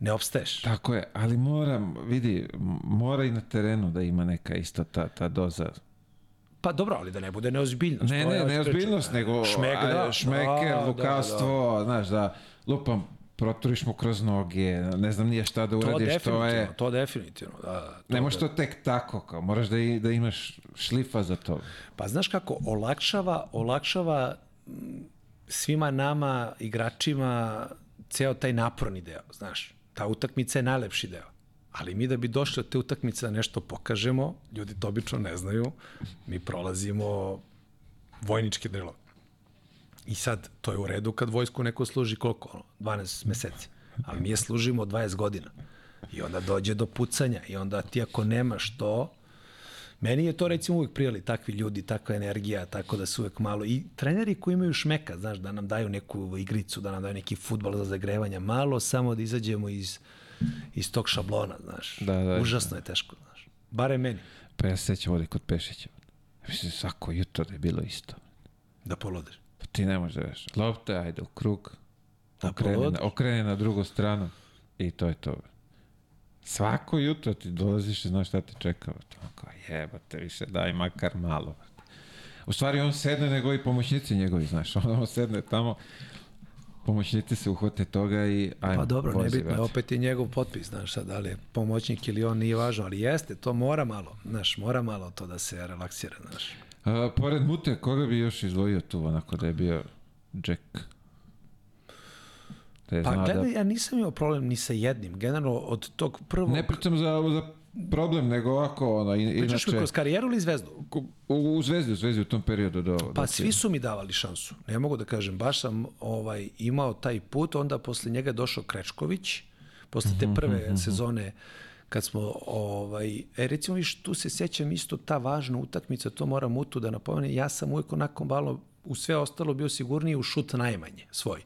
ne opstaješ. Tako je, ali moram, vidi, mora i na terenu da ima neka isto ta, ta doza Pa dobro, ali da ne bude neozbiljnost. Ne, ne, neozbiljnost, nego šmek, da, šmeker, da, lukavstvo, da, da. znaš, da lupam, proturiš mu kroz noge, ne znam nije šta da uradiš, to, to je... To definitivno, da. da to ne možeš to tek tako, kao, moraš da, i, da imaš šlifa za to. Pa znaš kako, olakšava, olakšava svima nama, igračima, ceo taj naporni deo, znaš. Ta utakmica je najlepši deo. Ali mi da bi došli od te utakmice da nešto pokažemo, ljudi to obično ne znaju, mi prolazimo vojničke drilo. I sad, to je u redu kad vojsku neko služi koliko? Ono, 12 meseci. Ali mi je služimo 20 godina. I onda dođe do pucanja i onda ti ako nemaš to, meni je to recimo uvijek prijeli takvi ljudi, takva energija, tako da su uvijek malo i treneri koji imaju šmeka, znaš, da nam daju neku igricu, da nam daju neki futbol za zagrevanje, malo samo da izađemo iz iz tog šablona, znaš. Da, da, Užasno je teško, znaš. Bare meni. Pa ja se sećam ovdje kod Pešića. Mislim, svako jutro da je bilo isto. Da polodeš. Pa ti ne možeš da veš. Lopta, ajde u krug. Da okrene, na, okrene na drugu stranu. I to je to. Svako jutro ti dolaziš i znaš šta te čeka. Tako, jebate više, daj makar malo. U stvari on sedne nego i pomoćnici njegovi, znaš. On, <laughs> on sedne tamo, pomoćnici se uhvate toga i ajmo. Pa dobro, nebitno, opet je njegov potpis, znaš, sad, da li je pomoćnik ili on nije važno, ali jeste, to mora malo, znaš, mora malo to da se relaksira, znaš. A, pored Mute, koga bi još izdvojio tu, onako da je bio Jack? Da je pa gledaj, da... ja nisam imao problem ni sa jednim, generalno od tog prvog... Ne pričam za, za problem, nego ovako, ono, inače... Pričaš mi kroz karijeru ili zvezdu? U, u zvezdi, u zvezdi u tom periodu. Do, pa do svi su mi davali šansu. Ne mogu da kažem, baš sam ovaj, imao taj put, onda posle njega došao Krečković, posle te mhm, prve uh mhm, -huh, mhm. Kad smo, ovaj, e, recimo viš, tu se sećam isto ta važna utakmica, to moram utu da napomenem, ja sam uvijek onako malo u sve ostalo bio sigurniji u šut najmanje svoj.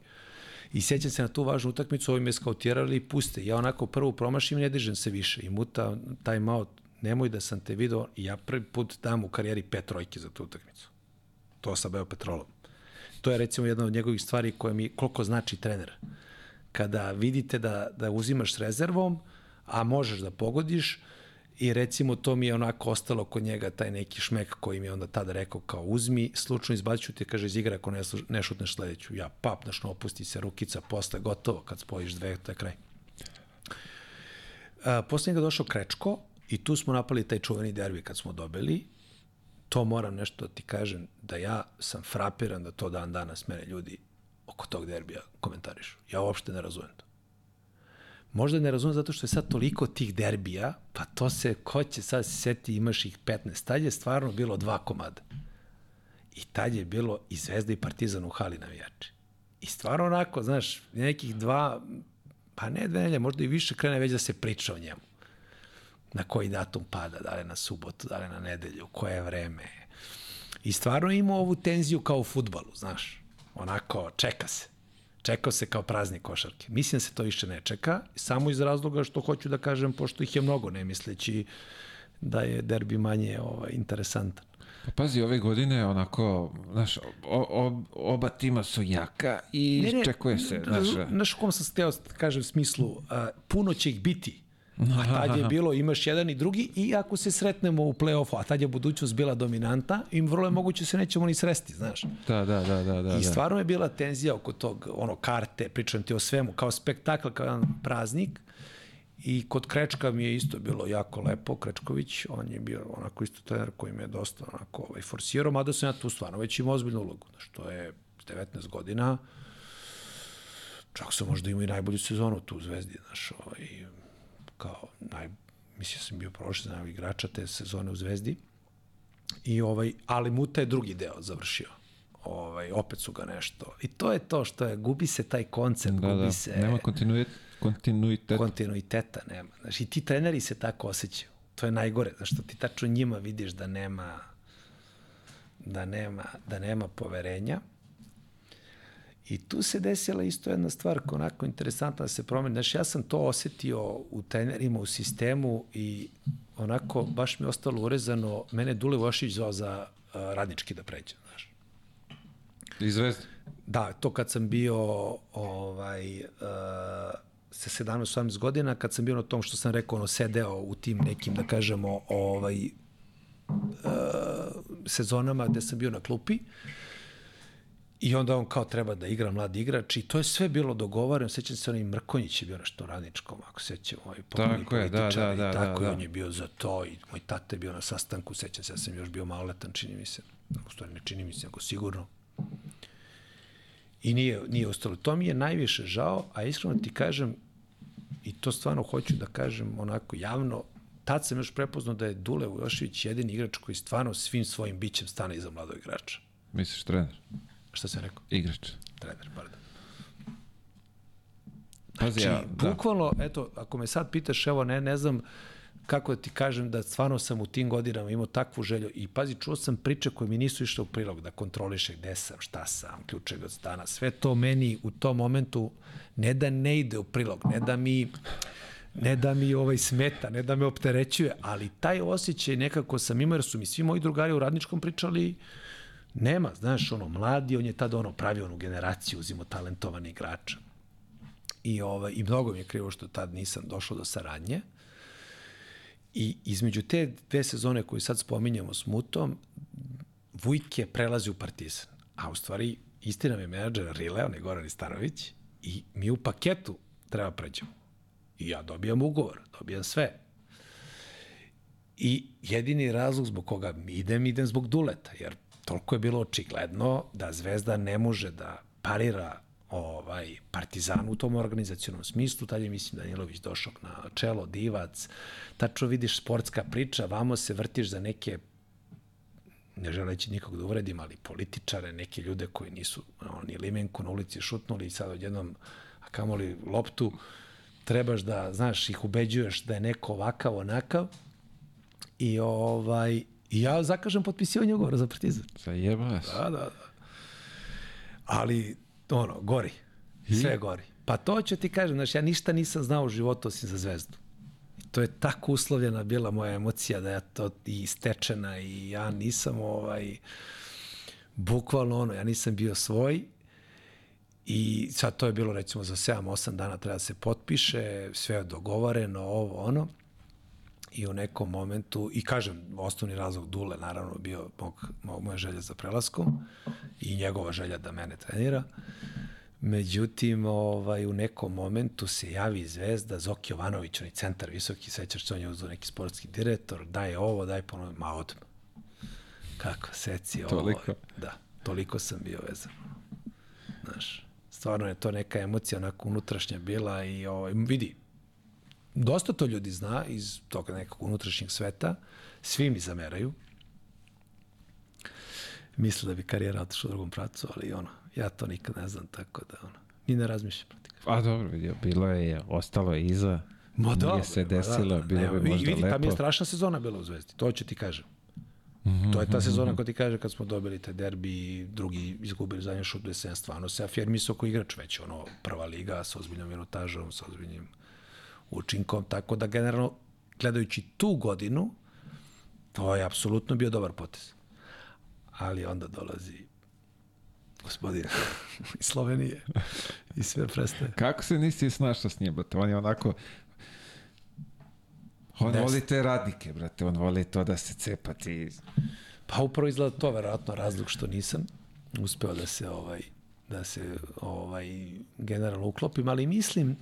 I sećam se na tu važnu utakmicu, ovi me skautirali i puste. Ja onako prvo promašim i ne dižem se više. I muta taj malo, nemoj da sam te video, ja prvi put dam u karijeri pet trojke za tu utakmicu. To sa Beo Petrolom. To je recimo jedna od njegovih stvari koja mi, koliko znači trener. Kada vidite da, da uzimaš rezervom, a možeš da pogodiš, I recimo to mi je onako ostalo kod njega taj neki šmek koji mi je onda tada rekao kao uzmi, slučajno izbaću te, kaže iz igra ako ne, ne šutneš sledeću. Ja pap, znaš, opusti se rukica, posle gotovo, kad spojiš dve, to je kraj. A, posle njega došao Krečko i tu smo napali taj čuveni derbi kad smo dobili. To moram nešto da ti kažem, da ja sam frapiran da to dan danas mene ljudi oko tog derbija komentarišu. Ja uopšte ne razumem to. Možda ne razumem zato što je sad toliko tih derbija, pa to se, ko će sad se seti, imaš ih 15. Tad je stvarno bilo dva komada. I tad je bilo i Zvezda i Partizan u hali navijači. I stvarno onako, znaš, nekih dva, pa ne dve nelje, možda i više krene već da se priča o njemu. Na koji datum pada, da li na subotu, da li na nedelju, koje vreme. I stvarno ima ovu tenziju kao u futbalu, znaš. Onako, čeka se čekao se kao praznik košarke. Mislim da se to više ne čeka, samo iz razloga što hoću da kažem, pošto ih je mnogo, ne misleći da je derbi manje ovaj, interesantan. Pa pazi, ove godine onako, znaš, oba tima su jaka i ne, ne, čekuje se. Znaš, znaš u kom sam steo, kažem, smislu, a, puno će ih biti, A tad je bilo, imaš jedan i drugi i ako se sretnemo u play-offu, a tad je budućnost bila dominanta, im vrlo je moguće se nećemo ni sresti, znaš. Da, da, da, da. da I da. stvarno je bila tenzija oko tog, ono, karte, pričam ti o svemu, kao spektakl, kao jedan praznik. I kod Krečka mi je isto bilo jako lepo, Krečković, on je bio onako isto trener koji me je dosta onako ovaj, forsirao, mada sam ja tu stvarno već imao ozbiljnu ulogu, što je 19 godina, čak sam možda imao i najbolju sezonu tu u Zvezdi, znaš, ovaj, kao naj, mislim sam bio prošli za igrača te sezone u Zvezdi. I ovaj, ali Muta je drugi deo završio. ovaj, opet su ga nešto. I to je to što je, gubi se taj koncept, Da, gubi da, se nema kontinuitet, kontinuitet. kontinuiteta nema. Znaš, i ti treneri se tako osjećaju. To je najgore, znaš, što ti tačno njima vidiš da nema da nema, da nema poverenja. I tu se desila isto jedna stvar koja onako interesantna da se promeni. Znaš, ja sam to osetio u trenerima, u sistemu i onako baš mi je ostalo urezano. Mene Dule Vošić zvao za uh, radnički da pređem, znaš. I zvezda. Da, to kad sam bio ovaj, uh, sa 17-18 godina, kad sam bio na tom što sam rekao, ono, sedeo u tim nekim, da kažemo, ovaj, uh, sezonama gde sam bio na klupi, I onda on kao treba da igra mladi igrač i to je sve bilo dogovoreno. Sećam se onaj Mrkonjić je bio nešto radničkom, ako sećam, ovaj Tako je, da, da, da, i tako da, i da. on je bio za to i moj tata je bio na sastanku, sećam se, ja sam još bio maloletan, čini mi se. U stvari ne čini mi se, nego sigurno. I nije, nije ostalo. To mi je najviše žao, a iskreno ti kažem, i to stvarno hoću da kažem onako javno, tad sam još prepoznao da je Dule Vujošević jedini igrač koji stvarno svim svojim bićem stane iza mladog igrača. Misliš trener? Šta sam rekao? Igrač. Trener, pardon. Pazi, Znači, ja, da. bukvalno, eto, ako me sad pitaš, evo, ne, ne znam kako da ti kažem da stvarno sam u tim godinama imao takvu želju i pazi, čuo sam priče koje mi nisu išle u prilog, da kontroliše gde sam, šta sam, ključeg od stana, sve to meni u tom momentu ne da ne ide u prilog, ne da mi ne da mi ovaj smeta, ne da me opterećuje, ali taj osjećaj nekako sam imao, jer su mi svi moji drugari u radničkom pričali nema, znaš, ono, mladi, on je tada ono pravio onu generaciju, uzimo talentovani igrača. I, ovaj, I mnogo mi je krivo što tad nisam došao do saradnje. I između te dve sezone koje sad spominjamo s Mutom, Vujk je prelazi u Partizan. A u stvari, istina mi je menadžer Rile, on je Goran Istanović, i mi u paketu treba pređemo. I ja dobijam ugovor, dobijam sve. I jedini razlog zbog koga idem, idem zbog Duleta, jer toliko je bilo očigledno da Zvezda ne može da parira ovaj Partizan u tom organizacionom smislu, tad je mislim Danilović došao na čelo, divac, tačno vidiš sportska priča, vamo se vrtiš za neke ne želeći nikog da uvredim, ali političare, neke ljude koji nisu ono, ni limenku na ulici šutnuli i sad odjednom, a kamoli loptu, trebaš da, znaš, ih ubeđuješ da je neko ovakav, onakav. I ovaj, i ja zakažem potpisivanje ugovora za Partizan. Zajeba se. Da, da, da. Ali, ono, gori. Sve gori. Pa to ću ti kažem, znaš, ja ništa nisam znao u životu osim za zvezdu. I to je tako uslovljena bila moja emocija da ja to i stečena i ja nisam ovaj, bukvalno ono, ja nisam bio svoj i sad to je bilo recimo za 7-8 dana treba da se potpiše, sve je dogovoreno, ovo ono i u nekom momentu, i kažem, osnovni razlog Dule naravno bio mog, mog, moja želja za prelaskom i njegova želja da mene trenira. Međutim, ovaj, u nekom momentu se javi zvezda Zoki Jovanović, onaj centar visoki, sećaš se, on je uzao neki sportski direktor, daj ovo, daj ponovno, ma odmah. Kako, seci ovo. Toliko? Da, toliko sam bio vezan. Znaš, stvarno je to neka emocija onako unutrašnja bila i ovaj, vidi, dosta to ljudi zna iz tog nekog unutrašnjeg sveta, svi mi zameraju, misle da bi karijera otišla u drugom pracu, ali ono, ja to nikad ne znam, tako da ono, ni ne razmišljam protiv. A dobro, vidio, bilo je, ostalo je iza. Ma da, Nije se bre, ma desilo, bilo Nema, bi možda vidi, Ta mi je lepo. strašna sezona bila u Zvezdi, to ću ti kažem. To je ta sezona koja ti kaže kad smo dobili taj derbi drugi izgubili zadnji šut gde sam stvarno se afirmisao kao igrač već, ono, prva liga sa ozbiljnom minutažom, sa ozbiljnim učinkom, tako da generalno, gledajući tu godinu, to je apsolutno bio dobar potez. Ali onda dolazi gospodin <laughs> iz Slovenije i sve prestaje. Kako se nisi snašao s njim, brate? On je onako... On Ne voli te radnike, brate. On voli to da se cepa ti... Pa upravo izgleda to verovatno razlog što nisam uspeo da se ovaj da se ovaj generalno uklopim, ali mislim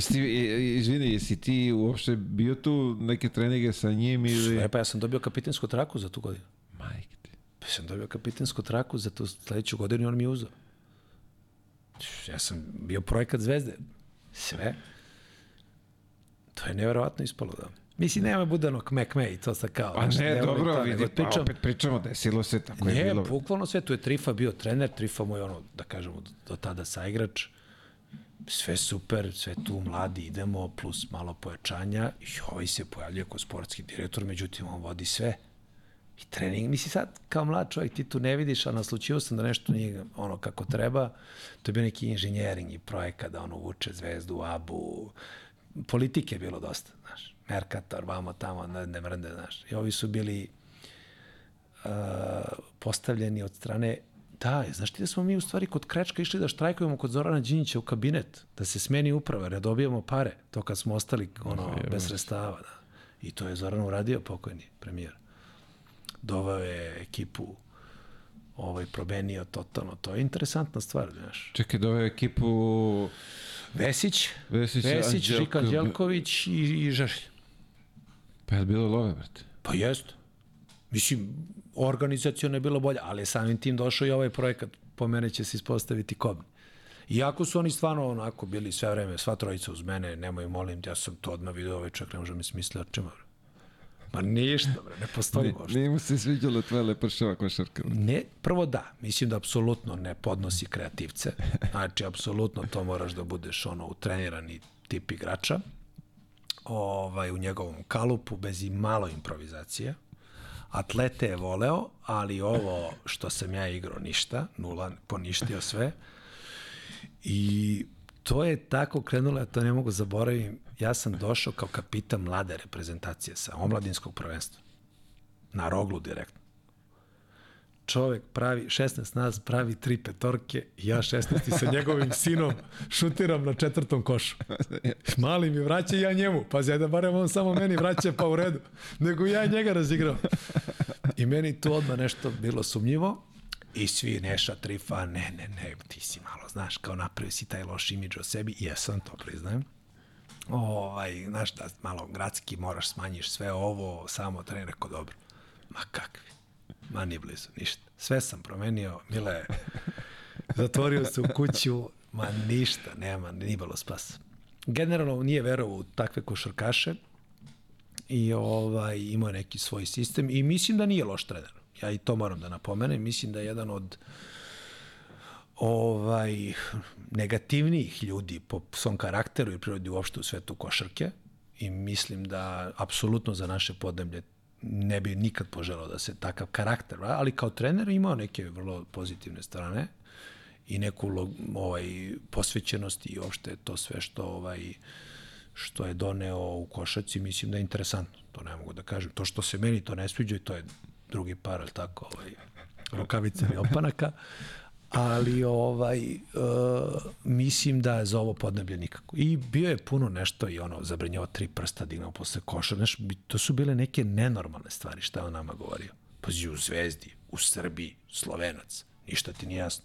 Jesi i- i- izvini, jesi ti uopšte bio tu neke treninge sa njim ili... E, pa ja sam dobio kapitensku traku za tu godinu. Majke ti. Pa sam dobio kapitensku traku za tu sledeću godinu i on mi je uzao. Ja sam bio projekat zvezde. Sve. To je neverovatno ispalo, da. Mislim, nema bude ono kme i to sa kao. Pa ne, dobro, to, vidi, pa pričam- opet pričamo, desilo se, tako je Ne, bilo. bukvalno sve, tu je Trifa bio trener, Trifa mu je ono, da kažemo, do, tada saigrač, sve super, sve tu mladi idemo, plus malo pojačanja i ovaj se pojavljuje kao sportski direktor, međutim on vodi sve. I trening, misli sad kao mlad čovjek ti tu ne vidiš, a naslučio sam da nešto nije ono kako treba, to je bio neki inženjering i projekat da ono vuče zvezdu, abu, politike je bilo dosta, znaš, Merkator, vamo tamo, ne, ne mrnde, znaš. I ovi su bili uh, postavljeni od strane Da, znaš ti da smo mi u stvari kod Krečka išli da štrajkujemo kod Zorana Đinjića u kabinet, da se smeni uprava, da dobijemo pare, to kad smo ostali ono, bez sredstava. Da. I to je Zoran uradio, pokojni premijer. Doveo je ekipu ovaj, promenio totalno. To je interesantna stvar, znaš. Čekaj, doveo ekipu... Vesić, Vesić, Vesić Anđelko- Žika Anđelković i, i Žešlj. Pa je bilo love, brate? Pa jest. Mislim, organizacijalno je bilo bolje, ali je samim tim došao i ovaj projekat, po mene će se ispostaviti kobni. Iako su oni stvarno onako bili sve vreme, sva trojica uz mene, nemoj molim, ja sam to odmah vidio, ovaj čak ne može mi smisli očima. bre. Ma ništa, bre, ne postoji možda. Nije mu se sviđalo tvoja lepršava košarka. Ne, prvo da, mislim da apsolutno ne podnosi kreativce. Znači, apsolutno to moraš da budeš ono utrenirani tip igrača ovaj, u njegovom kalupu, bez i malo improvizacije. Atlete je voleo, ali ovo što sam ja igrao ništa, nula, poništio sve. I to je tako krenulo, ja to ne mogu zaboravim. Ja sam došao kao kapitan mlade reprezentacije sa omladinskog prvenstva. Na roglu direktno čovek pravi, 16 nas pravi tri petorke ja 16 sa njegovim sinom šutiram na četvrtom košu. Mali mi vraća ja njemu. Pa da barem on samo meni vraća pa u redu. Nego ja njega razigrao. I meni tu odmah nešto bilo sumnjivo. I svi Neša, Trifa, ne, ne, ne, ti si malo, znaš, kao napravio si taj loš imidž o sebi. Jesam, to priznajem. Ovaj, znaš da malo gradski moraš smanjiš sve ovo, samo trener rekao dobro. Ma kakvi. Ma nije blizu, ništa. Sve sam promenio, Mile, zatvorio se u kuću, ma ništa, nema, ni bilo spasa. Generalno nije verovao u takve košarkaše i ovaj, imao neki svoj sistem i mislim da nije loš trener. Ja i to moram da napomenem. Mislim da je jedan od ovaj negativnijih ljudi po svom karakteru i prirodi uopšte u svetu košarke i mislim da apsolutno za naše podneblje ne bi nikad poželao da se takav karakter, ali kao trener imao neke vrlo pozitivne strane i neku ovaj posvećenost i uopšte to sve što ovaj što je doneo u košaci, mislim da je interesantno. To ne mogu da kažem. To što se meni to ne sviđa, to je drugi par, ali tako, ovaj, rukavice i opanaka, <laughs> ali ovaj uh, mislim da je za ovo podneblje nikako. I bio je puno nešto i ono zabranjao tri prsta dignao posle koša, znaš, to su bile neke nenormalne stvari šta je on nama govorio. Pazi, u Zvezdi, u Srbiji, Slovenac, ništa ti nije jasno.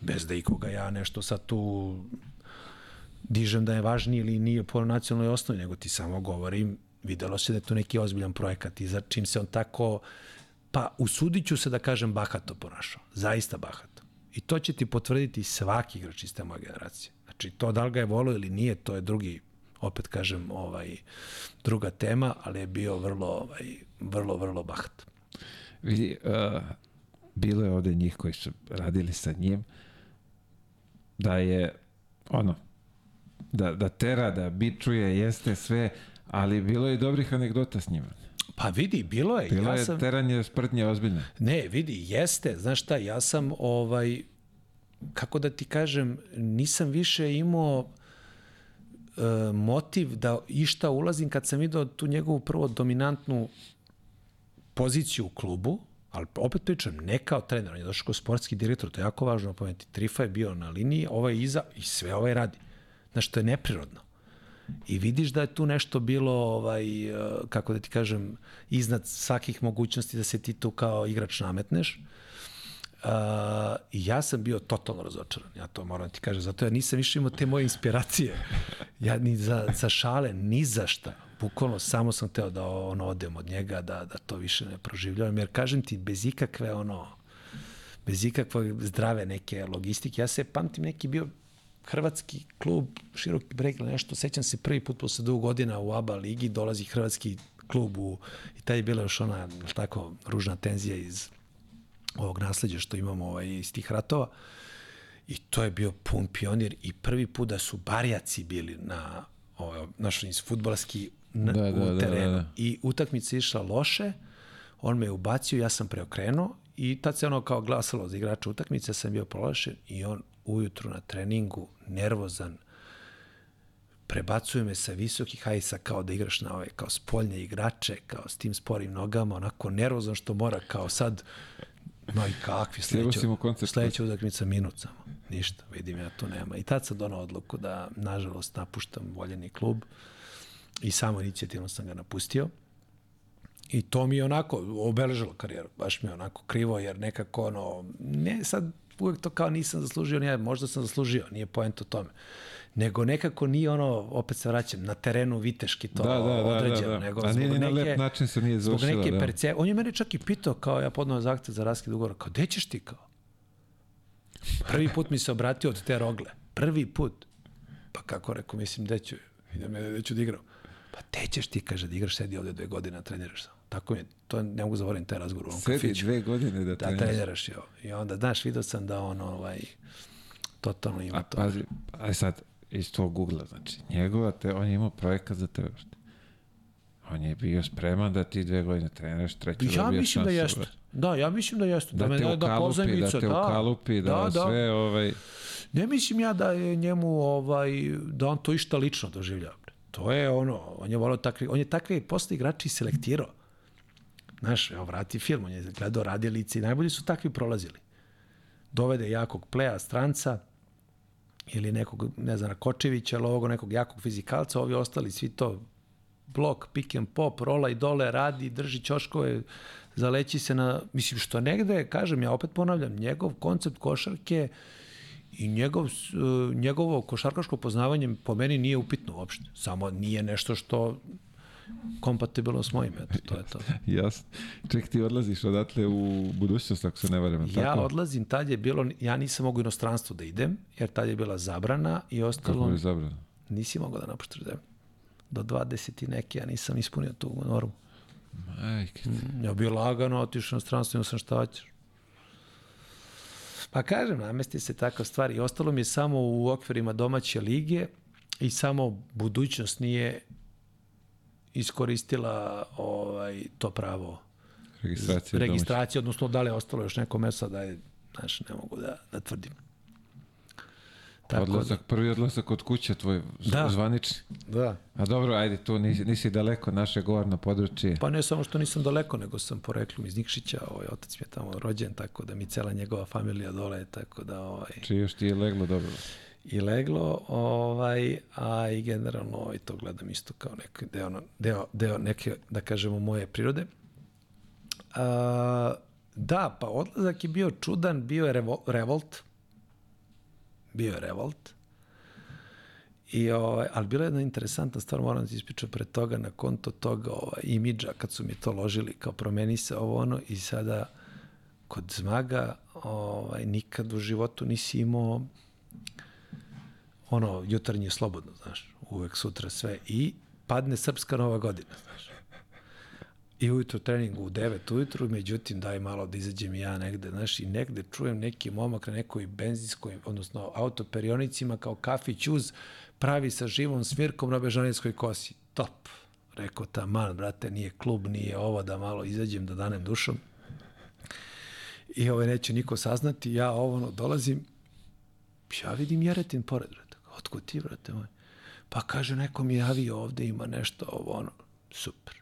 Bez da ikoga ja nešto sad tu dižem da je važniji ili nije po nacionalnoj osnovi, nego ti samo govorim, videlo se da je to neki ozbiljan projekat i za čim se on tako, pa usudit ću se da kažem bahato ponašao. Zaista bahato. I to će ti potvrditi svaki igrač iz te moje generacije. Znači, to da li ga je volio ili nije, to je drugi, opet kažem, ovaj, druga tema, ali je bio vrlo, ovaj, vrlo, vrlo bahat. Vidi, uh, bilo je ovde njih koji su radili sa njim, da je, ono, da, da tera, da bičuje, jeste sve, ali bilo je dobrih anegdota s njima. Pa vidi, bilo je. Bilo ja je sam... teranje sprtnje ozbiljne. Ne, vidi, jeste, znaš šta, ja sam ovaj, kako da ti kažem, nisam više imao e, motiv da išta ulazim kad sam vidio tu njegovu prvo dominantnu poziciju u klubu, ali opet pričam, ne kao trener, on je došao kao sportski direktor, to je jako važno pomenuti. Trifa je bio na liniji, ovaj iza i sve ovaj radi. Znaš, to je neprirodno. I vidiš da je tu nešto bilo, ovaj, eh, kako da ti kažem, iznad svakih mogućnosti da se ti tu kao igrač nametneš. Uh, ja sam bio totalno razočaran, ja to moram da ti kažem, zato ja nisam više imao te moje inspiracije. Ja ni za, za šale, ni za šta. Bukvalno samo sam teo da ono odem od njega, da, da to više ne proživljavam, jer kažem ti, bez ikakve ono, bez ikakve zdrave neke logistike, ja se pamtim neki bio hrvatski klub, široki breg nešto, sećam se prvi put posle dugo godina u ABA ligi, dolazi hrvatski klub u, i taj je bila još ona, tako, ružna tenzija iz ovog nasledđa što imamo ovaj, iz tih ratova. I to je bio pun pionir i prvi put da su barjaci bili na ovaj, naš iz futbalski na, Da, da, u da, terenu. da, da. I utakmica išla loše, on me je ubacio, ja sam preokrenuo i tad se ono kao glasalo za igrača utakmice, ja sam bio prolašen i on ujutru na treningu, nervozan, prebacuje me sa visokih hajsa kao da igraš na ove, kao spoljne igrače, kao s tim sporim nogama, onako nervozan što mora kao sad, no i kakvi sledeća, sledeća utakmica minut samo. Ništa, vidim ja tu nema. I tad sam donao odluku da, nažalost, napuštam voljeni klub i samo inicijativno sam ga napustio. I to mi je onako obeležilo karijeru, baš mi je onako krivo, jer nekako ono, ne sad uvek to kao nisam zaslužio, nije, možda sam zaslužio, nije poenta o tome. Nego nekako nije ono, opet se vraćam, na terenu viteški to Da, da, da, određeno. da, da. Nego A nije zbog ni na lep način se nije Zbog završila, neke da. perce... On je mene čak i pitao, kao ja podnao zahtev za raskid ugovora, kao, gde ćeš ti kao? Prvi put mi se obratio od te rogle. Prvi put. Pa kako rekao, mislim, gde ću, idem gde ću da igram. Pa te ćeš ti, kaže, da igraš, sedi ovde dve godine, treniraš samo. Tako mi je, to ne mogu zaboravim taj razgovor u onom Sedi kafiću. dve godine da Da treniraš. treniraš, jo. I onda, znaš, vidio sam da on, ovaj, totalno ima A to. pazi, aj sad, iz tog ugla, znači, njegova te, on je imao projekat za tebe. On je bio spreman da ti dve godine treniraš, treću Ja dobiješ mislim da jeste. Da, ja mislim da jeste. Da, me te da, da ukalupi, pozajmica, da te ukalupi, da, da, da. sve, ovaj, Ne mislim ja da je njemu ovaj da on to išta lično doživljava. bre. To je ono, on je volao takve, on je takve posle igrači selektirao. Znaš, evo vrati film, on je gledao radilice i najbolji su takvi prolazili. Dovede jakog pleja, stranca, ili nekog, ne znam, Kočevića, ili ovog nekog jakog fizikalca, ovi ostali svi to blok, pick and pop, rola i dole, radi, drži ćoškove, zaleći se na, mislim što negde, kažem, ja opet ponavljam, njegov koncept košarke i njegov, e, njegovo košarkaško poznavanje po meni nije upitno uopšte. Samo nije nešto što kompatibilno s mojim, eto, to je to. <laughs> jasno. Ček, ti odlaziš odatle u budućnost, ako se ne varam, Ja tako? odlazim, tad je bilo, ja nisam mogao u inostranstvo da idem, jer tad je bila zabrana i Kako ostalo, je zabrano? nisi mogao da napuštaš zemlju. Do 20 i neke, ja nisam ispunio tu normu. Majke, ti. Ja bio lagano, otišao na stranstvo, imao sam šta hoćeš. Pa kažem, namesti se takva stvar i ostalo mi je samo u okvirima domaće lige i samo budućnost nije iskoristila ovaj, to pravo registracija domaća. registracije, odnosno da li je ostalo još neko mesto da je, znaš, ne mogu da, da tvrdim. Tako Odlazak, prvi odlazak od kuće tvoj Da. zvanični. da, da. A dobro, ajde, tu nisi, nisi daleko naše govorno područje. Pa ne samo što nisam daleko, nego sam poreklom iz Nikšića, ovaj, otac mi je tamo rođen, tako da mi cela njegova familija dole, tako da ovaj, Či još ti je leglo dobro. I leglo, ovaj, a i generalno ovaj, to gledam isto kao neki deo, deo, deo neke, da kažemo, moje prirode. A, da, pa odlazak je bio čudan, bio je revo, revolt, bio je revolt, I, ovaj, ali bila je jedna interesantna stvar, moram da ti ispričam pre toga, na konto toga ovaj, imidža, kad su mi to ložili, kao promeni se ovo ono, i sada kod Zmaga ovaj, nikad u životu nisi imao ono, jutarnje slobodno, znaš, uvek sutra sve, i padne srpska nova godina, znaš. I ujutro trening u 9 ujutru, međutim daj malo da izađem ja negde, znaš, i negde čujem neki momak na nekoj benzinskoj, odnosno autoperionicima kao kafić uz pravi sa živom svirkom na Bežanijskoj kosi. Top. Rekao taman, brate, nije klub, nije ovo, da malo izađem, da danem dušom. I ovo neće niko saznati, ja ovo dolazim, ja vidim Jeretin pored, brate. Otkud ti, brate moj? Pa kaže, neko mi javio ovde, ima nešto, ovo ono, super.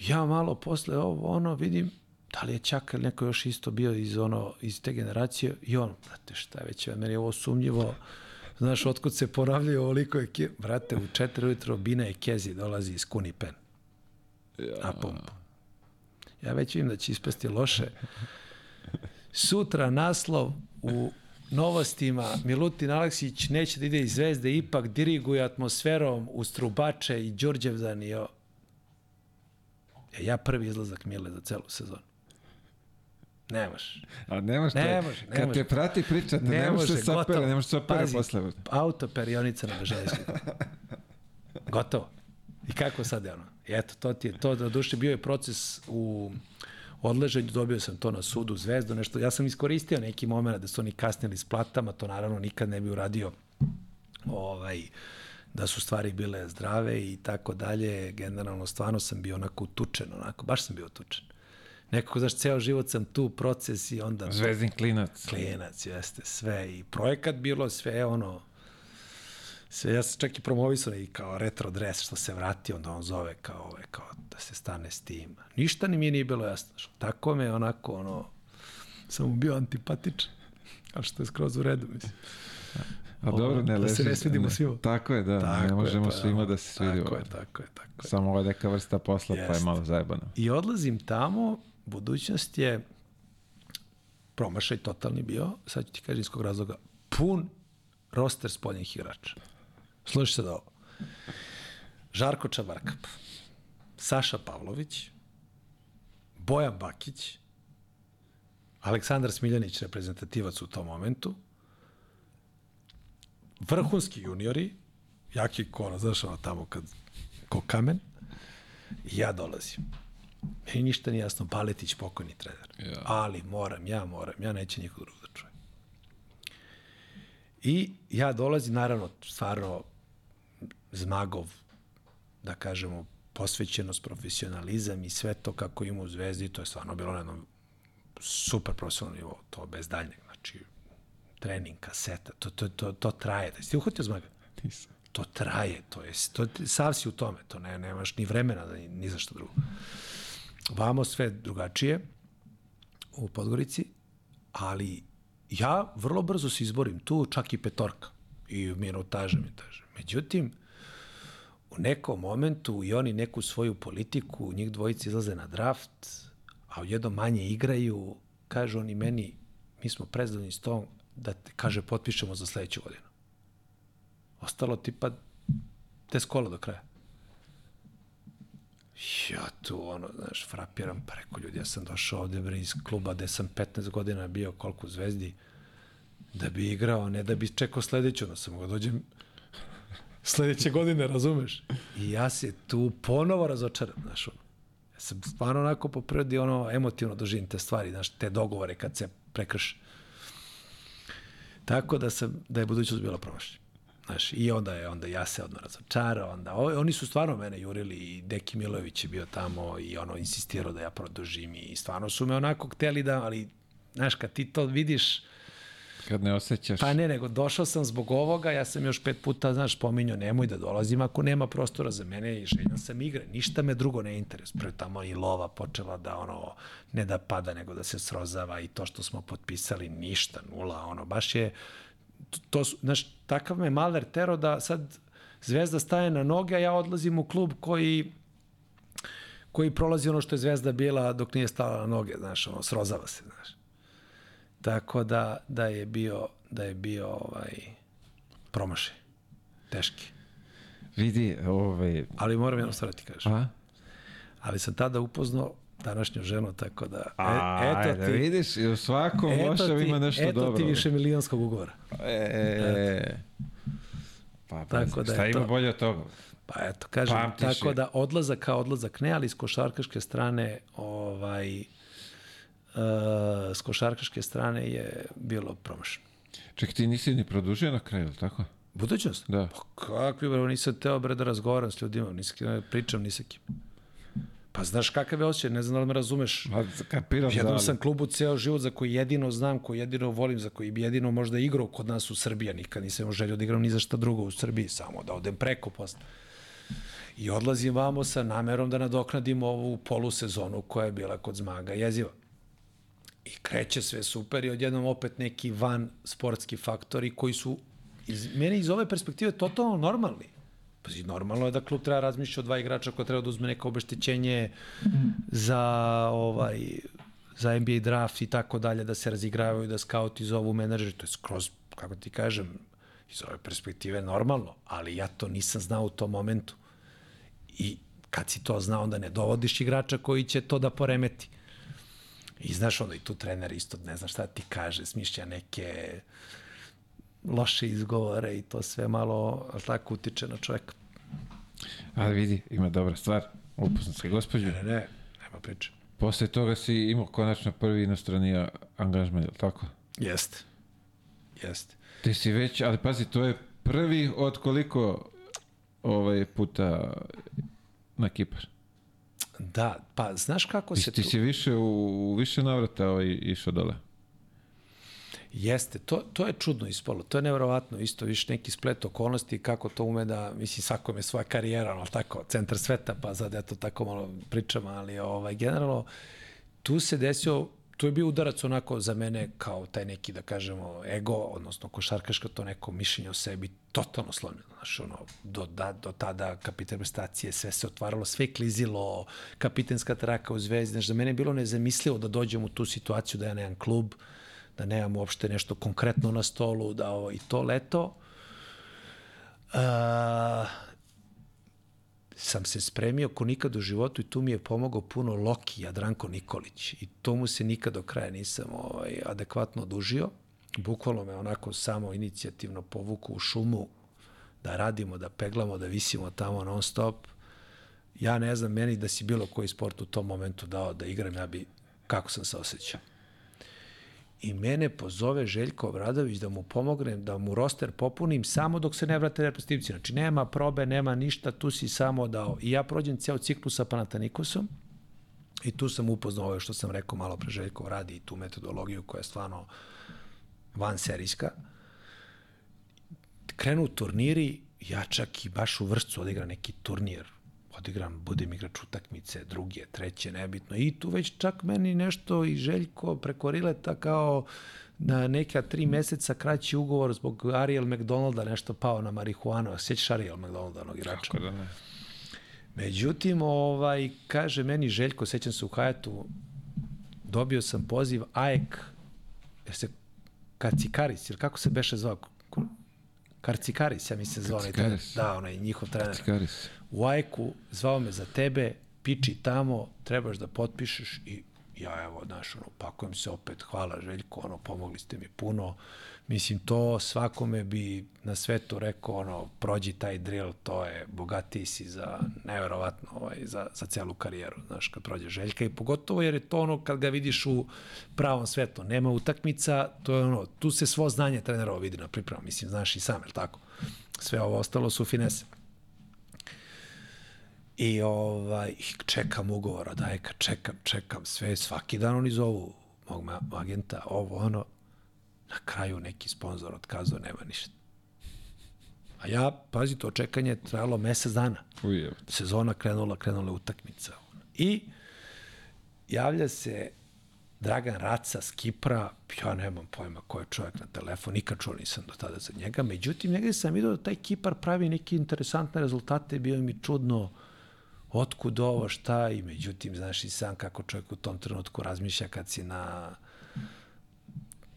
Ja malo posle ovo, ono, vidim, da li je Čaka ili neko još isto bio iz, ono, iz te generacije, i on, brate, šta je već, meni je ovo sumnjivo, znaš, otkud se ponavljaju ovoliko je, brate, u četiri ujutro Bina i Kezi dolazi iz Kuni Pen. Na pumpu. Ja već vidim da će ispasti loše. Sutra naslov u novostima Milutin Aleksić neće da ide iz Zvezde, ipak diriguje atmosferom uz Trubače i Đurđevdan i o... E, ja prvi izlazak Mile za celu sezonu. Ne može. A nemaš to. Ne može, Kad može. te prati pričate, ne, Ne možeš može, se sapere, ne možeš se opere Pazi, posle. Auto perionica na željeznici. Gotovo. I kako sad je ono? I eto, to ti je to. Do duše bio je proces u odleženju, dobio sam to na sudu Zvezdu, nešto. Ja sam iskoristio neki moment da su oni kasnili s platama, to naravno nikad ne bi uradio ovaj, da su stvari bile zdrave i tako dalje. Generalno, stvarno sam bio onako tučen, onako, baš sam bio tučen. Nekako, znaš, ceo život sam tu, proces i onda... Zvezdin klinac. Klinac, jeste, sve. I projekat bilo sve ono, sve, ja sam čak i promovisao i kao retro dres, što se vrati, onda on zove kao ove, kao da se stane s tim. Ništa ni mi nije bilo jasno. Što, tako me onako, ono, sam mu bio antipatičan. A što je skroz u redu, mislim. A dobro, ne da leži. se ne svidimo svima. Tako je, da. Tako ne je, možemo pa, svima da se svidimo. Tako je, tako je, tako je. Samo je neka vrsta posla, pa je malo zajebano. I odlazim tamo, budućnost je promašaj totalni bio, sad ću ti kažem iz kog razloga, pun roster spoljnih igrača. Slušaj sad ovo. Žarko Čabarkap, Saša Pavlović, Bojan Bakić, Aleksandar Smiljanić, reprezentativac u tom momentu, vrhunski juniori, jaki kona, znaš ono tamo kad, ko kamen, i ja dolazim. Meni ništa nije jasno, Baletić pokojni trener. Ja. Ali moram, ja moram, ja neće niko drug da čuje. I ja dolazim, naravno, stvarno, Zmagov, da kažemo, posvećenost, profesionalizam i sve to kako ima u Zvezdi, to je stvarno bilo na jednom super profesionalnom nivou, to bez daljnjeg, znači, trening, kaseta, to, to, to, to traje. Da si ti uhvatio Zmaga? Nisam. to traje, to je, to, sav si u tome, to ne, nemaš ni vremena da ni, ni za što drugo. Vamo sve drugačije u Podgorici, ali ja vrlo brzo se izborim tu, čak i petorka i minutaža mi taže. Međutim, nekom momentu i oni neku svoju politiku, njih dvojice izlaze na draft, a u jednom manje igraju, kažu oni meni, mi smo prezadni s tom da te, kaže, potpišemo za sledeću godinu. Ostalo tipa 10 kola do kraja. Ja tu, ono, znaš, frapiram, rekao ljudi, ja sam došao ovde bre, iz kluba gde sam 15 godina bio koliko zvezdi, da bi igrao, ne da bi čekao sledeću, da sam mogao da dođem sledeće godine, razumeš? I ja se tu ponovo razočaram, znaš, ono. Ja sam stvarno onako po ono emotivno doživim te stvari, znaš, te dogovore kad se prekrše. Tako da sam, da je budućnost bila promašena. Znaš, i onda je, onda ja se odmah razočarao, onda, o, oni su stvarno mene jurili i Deki Milović je bio tamo i ono insistirao da ja produžim i stvarno su me onako hteli da, ali, znaš, kad ti to vidiš, Kad ne osjećaš... Pa ne, nego došao sam zbog ovoga, ja sam još pet puta, znaš, pominjao, nemoj da dolazim ako nema prostora za mene i željan sam igre. Ništa me drugo ne interesuje. Prvo tamo i lova počela da, ono, ne da pada, nego da se srozava i to što smo potpisali, ništa, nula, ono, baš je, to su, znaš, takav me maler tero da sad Zvezda staje na noge, a ja odlazim u klub koji koji prolazi ono što je Zvezda bila dok nije stala na noge, znaš, ono, srozava se, znaš. Tako da, da je bio, da je bio ovaj, promašaj. Teški. Vidi, ovaj... Ali moram jedno stvar da ti kažem. A? Ali sam tada upoznao današnju ženu, tako da... A, e, eto ajde, ti, vidiš, i u svakom lošem ima nešto eto dobro. ti više milijonskog ugovora. E, pa, pa, Tako da šta ima to- bolje od toga? Pa eto, kažem, Pamtiš tako je. da odlazak kao odlazak ne, ali s košarkaške strane ovaj, s košarkaške strane je bilo promašeno. Ček, ti nisi ni produžio na kraju, tako? Budućnost? Da. Pa kakvi, bre, nisam teo, bre, da razgovaram s ljudima, nisam da pričam ni sa kim. Pa znaš kakav je osjećaj, ne znam da li me razumeš. Pa, kapiram jednom da, sam klubu ceo život za koji jedino znam, koji jedino volim, za koji bi jedino možda igrao kod nas u Srbiji, nikad nisam imao želju da igram ni za šta drugo u Srbiji, samo da odem preko posle. I odlazim vamo sa namerom da nadoknadim ovu polusezonu koja je bila kod Zmaga jeziva. I kreće sve super i odjednom opet neki van sportski faktori koji su iz, mene iz ove perspektive totalno normalni. Pazi, normalno je da klub treba razmišljati o dva igrača koja treba da uzme neko obeštećenje za ovaj za NBA draft i tako dalje, da se razigravaju, da skauti zovu menadžeri, to je skroz, kako ti kažem, iz ove perspektive normalno, ali ja to nisam znao u tom momentu. I kad si to znao, onda ne dovodiš igrača koji će to da poremeti. I znaš, onda i tu trener isto ne zna šta ti kaže, smišlja neke loše izgovore i to sve malo, tako, utiče na čoveka. Ali vidi, ima dobra stvar. Upoznat se gospođu. Ne, ne, ne, nema priče. Posle toga si imao konačno prvi inostrani angažman, je li tako? Jeste. Jeste. Ti si već, ali pazi, to je prvi od koliko ovaj puta na Kipar. Da, pa znaš kako Ti, se... ti tu- si više u, u više navrata ovaj, išao dole. Jeste, to, to je čudno ispalo, to je nevjerovatno, isto viš neki splet okolnosti kako to ume da, mislim, svako je svoja karijera, ali tako, centar sveta, pa sad eto tako malo pričam, ali ovaj, generalno, tu se desio, tu je bio udarac onako za mene kao taj neki, da kažemo, ego, odnosno košarkaško to neko mišljenje o sebi totalno slomljeno. Znaš, ono, do, da, do tada kapitan prestacije, sve se otvaralo, sve klizilo, kapitenska traka u zvezdi. Znaš, za mene je bilo nezamislivo da dođem u tu situaciju da ja nemam klub, da nemam uopšte nešto konkretno na stolu, da ovo, i to leto uh, sam se spremio ko nikad u životu i tu mi je pomogao puno Loki, Jadranko Nikolić. I to mu se nikad do kraja nisam ovaj, adekvatno odužio. Bukvalno me onako samo inicijativno povuku u šumu da radimo, da peglamo, da visimo tamo non stop. Ja ne znam meni da si bilo koji sport u tom momentu dao da igram, ja bi, kako sam se osjećao i mene pozove Željko Obradović da mu pomognem, da mu roster popunim samo dok se ne vrate reprezentativci. Znači, nema probe, nema ništa, tu si samo dao. I ja prođem ceo ciklus sa Panatanikosom i tu sam upoznao ovo što sam rekao malo pre Željko radi i tu metodologiju koja je stvarno van serijska. Krenu turniri, ja čak i baš u vrstu odigram neki turnir odigram, budem igrač utakmice, druge, treće, nebitno. I tu već čak meni nešto i Željko preko Rileta kao na neka tri meseca kraći ugovor zbog Ariel McDonalda nešto pao na marihuanu. Sjećaš Ariel McDonalda, onog igrača? Kako da ne? Međutim, ovaj, kaže meni Željko, sećam se u Hajetu, dobio sam poziv AEK, jer se Kacikaris, ili kako se beše zvao? Karcikaris, ja mislim se zvao. Da, onaj njihov trener Cikaris. U Ajku, zvao me za tebe, piči tamo, trebaš da potpišeš i ja evo, znaš, ono, pakujem se opet, hvala Željko, ono, pomogli ste mi puno. Mislim, to svakome bi na svetu rekao, ono, prođi taj drill, to je, bogatiji si za, neverovatno, ovaj, za, za celu karijeru, znaš, kad prođe Željka i pogotovo jer je to ono kad ga vidiš u pravom svetu, nema utakmica, to je ono, tu se svo znanje trenerova vidi na pripremu, mislim, znaš i sam, je tako? Sve ovo ostalo su finese. I ovaj, čekam ugovor od Ajka, čekam, čekam, sve, svaki dan oni zovu mog agenta, ovo, ono, na kraju neki sponsor otkazao, nema ništa. A ja, pazi, to čekanje je trajalo mesec dana. Uje. Sezona krenula, krenula utakmica. I javlja se Dragan Raca s Kipra, ja nemam pojma ko je čovjek na telefon, nikad čuo nisam do tada za njega, međutim, negde sam vidio da taj Kipar pravi neke interesantne rezultate, bio mi čudno otkud ovo, šta, i međutim, znaš i sam kako čovjek u tom trenutku razmišlja kad si na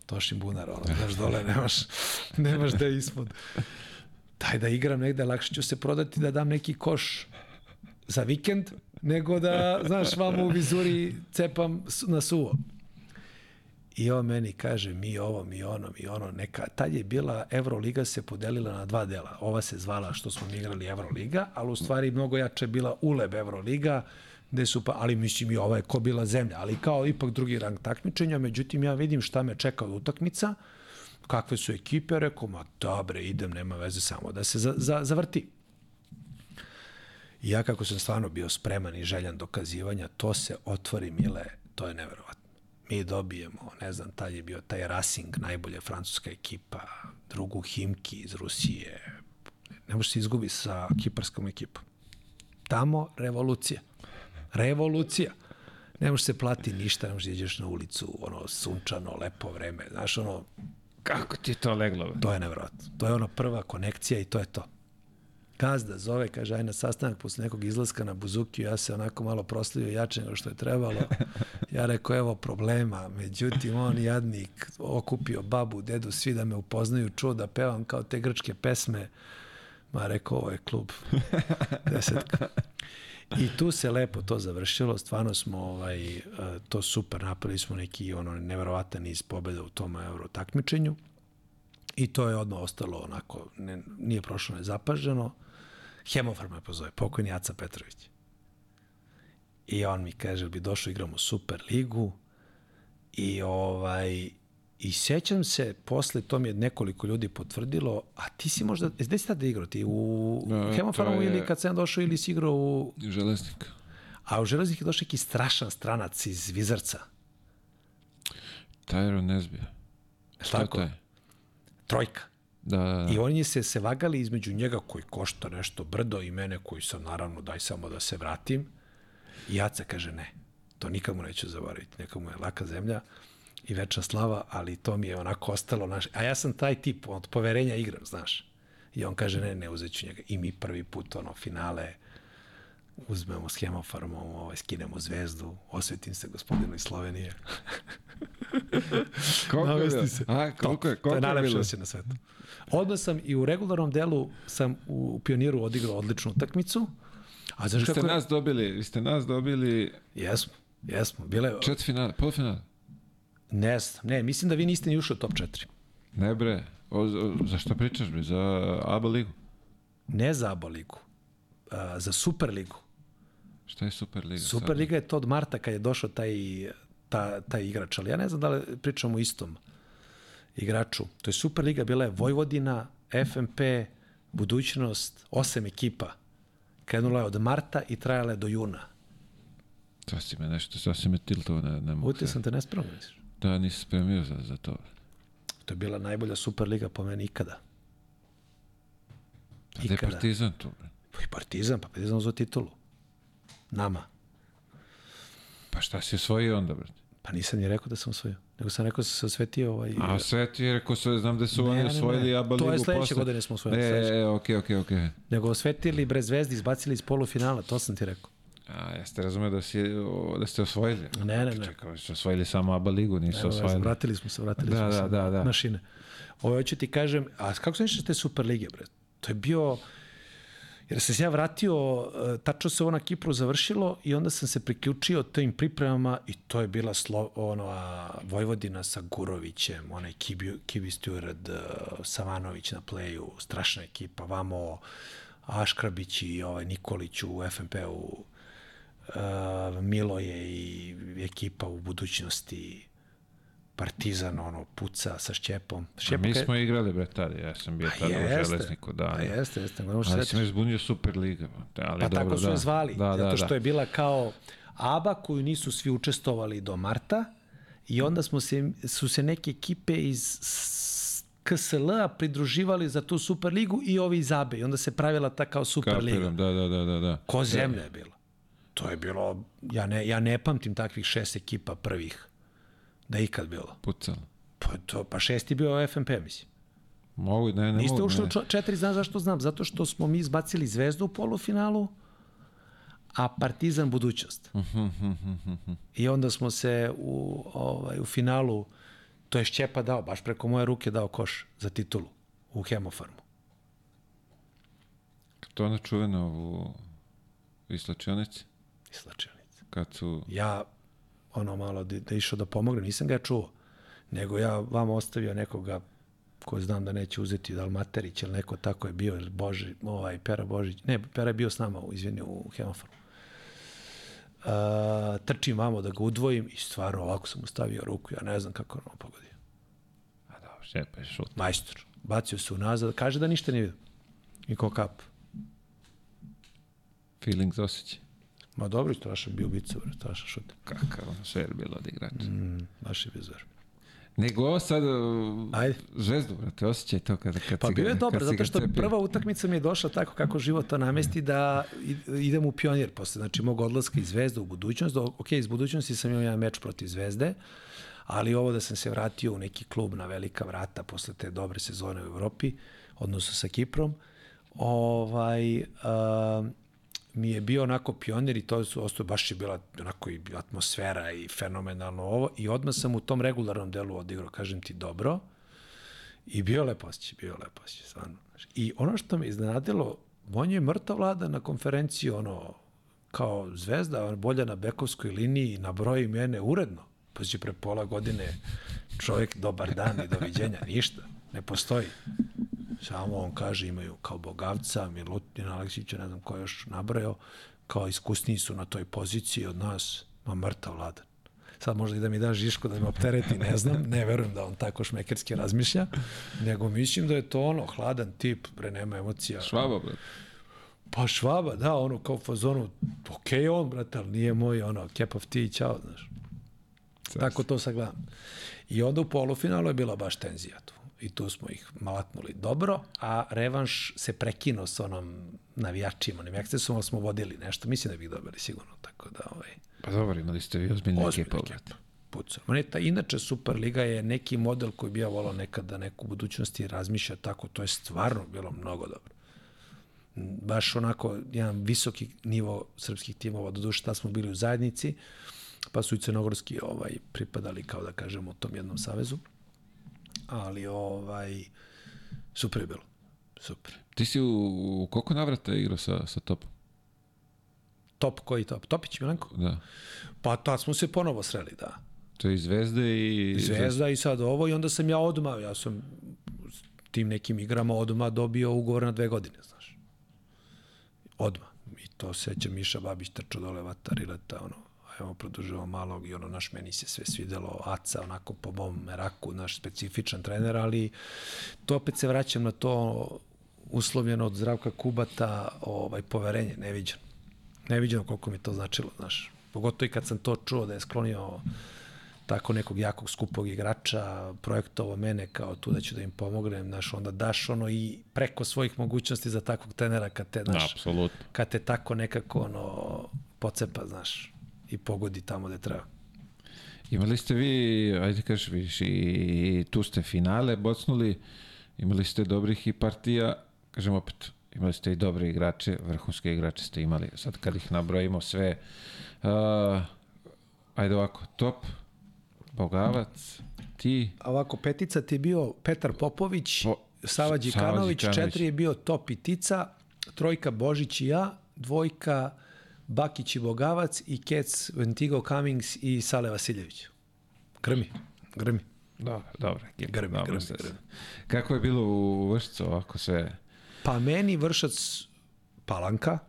Tošim bunar, ono, znaš dole, <laughs> nemaš, nemaš da je ispod. Daj da igram negde, lakše ću se prodati da dam neki koš za vikend, nego da, znaš, vamo u vizuri cepam na suvo. I on meni kaže, mi ovo, mi ono, mi ono, neka, tad je bila, Euroliga se podelila na dva dela. Ova se zvala što smo mi igrali Euroliga, ali u stvari mnogo jače bila Uleb Euroliga, gde su pa, ali mislim i ova je ko bila zemlja, ali kao ipak drugi rang takmičenja, međutim ja vidim šta me čeka od utakmica, kakve su ekipe, rekao, ma dobre, idem, nema veze, samo da se za, za, zavrti. I ja kako sam stvarno bio spreman i željan dokazivanja, to se otvori, mile, to je neverovatno. Mi dobijemo, ne znam, taj je bio taj Racing, najbolja francuska ekipa, drugu Himki iz Rusije. Ne može se izgubi sa kiparskom ekipom. Tamo revolucija. Revolucija. Ne može se plati ništa, ne može da iđeš na ulicu, ono, sunčano, lepo vreme. Znaš, ono, Kako ti je to leglo? To je nevjerojatno. To je ona prva konekcija i to je to. Gazda zove, kaže, aj na sastanak posle nekog izlaska na Buzukiju, ja se onako malo proslivio jače nego što je trebalo. Ja rekao, evo problema, međutim, on jadnik okupio babu, dedu, svi da me upoznaju, čuo da pevam kao te grčke pesme. Ma rekao, ovo je klub. Desetka. I tu se lepo to završilo, stvarno smo ovaj, e, to super napravili smo neki ono neverovatan iz pobeda u tom euro takmičenju. I to je odmah ostalo onako, ne, nije prošlo nezapaženo. Hemofarm me pozove, pokojni Aca Petrović. I on mi kaže, bi došao igramo Super ligu i ovaj I sećam se, posle to mi je nekoliko ljudi potvrdilo, a ti si možda, gde si tada igrao? Ti u Da, Hemofarmu to je- ili kad sam došao ili si igrao u... Železnik. A u Železnik je došao neki strašan stranac iz Vizarca. Tyron Nesbija. Šta je tako? taj? Trojka. Da, da, da. I oni se se vagali između njega koji košta nešto brdo i mene koji sam naravno daj samo da se vratim. I Jaca kaže ne, to nikad mu neću zaboraviti, neka mu je laka zemlja i večna slava, ali to mi je onako ostalo naš. A ja sam taj tip od poverenja igram, znaš. I on kaže ne, ne, uzet ću njega. I mi prvi put, ono, finale, uzmemo s hemofarmom, ovaj, skinemo zvezdu, osvetim se gospodinu iz Slovenije. <laughs> Koliko je bilo? se. A, koliko je, koliko je je najlepše osjećaj na svetu. Odmah sam i u regularnom delu sam u Pioniru odigrao odličnu utakmicu. A znaš Vi ste kako je? nas dobili, vi ste nas dobili Jesmo, jesmo. Bile, četvrt finale, polufinale. ne znam, ne, mislim da vi niste ni ušli u top 4. Ne bre, o, o, za šta pričaš bre, za ABA ligu? Ne za ABA ligu, a, za Super ligu. Šta je Super liga? Super sad? liga je to od Marta kad je došao taj, ta, taj igrač, ali ja ne znam da li pričamo o istom igraču. To je Super liga, bila je Vojvodina, FMP, budućnost, osam ekipa. Krenula je od marta i trajala je do juna. To si me nešto, sad si me tiltao, ne, ne mogu. Se- sam te nespravno, misliš? Da, nisi spremio za, za to. To je bila najbolja Super liga po meni ikada. A gde je. Partizan tu? Pa i Partizan, pa Partizan za titulu. Nama. Pa šta si osvojio onda, bre? Pa nisam ni rekao da sam osvojio. Nego sam rekao da sam se osvetio ovaj... A sve ti je rekao, sve, znam da su Ne, oni ne, ne. osvojili ABA ligu To je sledeće posle. godine smo osvojili, E, e, okej, okej, okej. Nego osvetili bre zvezdi, izbacili iz polufinala, to sam ti rekao. A, jeste razumeo da, si, da ste osvojili? Ne, ne, ne. Čekao, su osvojili samo ABA ligu, nisu Evo, osvojili. vratili smo se, vratili Da, smo da, se da, da. na šine. Ovo hoću ti kažem, a kako se ništa te Super lige, bre? To je bio, jer sam se ja vratio, e, tačno se ovo na Kipru završilo i onda sam se priključio tim pripremama i to je bila slo, ono, a, Vojvodina sa Gurovićem, onaj Kibi, Kibi Steward, e, Savanović na pleju, strašna ekipa, vamo Aškrabić i ovaj Nikolić u FNP-u, uh, Miloje i ekipa u budućnosti Partizan ono puca sa Šćepom. A Šćepa mi smo igrali, bre, tada. Ja sam bio tada u Železniku, da. Pa da. jeste, jeste. možeš Ali se si me zbunio Super Liga. bre. Ali Pa dobro, tako su da. je zvali, Da, da, zato da. što je bila kao ABA koju nisu svi učestovali do marta i onda smo se, su se neke ekipe iz KSL-a pridruživali za tu Super ligu i ovi iz ABE i onda se pravila ta kao Super liga. Kapiram, da, da, da, da, da. Ko zemlja je bilo. To je bilo, ja ne, ja ne pamtim takvih šest ekipa prvih da je ikad bilo. Pucalo. Pa, to, pa šest je bio FNP, mislim. Mogu, ne, ne Niste mogu. ušli u četiri, znaš zašto znam? Zato što smo mi izbacili Zvezdu u polufinalu, a Partizan budućnost. I onda smo se u, ovaj, u finalu, to je Šćepa dao, baš preko moje ruke dao koš za titulu u Hemofarmu. To ona čuvena u islačionici, Islačenica. kad su... Ja, ono malo da, da išao da pomognem, nisam ga ja čuo, nego ja vam ostavio nekoga ko znam da neće uzeti da li Materić ili neko tako je bio, ili Boži, ovaj, Pera Božić, ne, Pera je bio s nama, izvini, u Hemofarmu. Uh, trčim vamo da ga udvojim i stvarno ovako sam mu stavio ruku, ja ne znam kako on pogodio. A da, šepa je šut. Majstor. Bacio se unazad, kaže da ništa nije vidio. I ko kap. Feelings osjećaj. Ma dobro, strašan bio ubica, bre, strašan šut. Kakav ono je bilo od igrača. Mm, baš je bio zver. Nego sad, uh, Ajde. zvezdu, brate, osjećaj to kada, kad Pa bio je si zato što cepio. prva utakmica mi je došla tako kako život to namesti da idem u pionir posle. Znači, mog odlaska iz Zvezde u budućnost. Do, ok, iz budućnosti sam imao jedan meč protiv Zvezde, ali ovo da sam se vratio u neki klub na velika vrata posle te dobre sezone u Evropi, odnosno sa Kiprom, ovaj, a, mi je bio onako pionir i to su ostao baš je bila onako i atmosfera i fenomenalno ovo i odmah sam u tom regularnom delu odigrao, kažem ti, dobro. I bio lepo osjećaj, bio lepo osjećaj, stvarno. I ono što me iznenadilo, on je mrtav vlada na konferenciji, ono, kao zvezda, bolja na bekovskoj liniji, nabroji mene uredno. Pa će pre pola godine čovjek dobar dan i doviđenja, ništa, ne postoji. Samo on kaže imaju kao Bogavca, Milutin Aleksića, ne znam ko je još nabrojao, kao iskusniji su na toj poziciji od nas, ma mrtav vladan. Sad možda i da mi da Žiško da me optereti, ne znam, ne verujem da on tako šmekerski razmišlja, nego mislim da je to ono, hladan tip, bre, nema emocija. Švaba, bre. Pa švaba, da, ono kao fazonu, ok on, brate, ali nije moj, ono, cap of tea, čao, znaš. Tako to sad gledam. I onda u polufinalu je bila baš tenzija tu. I tu smo ih malatnuli dobro, a revanš se prekinuo sa onom navijačima, onim ekcesom, ali smo vodili nešto. Mislim da bih dobili sigurno, tako da... Ovaj, Pa dobro, imali ste vi ozbiljne ekipe, brate. pucao. Ma ne, ta, inače Superliga je neki model koji bi ja volao nekada da neku budućnosti razmišlja tako, to je stvarno bilo mnogo dobro. Baš onako jedan visoki nivo srpskih timova, do duše smo bili u zajednici, pa su i crnogorski ovaj, pripadali, kao da kažemo, tom jednom savezu. Ali, ovaj, super je bilo. Super. Ti si u, u koliko navrata igrao sa, sa topom? Top koji top? Topić Milenko? Da. Pa tad smo se ponovo sreli, da. To je i Zvezde i... Zvezda i sad ovo i onda sam ja odmah, ja sam tim nekim igrama odmah dobio ugovor na dve godine, znaš. Odmah. I to seća Miša Babić trčao dole vatar i leta, ono, evo produžava malog i ono, naš meni se sve svidelo, Aca, onako po mom meraku, naš specifičan trener, ali to opet se vraćam na to uslovljeno od zdravka Kubata, ovaj, poverenje, neviđeno. Neviđeno koliko mi to značilo, znaš. Pogotovo i kad sam to čuo da je sklonio tako nekog jakog skupog igrača, projektovo mene kao tu da ću da im pomognem, znaš, onda daš ono i preko svojih mogućnosti za takvog trenera kad te, znaš, Apsolutno. kad te tako nekako ono pocepa, znaš, i pogodi tamo gde treba. Imali ste vi, ajde kažeš, vidiš, i tu ste finale bocnuli, imali ste dobrih i partija, kažem opet, imali ste i dobre igrače, vrhunske igrače ste imali. Sad kad ih nabrojimo sve, uh, ajde ovako, top, Bogavac, ti, A ovako, petica ti je bio Petar Popović, Po- Sava Đikanović, Đikanović. četiri je bio Top i Tica, trojka Božić i ja, dvojka Bakić i Bogavac i Kec, Ventigo Cummings i Sale Vasiljević. Grmi, grmi. dobro, dobro, Grmi, dobro grmi, grmi. Kako je bilo u Vršcu ovako sve? Pa meni Vršac Palanka,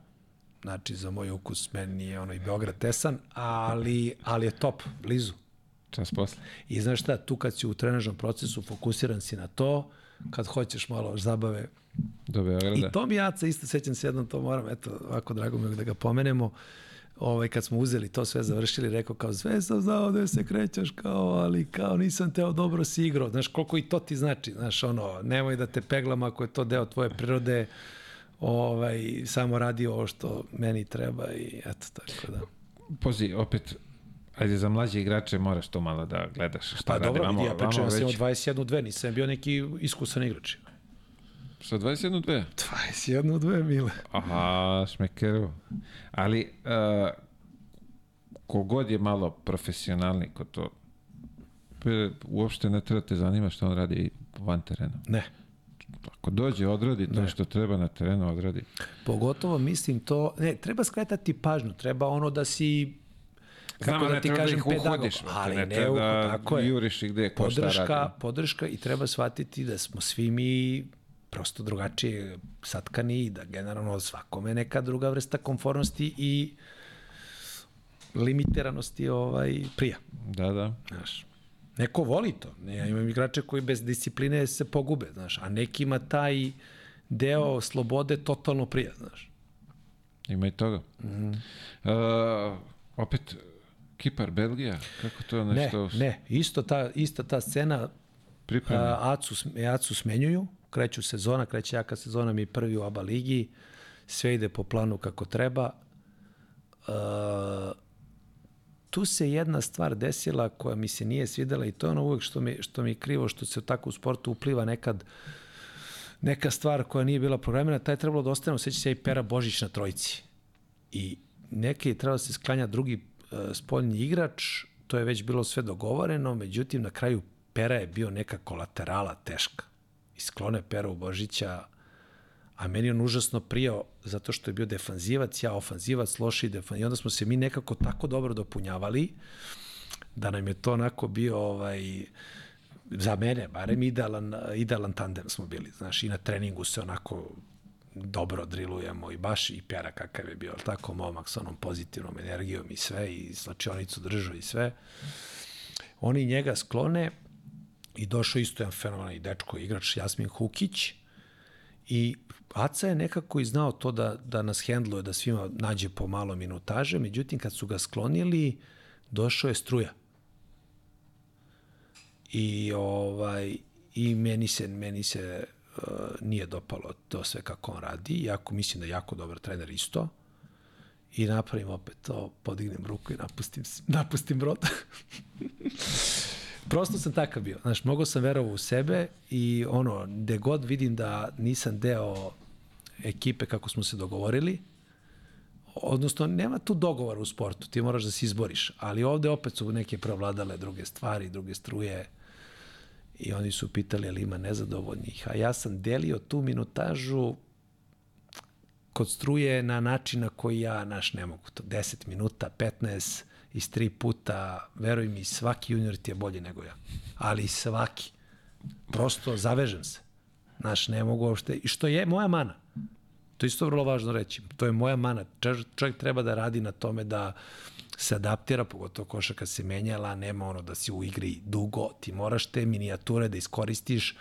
znači za moj ukus meni je ono i Beograd tesan, ali, ali je top, blizu. Čas posle. I znaš šta, tu kad si u trenažnom procesu fokusiran si na to, kad hoćeš malo zabave. Do Beograda. I to mi jaca isto, sećam se jednom, to moram, eto, ovako drago mi je da ga pomenemo, ovaj, kad smo uzeli to sve završili, rekao kao sve sam znao da se krećeš kao, ali kao nisam teo dobro si igrao. Znaš, koliko i to ti znači, znaš, ono, nemoj da te peglam ako je to deo tvoje prirode, ovaj, samo radi ovo što meni treba i eto, tako da. Pozi, opet, ajde za mlađe igrače moraš to malo da gledaš šta Pa radi. dobro, vidi, ja pričam vamo sam o već- 21-2, nisam bio neki iskusan igrač. Sa 21-2. 21-2, mile. Aha, šmekeru. Ali, uh, kogod je malo profesionalni kod to, uopšte ne treba te zanima šta on radi van terena. Ne. Ako dođe, odradi to Ne. što treba na terenu, odradi. Pogotovo mislim to, ne, treba skretati pažnju, treba ono da si kako da ti treba kažem ih pedagog, ali ne ne, da, da tako je. juriš ih gde, ko šta Podrška, podrška i treba shvatiti da smo svi mi prosto drugačije satkani i da generalno svakome neka druga vrsta konfornosti i limitiranosti ovaj prija. Da, da. Znaš, neko voli to. Ne, ja imam igrače koji bez discipline se pogube, znaš, a nekima taj deo slobode totalno prija, znaš. Ima i toga. Mm uh, opet, Kipar, Belgija, kako to Ne, nešto ne, isto ta, ista ta scena a, Acu, Acu smenjuju, kreću sezona, kreće jaka sezona, mi prvi u ABA ligi, sve ide po planu kako treba. E, tu se jedna stvar desila koja mi se nije svidela i to je ono uvek što mi, što mi je krivo, što se tako u sportu upliva nekad neka stvar koja nije bila programirana, taj je trebalo da ostane, osjeća se i Pera Božić na trojici. I neki je trebalo da se sklanja drugi spoljni igrač, to je već bilo sve dogovoreno, međutim na kraju Pera je bio neka kolaterala teška. I sklone Pera u Božića, a meni on užasno prijao zato što je bio defanzivac, ja ofanzivac, loši defanzivac. I onda smo se mi nekako tako dobro dopunjavali da nam je to onako bio ovaj, za mene, barem idealan, idealan tandem smo bili. Znaš, i na treningu se onako dobro drilujemo i baš i Pjera kakav je bio, tako momak sa onom pozitivnom energijom i sve i slačionicu držao i sve. Oni njega sklone i došao isto jedan fenomenalni dečko, igrač Jasmin Hukić i Aca je nekako i znao to da, da nas hendluje, da svima nađe po malo minutaže, međutim kad su ga sklonili, došao je struja. I ovaj i meni se meni se nije dopalo to sve kako on radi, iako mislim da je jako dobar trener isto. I napravim opet to, podignem ruku i napustim, napustim brod. <laughs> Prosto sam takav bio. Znaš, mnogo sam verovao u sebe i ono, gde god vidim da nisam deo ekipe kako smo se dogovorili, odnosno nema tu dogovora u sportu, ti moraš da se izboriš, ali ovde opet su neke prevladale druge stvari, druge struje i oni su pitali ali ima nezadovoljnih, a ja sam delio tu minutažu kod struje na način na koji ja, naš, ne mogu to, 10 minuta, 15, iz tri puta, veruj mi, svaki junior ti je bolji nego ja. Ali svaki. Prosto zavežem se. Znaš, ne mogu uopšte. I što je moja mana. To je isto vrlo važno reći. To je moja mana. Čovjek treba da radi na tome da se adaptira, pogotovo košaka se menjala, nema ono da si u igri dugo, ti moraš te minijature da iskoristiš,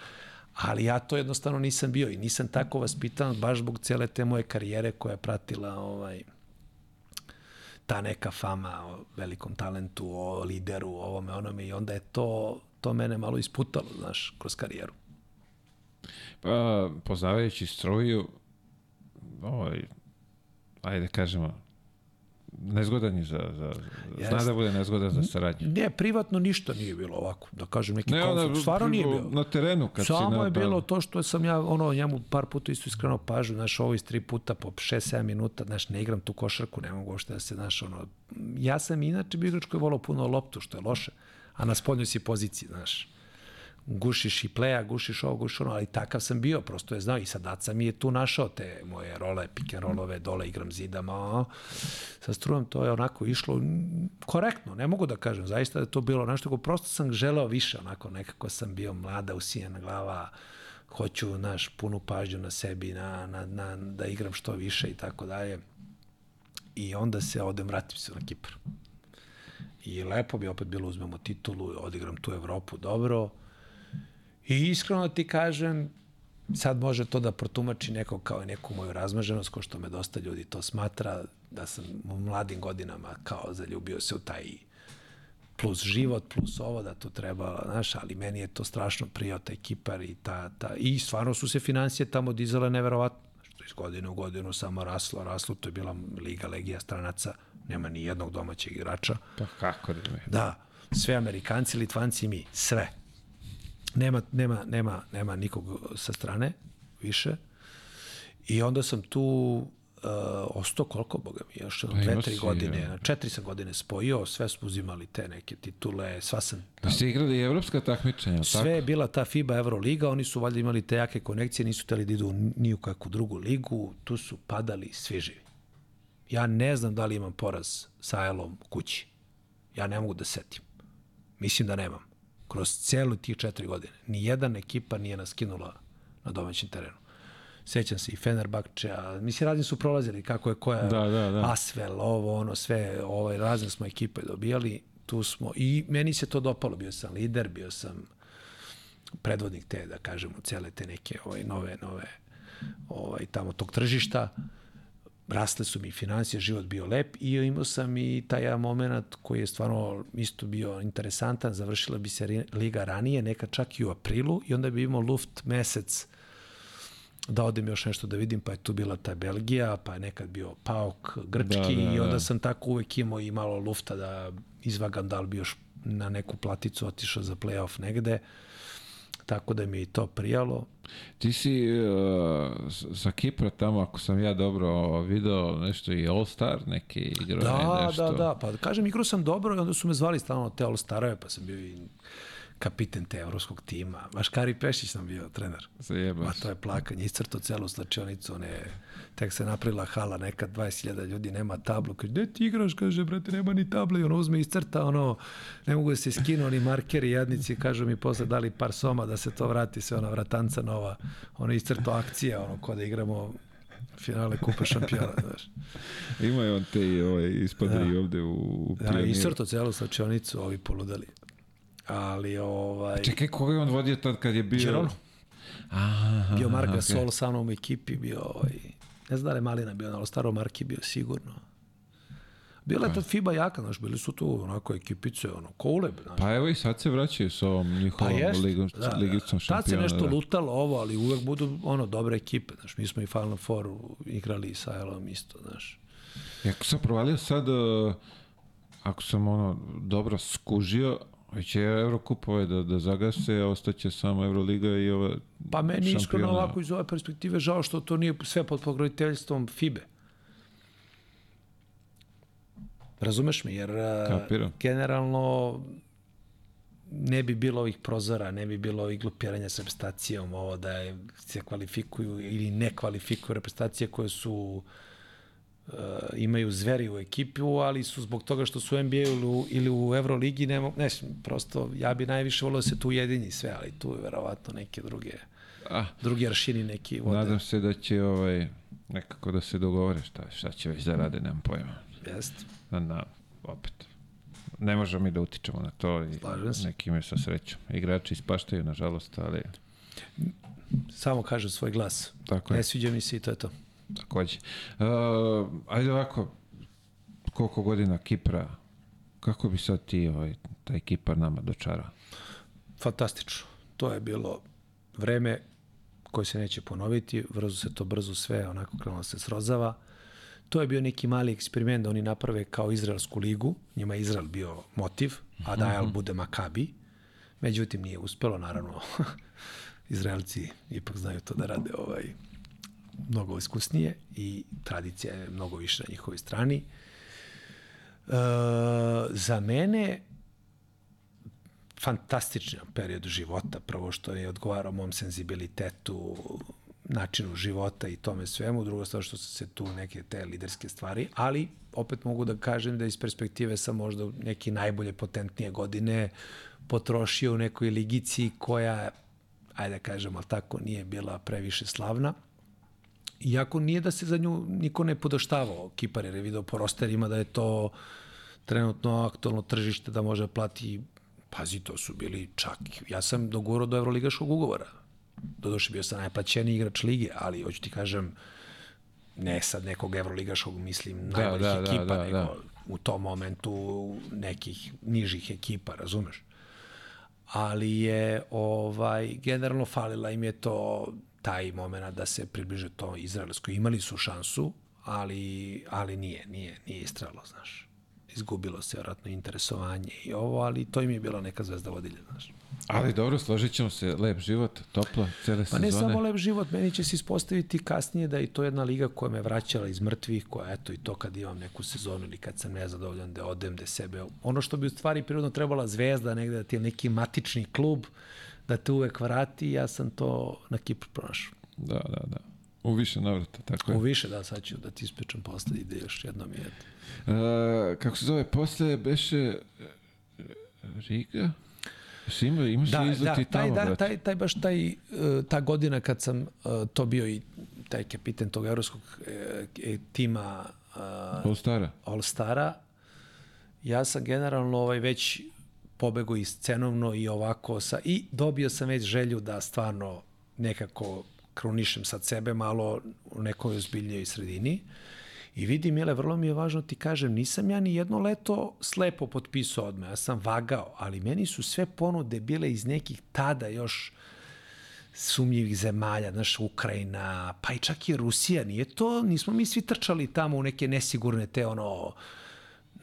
ali ja to jednostavno nisam bio i nisam tako vaspitan baš zbog cele te moje karijere koja je pratila ovaj, ta neka fama o velikom talentu, o lideru, o ovome, onome i onda je to, to mene malo isputalo, znaš, kroz karijeru. Pa, poznavajući struju, ovaj, ajde kažemo, nezgodan je za, za Jeste. zna da bude nezgodan za saradnju. Ne, privatno ništa nije bilo ovako, da kažem neki ne, konflikt. Stvarno nije bilo. Na terenu kad Samo si na, je bilo to što sam ja ono njemu par puta isto iskrenuo pažnju, znaš, ovo iz tri puta po 6-7 minuta, znaš, ne igram tu košarku, ne mogu uopšte da se, znaš, ono, ja sam inače bio igrač koji je volao puno loptu, što je loše, a na spoljnoj si poziciji, znaš gušiš i pleja, gušiš ovo, gušiš ono, ali takav sam bio, prosto je znao i sad Aca mi je tu našao te moje role, pick and rollove, dole igram zidama, sa strujom to je onako išlo korektno, ne mogu da kažem, zaista je to bilo nešto ko prosto sam želeo više, onako nekako sam bio mlada, usijena glava, hoću, naš, punu pažnju na sebi, na, na, na, da igram što više i tako dalje. I onda se odem, vratim se na Kipar. I lepo bi opet bilo uzmemo titulu, odigram tu Evropu dobro, I iskreno ti kažem, sad može to da protumači neko kao neku moju razmaženost, ko što me dosta ljudi to smatra, da sam u mladim godinama kao zaljubio se u taj plus život, plus ovo, da to treba, znaš, ali meni je to strašno prijao taj kipar i ta, ta, i stvarno su se financije tamo dizale neverovatno, što iz godine u godinu samo raslo, raslo, to je bila Liga Legija stranaca, nema ni jednog domaćeg igrača. Pa kako da? Da, sve Amerikanci, Litvanci i mi, sve nema, nema, nema, nema nikog sa strane više. I onda sam tu uh, ostao koliko, boga mi, još pa dve, tri godine, ja. četiri sam godine spojio, sve smo uzimali te neke titule, sva sam... Da ste igrali i evropska takmičenja, Sve tako? je bila ta FIBA Euroliga, oni su valjda imali te jake konekcije, nisu teli da idu ni u kakvu drugu ligu, tu su padali svi živi. Ja ne znam da li imam poraz sa Elom kući. Ja ne mogu da setim. Mislim da nemam kroz celu tih četiri godine. Ni jedan ekipa nije nas skinula na domaćem terenu. Sećam se i Fenerbahča, mislim razni su prolazili kako je koja da, da, da. Asvel, ovo, ono, sve, ovaj, razne smo ekipe dobijali, tu smo, i meni se to dopalo, bio sam lider, bio sam predvodnik te, da kažemo, cele te neke ovaj, nove, nove, ovaj, tamo tog tržišta rasle su mi financije, život bio lep i imao sam i taj moment koji je stvarno isto bio interesantan, završila bi se liga ranije, neka čak i u aprilu i onda bi imao luft mesec da odem još nešto da vidim, pa je tu bila ta Belgija, pa je nekad bio Pauk grčki da, da, i onda da. sam tako uvek imao i malo lufta da izvagam da li bi još na neku platicu otišao za playoff negde. Uh, tako da mi je i to prijalo. Ti si uh, sa Kipra tamo, ako sam ja dobro video, nešto i All-Star neki igrao da, nešto. Da, da, pa kažem, igrao sam dobro i onda su me zvali stalno te All-Starove, pa sam bio i kapiten te evropskog tima. Maškari Pešić nam bio trener. Zajebao Ma to je plakanje, iscrto celu slačionicu, ne, tek se napravila hala, neka 20.000 ljudi nema tablu, kaže, gde ti igraš, kaže, brate, nema ni table, i ono uzme iscrta, ono, ne mogu da se skinu oni markeri, jadnici, kažu mi posle dali par soma da se to vrati, sve ona vratanca nova, ono iscrto akcija, ono, ko da igramo finale Kupa šampiona, <laughs> znaš. Ima je on te i ovaj, ispada Da. i ovde u, u Da, Pioniru. iscrto celu slačionicu, ovi poludali. Ali, ovaj... Čekaj, koga je on vodio tad kad je bio... Gironu. Aha, Bio Mark okej. Gasol sa mnom u ekipi, bio ovaj, ne znam da li je Malina bio, ali staro Marki bio sigurno. Bila je tad FIBA jaka, znaš, bili su tu onako ekipice, ono, koleb, znaš. Pa evo i sad se vraćaju s ovom Pa njihovom jest, ligom, da, da. ligicom Tad se šampiona. nešto da. lutalo ovo, ali uvek budu ono dobre ekipe, znaš. Mi smo i Final Four igrali sa Elom isto, znaš. Jako sam provalio sad, uh, ako sam ono dobro skužio, će Eurokup ovaj da, da zagase, a ostaće samo Euroliga i ova Pa meni iskreno šampiona. ovako iz ove perspektive žao što to nije sve pod pokroviteljstvom FIBE. Razumeš me, jer a, Kapiram. generalno ne bi bilo ovih prozora, ne bi bilo ovih glupiranja sa reprezentacijom, ovo da se kvalifikuju ili ne kvalifikuju reprezentacije koje su uh, imaju zveri u ekipu, ali su zbog toga što su u NBA ili u, ili u Euroligi, ne, ne, prosto ja bi najviše volio da se tu ujedinji sve, ali tu je verovatno neke druge Ah, drugi aršini neki vode. nadam se da će ovaj, nekako da se dogovore šta, šta će već da rade, nemam pojma. Jest. Na, na, opet. Ne možemo mi da utičemo na to i Slažem se. neki imaju sa srećom. Igrači ispaštaju, nažalost, ali Samo kažem svoj glas. tako je. Ne sviđa mi se i to je to. Takođe. Uh, ajde ovako, koliko godina Kipra, kako bi sad ti ovaj, taj Kipar nama dočarao? Fantastično. To je bilo vreme koje se neće ponoviti, brzo se to brzo sve onako krenulo se srozava. To je bio neki mali eksperiment da oni naprave kao Izraelsku ligu, njima je Izrael bio motiv, a da Ajal bude Makabi. Međutim, nije uspelo, naravno. <laughs> Izraelci ipak znaju to da rade ovaj, mnogo iskusnije i tradicija je mnogo više na njihovoj strani. E, za mene fantastičan period života, prvo što je odgovarao mom senzibilitetu, načinu života i tome svemu, drugo stvar što su se tu neke te liderske stvari, ali opet mogu da kažem da iz perspektive sam možda neke najbolje potentnije godine potrošio u nekoj ligici koja, ajde da kažem, ali tako nije bila previše slavna. Iako nije da se za nju niko ne podoštavao Kipar, je video po rosterima da je to trenutno aktualno tržište da može da plati pazi, to su bili čak, ja sam dogurao do Evroligaškog ugovora. Doduše bio sam najplaćeniji igrač lige, ali hoću ti kažem, ne sad nekog Evroligaškog, mislim, Da, najboljih da, da, ekipa, da, nego da. u tom momentu nekih nižih ekipa, razumeš? ali je ovaj generalno falila im je to taj moment da se približe to izraelsko. Imali su šansu, ali, ali nije, nije, nije istralo, znaš. Izgubilo se vjerojatno interesovanje i ovo, ali to im je bila neka zvezda vodilja, znaš. Ali dobro, složit ćemo se, lep život, toplo, cele Pa sezone. ne samo lep život, meni će se ispostaviti kasnije da je to jedna liga koja me vraćala iz mrtvih, koja eto i to kad imam neku sezonu ili kad sam nezadovoljan da odem da sebe. Ono što bi u stvari prirodno trebala zvezda negde da ti je neki matični klub, da te uvek vrati, ja sam to na Kipru pronašao. Da, da, da. U više navrata, tako je. U više da, sad ću da ti ispečem posle ide još jednom je. Uh, kako se zove, posle beše e, Riga? Si ima, imaš Da, da, da, taj, tamo, da, brate? taj, taj baš taj, e, ta godina kad sam e, to bio i taj kapiten tog evropskog e, e, tima e, All Stara. All Stara, ja sam generalno ovaj već pobego i scenovno i ovako sa, i dobio sam već želju da stvarno nekako krunišem sad sebe malo u nekoj ozbiljnijoj sredini. I vidi, Mile, vrlo mi je važno ti kažem, nisam ja ni jedno leto slepo potpisao odmah, ja sam vagao, ali meni su sve ponude bile iz nekih tada još sumnjivih zemalja, znaš, Ukrajina, pa i čak i Rusija, nije to, nismo mi svi trčali tamo u neke nesigurne te, ono,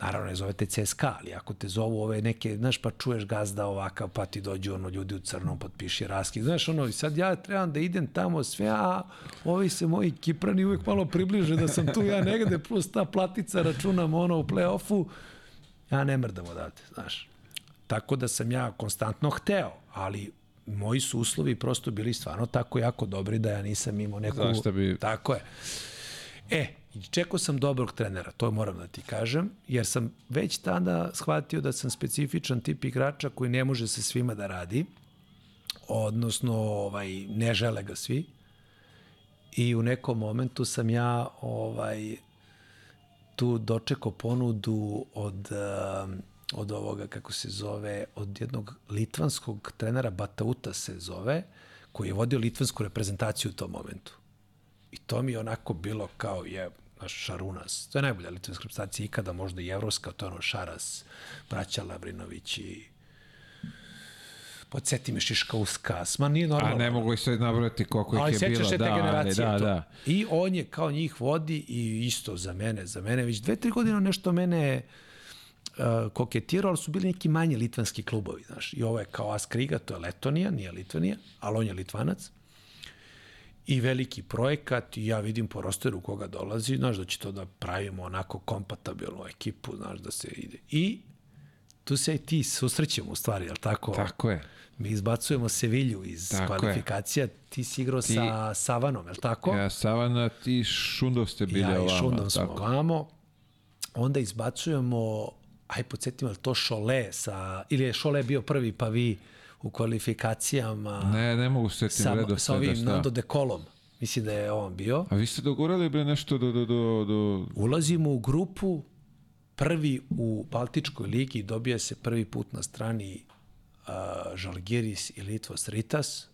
naravno ne zovete CSKA, ali ako te zovu ove neke, znaš, pa čuješ gazda ovakav, pa ti dođu ono ljudi u crnom, potpiši raski, znaš, ono, sad ja trebam da idem tamo sve, a ovi se moji kiprani uvek malo približe da sam tu ja negde, plus ta platica računam ono u play-offu, ja ne mrdam odavde, znaš. Tako da sam ja konstantno hteo, ali moji su uslovi prosto bili stvarno tako jako dobri da ja nisam imao neku... Zašto bi- Tako je. E, čekao sam dobrog trenera, to moram da ti kažem, jer sam već tada shvatio da sam specifičan tip igrača koji ne može se svima da radi, odnosno ovaj, ne žele ga svi. I u nekom momentu sam ja ovaj, tu dočekao ponudu od, um, od ovoga, kako se zove, od jednog litvanskog trenera, Batauta se zove, koji je vodio litvansku reprezentaciju u tom momentu. I to mi je onako bilo kao je naš Šarunas. To je najbolja litvanska reprezentacija ikada, možda i evropska, to je ono Šaras, braća Labrinović i podsjeti me Šiškauskas, ma nije normalno. A ne mogu ih sve nabrati koliko ih Ali je bilo. sećaš se te Da, ali generacije. da, to. da. I on je kao njih vodi i isto za mene, za mene već dve, tri godine nešto mene uh, koketirao, ali su bili neki manji litvanski klubovi, znaš. I ovo je kao Askriga, to je Letonija, nije Litvanija, ali on je Litvanac. I veliki projekat i ja vidim po rosteru koga dolazi, znaš, da će to da pravimo onako kompatibilnu ekipu, znaš, da se ide. I tu se i ti susrećemo u stvari, jel tako? Tako je. Mi izbacujemo Sevilju iz Tako je. kvalifikacija, ti si igrao ti... sa Savanom, je tako? Ja, Savana, ti Šundov ste bili ja i ovamo. Šundom smo tako. ovamo. Onda izbacujemo, aj podsjetim, je to Šole sa, ili je Šole bio prvi pa vi u kvalifikacijama Ne, ne mogu se sa, tim redo sa ovim Nando de Kolom. Mislim da je on bio. A vi ste dogurali bre nešto do, do, do, do... Ulazimo u grupu, prvi u Baltičkoj ligi, dobija se prvi put na strani uh, Žalgiris i Litvos Ritas.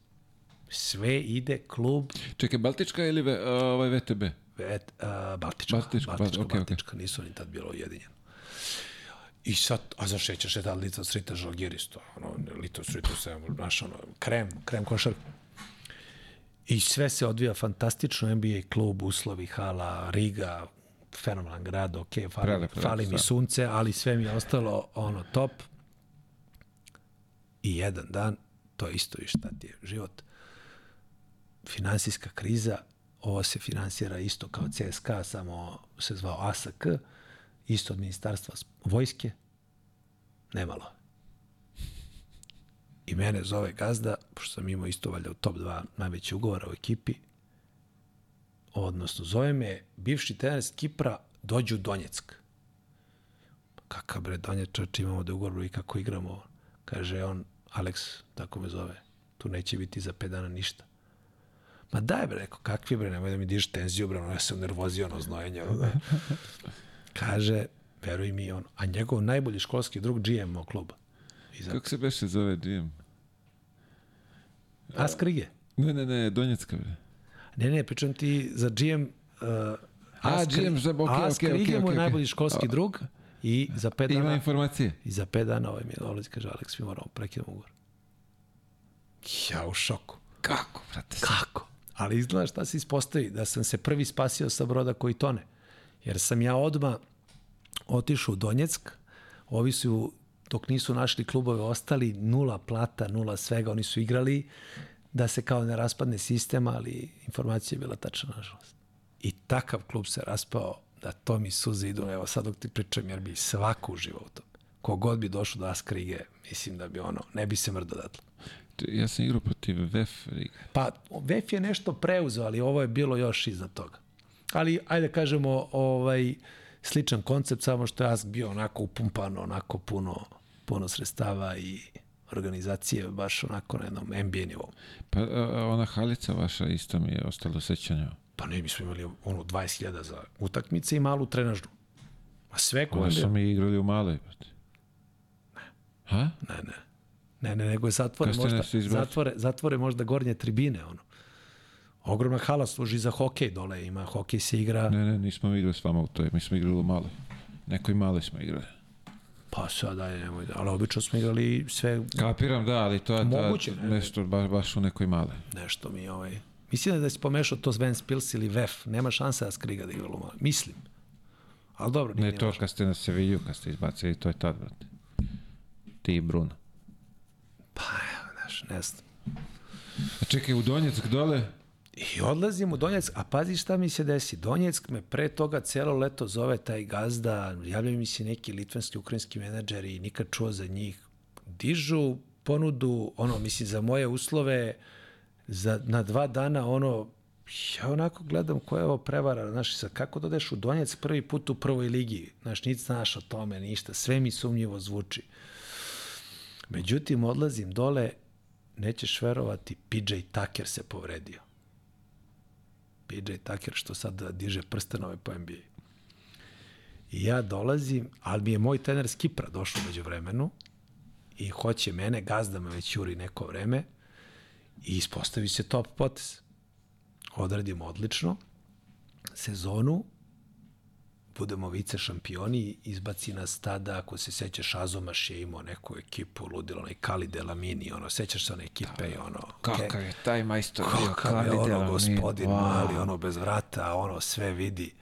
Sve ide, klub, Čekaj, Baltička ili ve, ovaj VTB? Vet, uh, Baltička. Baltička, Baltička, Bal- okej, okej. Baltička, nisu oni tad bilo ujedinjeni. I sad, a za šećeš je tad Litvos Ritas Žalgiris, to, ono, Litvos Ritas, znaš, ono, krem, krem košarka. I sve se odvija fantastično, NBA klub, uslovi, hala, Riga, fenomenalan grad, ok, fali, Prelepo, fali mi da. sunce, ali sve mi je ostalo ono top. I jedan dan, to je isto i šta ti je život, finansijska kriza, ovo se finansira isto kao CSKA, samo se zvao ASK, isto od ministarstva vojske, nemalo. I mene zove gazda, pošto sam imao isto valjda u top 2 najveći ugovora u ekipi, odnosno zove me bivši trener s Kipra, dođu u Donjeck. Kakav bre Donječač imamo da ugovor i kako igramo. Kaže on, Alex, tako me zove, tu neće biti za 5 dana ništa. Ma daj bre, rekao, kakvi bre, nemoj da mi diš tenziju, bre, ono, ja sam nervozio, ono, znojenje. Ono. <laughs> Kaže, veruj mi, on, a njegov najbolji školski drug GM kluba. Iza Kako se beše zove GM? Askrige. Ne, ne, ne, Donjecka bre. Ne, ne, pričam ti za GM... Uh, A, GM, za- okej, okej, Askrige okej, mu je okej. najbolji školski drug i za pet Ima dana... informacije. I za pet dana ovaj mi je dolazi, kaže, Aleks, mi moramo prekidamo ugovor. Ja u šoku. Kako, brate? Kako? Ali izgleda šta se ispostavi, da sam se prvi spasio sa broda koji tone. Jer sam ja odma otišao u Donjeck, ovi su, dok nisu našli klubove, ostali nula plata, nula svega, oni su igrali da se kao ne raspadne sistem, ali informacija je bila tačna, nažalost. I takav klub se raspao da to mi suze idu, evo sad dok ti pričam, jer bi svako uživao u tom. Kogod bi došao do Askrige, mislim da bi ono, ne bi se mrdo datle. Ja sam igrao protiv Riga. Pa, VEF je nešto preuzeo, ali ovo je bilo još iznad toga. Ali, ajde kažemo, ovaj, sličan koncept, samo što je Ask bio onako upumpano, onako puno, puno sredstava i organizacije baš onako na jednom NBA nivou. Pa ona halica vaša isto mi je ostalo u sećanju. Pa ne, mi smo imali ono 20.000 za utakmice i malu trenažnu. A sve Onda koje... su mi igrali u maloj, brate. Ha? Ne, ne. Ne, ne, nego je zatvore možda, zatvore, zatvore možda gornje tribine, ono. Ogromna hala služi za hokej dole, ima hokej se igra. Ne, ne, nismo igrali s vama u toj. Mi smo igrali u maloj. Nekoj maloj smo igrali. Pa sad, ajde, nemoj da, ali obično smo igrali sve Kapiram, da, ali to je ta, Moguće, ne, ne. nešto baš, baš u nekoj maloj. nešto mi ovaj... Mislim da si pomešao to Sven Spils ili VEF. Nema šanse da Skriga da igra Luma. Mislim. Ali dobro, nije Ne to kad ste na Sevilju, kad ste izbacili, to je tad, brate. Ti i Bruno. Pa, znaš, ne znam. A čekaj, u Donjeck dole? I odlazim u Donjeck, a pazi šta mi se desi. Donjeck me pre toga celo leto zove taj gazda, javljaju mi se neki litvanski, ukrajinski menadžeri i nikad čuo za njih. dižu ponudu, ono, mislim, za moje uslove, za, na dva dana, ono, ja onako gledam koja je ovo prevara, znaš, sad kako dodeš u Donjec prvi put u prvoj ligi, znaš, nic znaš o tome, ništa, sve mi sumnjivo zvuči. Međutim, odlazim dole, nećeš verovati, PJ Tucker se povredio. PJ Tucker što sad diže prstenove po NBA. I ja dolazim, ali mi je moj trener s Kipra došao među vremenu i hoće mene, gazda me već juri neko vreme i ispostavi se top potes. Odradimo odlično sezonu, budemo vice šampioni, izbaci nas tada, ako se sećaš, Azomaš je imao neku ekipu, ludilo, onaj Kali Delamini, ono, sećaš se one ekipe i ono... Kakav je taj majstor bio, Kali ono, Delamini, gospodin wow. mali, ono, bez vrata, ono, sve vidi.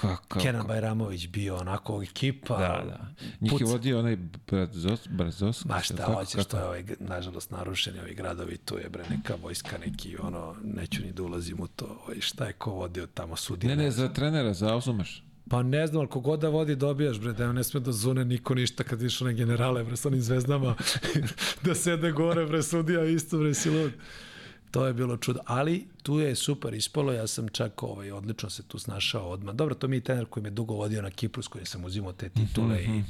Kakav, Kenan Bajramović bio onako ekipa. Da, da. Njih je vodio onaj Brazos, Brazos. Ma šta hoćeš, to je ovaj, nažalost, narušeni ovi gradovi, tu je bre neka vojska, neki, ono, neću ni da ulazim u to, ovaj, šta je ko vodio tamo, sudija. Ne, ne, za trenera, za Auzumaš. Pa ne znam, ali kogod da vodi dobijaš, bre, da ne sme da zune niko ništa kad vidiš one generale, bre, sa onim zvezdama, <laughs> da sede gore, bre, sudija isto, bre, si lud. To je bilo čudo, ali tu je super ispalo, ja sam čak ovaj, odlično se tu snašao odmah. Dobro, to mi je trener koji me dugo vodio na Kipru, s kojim sam uzimao te titule i,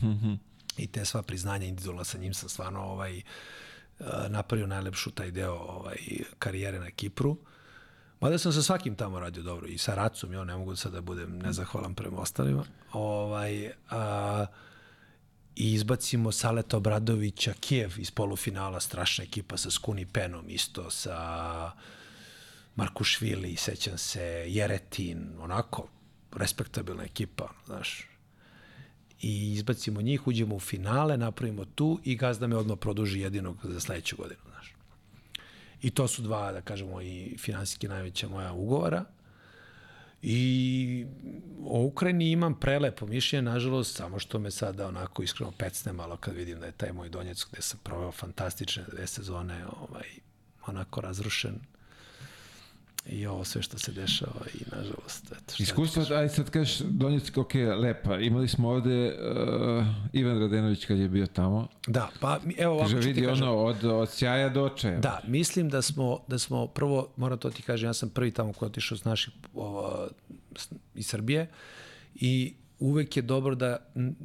i te sva priznanja individualna sa njim sam stvarno ovaj, eh, napravio najlepšu taj deo ovaj, karijere na Kipru. Mada sam sa svakim tamo radio dobro i sa Racom, ja ne mogu sad da budem nezahvalan prema ostalima. Ovaj, a, I izbacimo Saleta Obradovića, Kijev iz polufinala, strašna ekipa sa Skuni Penom, isto sa Markušvili, sećam se, Jeretin, onako, respektabilna ekipa, znaš. I izbacimo njih, uđemo u finale, napravimo tu i gazda me odmah produži jedinog za sledeću godinu. I to su dva, da kažemo, i finansijski najveća moja ugovora. I o Ukrajini imam prelepo mišljenje, nažalost, samo što me sada onako iskreno pecne malo kad vidim da je taj moj Donjec gde sam proveo fantastične dve sezone ovaj, onako razrušen i ovo sve što se dešava i nažalost eto, šta Iskustvo, aj sad kažeš, Donjecka, ok, lepa. Imali smo ovde uh, Ivan Radenović kad je bio tamo. Da, pa evo ovako Kaže, vidi kažem. ono, od, od sjaja do očaja. Da, mislim da smo, da smo prvo, moram to ti kažem, ja sam prvi tamo je otišao s naših, ovo, s- iz Srbije i uvek je dobro da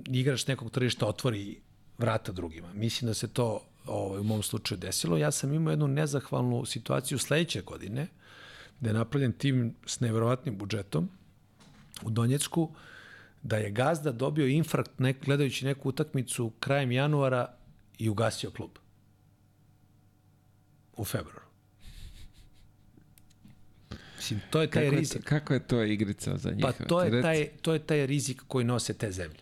igrač nekog tržišta otvori vrata drugima. Mislim da se to ovaj, u mom slučaju desilo. Ja sam imao jednu nezahvalnu situaciju sledeće godine, gde je napravljen tim s nevjerovatnim budžetom u Donjecku, da je gazda dobio infarkt nek, gledajući neku utakmicu krajem januara i ugasio klub u februaru. Mislim, to je taj Kako je, to, rizik. kako je to igrica za njih? Pa to je, taj, to je taj rizik koji nose te zemlje.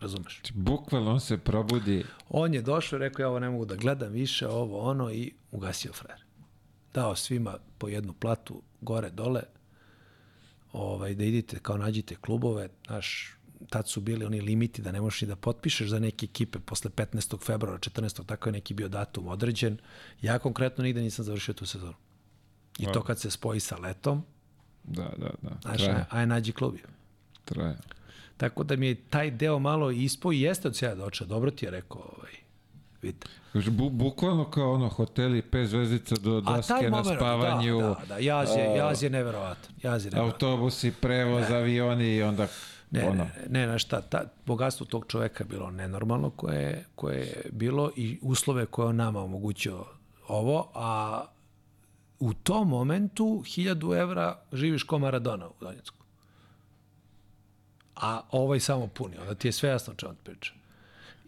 Razumeš? Znači, Bukvalno on se probudi. On je došao i rekao, ja ovo ne mogu da gledam više, ovo, ono, i ugasio frajer. Dao svima po jednu platu, gore, dole, ovaj, da idite, kao nađite klubove, znaš, tad su bili oni limiti da ne možeš ni da potpišeš za neke ekipe posle 15. februara, 14. tako je neki bio datum određen. Ja konkretno nigde nisam završio tu sezonu. I to kad se spoji sa letom, Da, da, da. znaš, Traje, aj, nađi klubi. traje. Tako da mi je taj deo malo ispao i jeste od sjeda do oča. Dobro ti je rekao, ovaj, vidite. Kaže, bu, bukvalno kao ono, hoteli, pet zvezdica do daske na spavanju, da, da, da, jaz je, jaz je neverovatan. Jaz je neverovatan. autobusi, prevoz, avioni i onda Ne, ono. ne, ne, na šta, ta, bogatstvo tog čoveka je bilo nenormalno koje, je- koje je bilo i uslove koje on nama omogućio ovo, a u tom momentu 1000 evra živiš ko Maradona u Donjecku. A ovaj samo puni, onda ti je sve jasno čemu ti priča.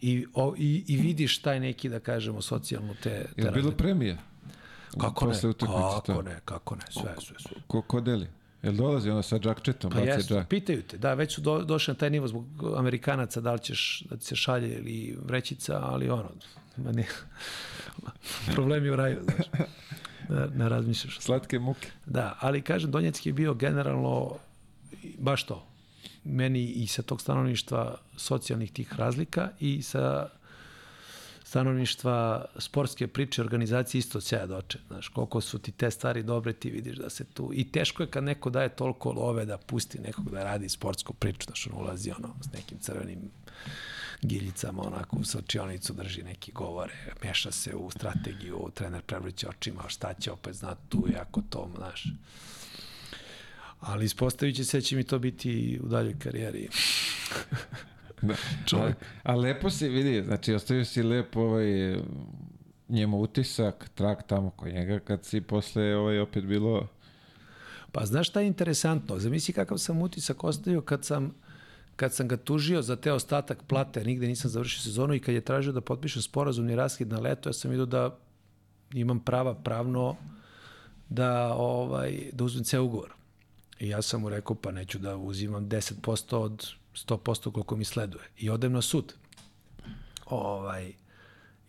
I, o, i, I vidiš taj neki, da kažemo, socijalnu te... te Je bilo premija? Kako ne, kako ne, kako ne, sve, sve, sve. Ko, ko deli? Jel dolazi ono sa džakčetom? Pa jeste, džak? pitaju te, da, već su do, došli na taj nivo zbog Amerikanaca, da li ćeš da ti se šalje ili vrećica, ali ono, ma ne, <laughs> problemi u raju, znaš, ne, ne razmišljaš. Slatke muke. Da, ali kažem, Donjecki je bio generalno baš to. Meni i sa tog stanovništva socijalnih tih razlika i sa stanovništva sportske priče, organizacije isto od sjaja doče. Znaš, koliko su ti te stvari dobre, ti vidiš da se tu... I teško je kad neko daje toliko love da pusti nekog da radi sportsku priču, znaš, on ulazi ono s nekim crvenim giljicama onako u sočionicu drži neki govore, meša se u strategiju, trener prevrće očima, šta će opet znati tu, jako to, znaš. Ali ispostavit će se da će mi to biti u daljoj karijeri. <laughs> Da. Čovjek. <laughs> A, a lepo si vidi, znači ostavio si lepo ovaj, njemu utisak, trag tamo kod njega kad si posle ovaj, opet bilo... Pa znaš šta je interesantno? Zamisli kakav sam utisak ostavio kad sam kad sam ga tužio za te ostatak plate, nigde nisam završio sezonu i kad je tražio da potpišem sporazumni raskid na leto, ja sam vidio da imam prava pravno da ovaj da uzmem ceo ugovor. I ja sam mu rekao pa neću da uzimam 10% od 100% koliko mi sleduje. I odem na sud. Ovaj,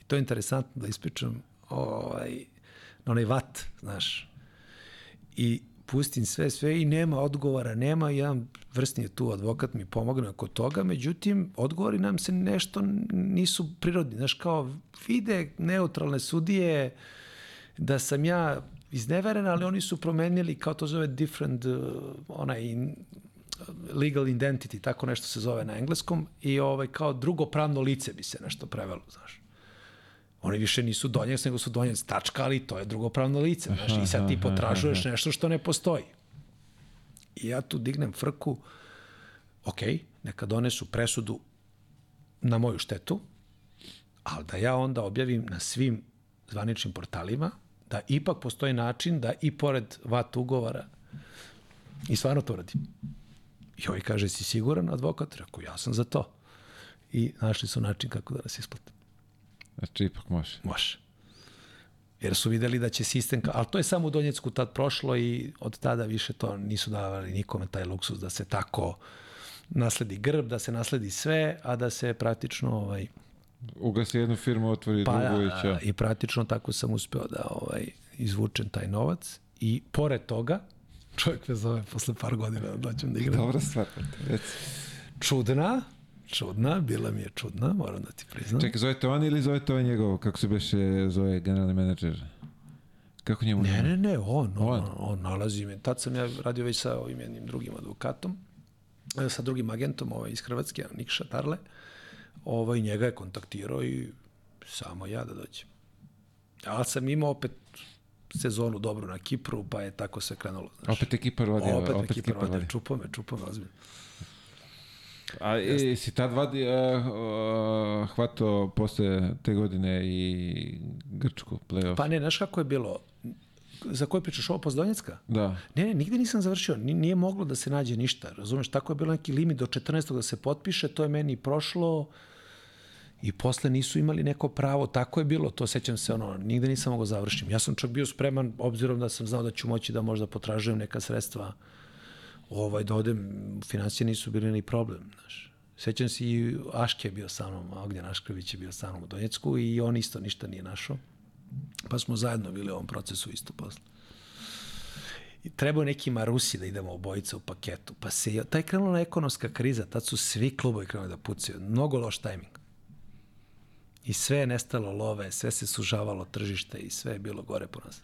I to je interesantno da ispričam ovaj, na onaj vat, znaš. I pustim sve, sve i nema odgovora, nema, jedan vrstni je tu advokat mi pomogne oko toga, međutim, odgovori nam se nešto nisu prirodni, znaš, kao vide neutralne sudije da sam ja izneveren, ali oni su promenili, kao to zove different, uh, onaj, legal identity, tako nešto se zove na engleskom, i ovaj, kao drugo pravno lice bi se nešto prevelo, znaš. Oni više nisu donjec, nego su donjec tačka, ali to je drugo pravno lice, znaš, i sad ti potražuješ nešto što ne postoji. I ja tu dignem frku, ok, neka donesu presudu na moju štetu, ali da ja onda objavim na svim zvaničnim portalima da ipak postoji način da i pored VAT ugovora i stvarno to radim. I ovaj kaže, si siguran advokat? Rekao, ja sam za to. I našli su način kako da nas isplate. Znači, ipak može. Može. Jer su videli da će sistem, ali to je samo u Donjecku tad prošlo i od tada više to nisu davali nikome taj luksus da se tako nasledi grb, da se nasledi sve, a da se praktično ovaj, Ugasi jednu firmu, otvori pa, drugu i će. I praktično tako sam uspeo da ovaj, izvučem taj novac i pored toga, čovjek me zove posle par godina da dođem da igram. Dobra stvar. Reci. Čudna, čudna, bila mi je čudna, moram da ti priznam. Čekaj, zovete on ili zovete ovaj njegov, kako se beše zove generalni menadžer? Kako njemu? Ne, ne, ne, on, on, On? on nalazi me. Tad sam ja radio već sa ovim jednim drugim advokatom, e, sa drugim agentom ovaj, iz Hrvatske, Nikša Tarle. Ovaj, njega je kontaktirao i samo ja da dođem. Ja sam imao opet sezonu dobru na Kipru, pa je tako sve krenulo. Znaš. Opet ekipa rodi. opet, opet ekipa ekipa radi. rodi. Čupa me, čupa me, ozbiljno. A i, si tad vadi, uh, uh, hvato posle te godine i Grčku play-off? Pa ne, znaš kako je bilo? Za koje pričaš ovo pozdonjecka? Da. Ne, ne, nigde nisam završio. Ni- Nije moglo da se nađe ništa. Razumeš, tako je bilo neki limit do 14. da se potpiše, to je meni prošlo i posle nisu imali neko pravo, tako je bilo, to sećam se, ono, nigde nisam mogao završim. Ja sam čak bio spreman, obzirom da sam znao da ću moći da možda potražujem neka sredstva, ovaj, da odem, financije nisu bili ni problem, znaš. Sećam se i Aške je bio sa mnom, Ognjan Ašković je bio sa mnom u Donjecku i on isto ništa nije našao. Pa smo zajedno bili u ovom procesu isto posle. I trebao neki Marusi da idemo obojica u paketu. Pa se, taj krenula ekonomska kriza, tad su svi klubovi krenuli da pucaju. Mnogo loš tajming. I sve je nestalo love, sve se sužavalo tržište i sve je bilo gore po nas.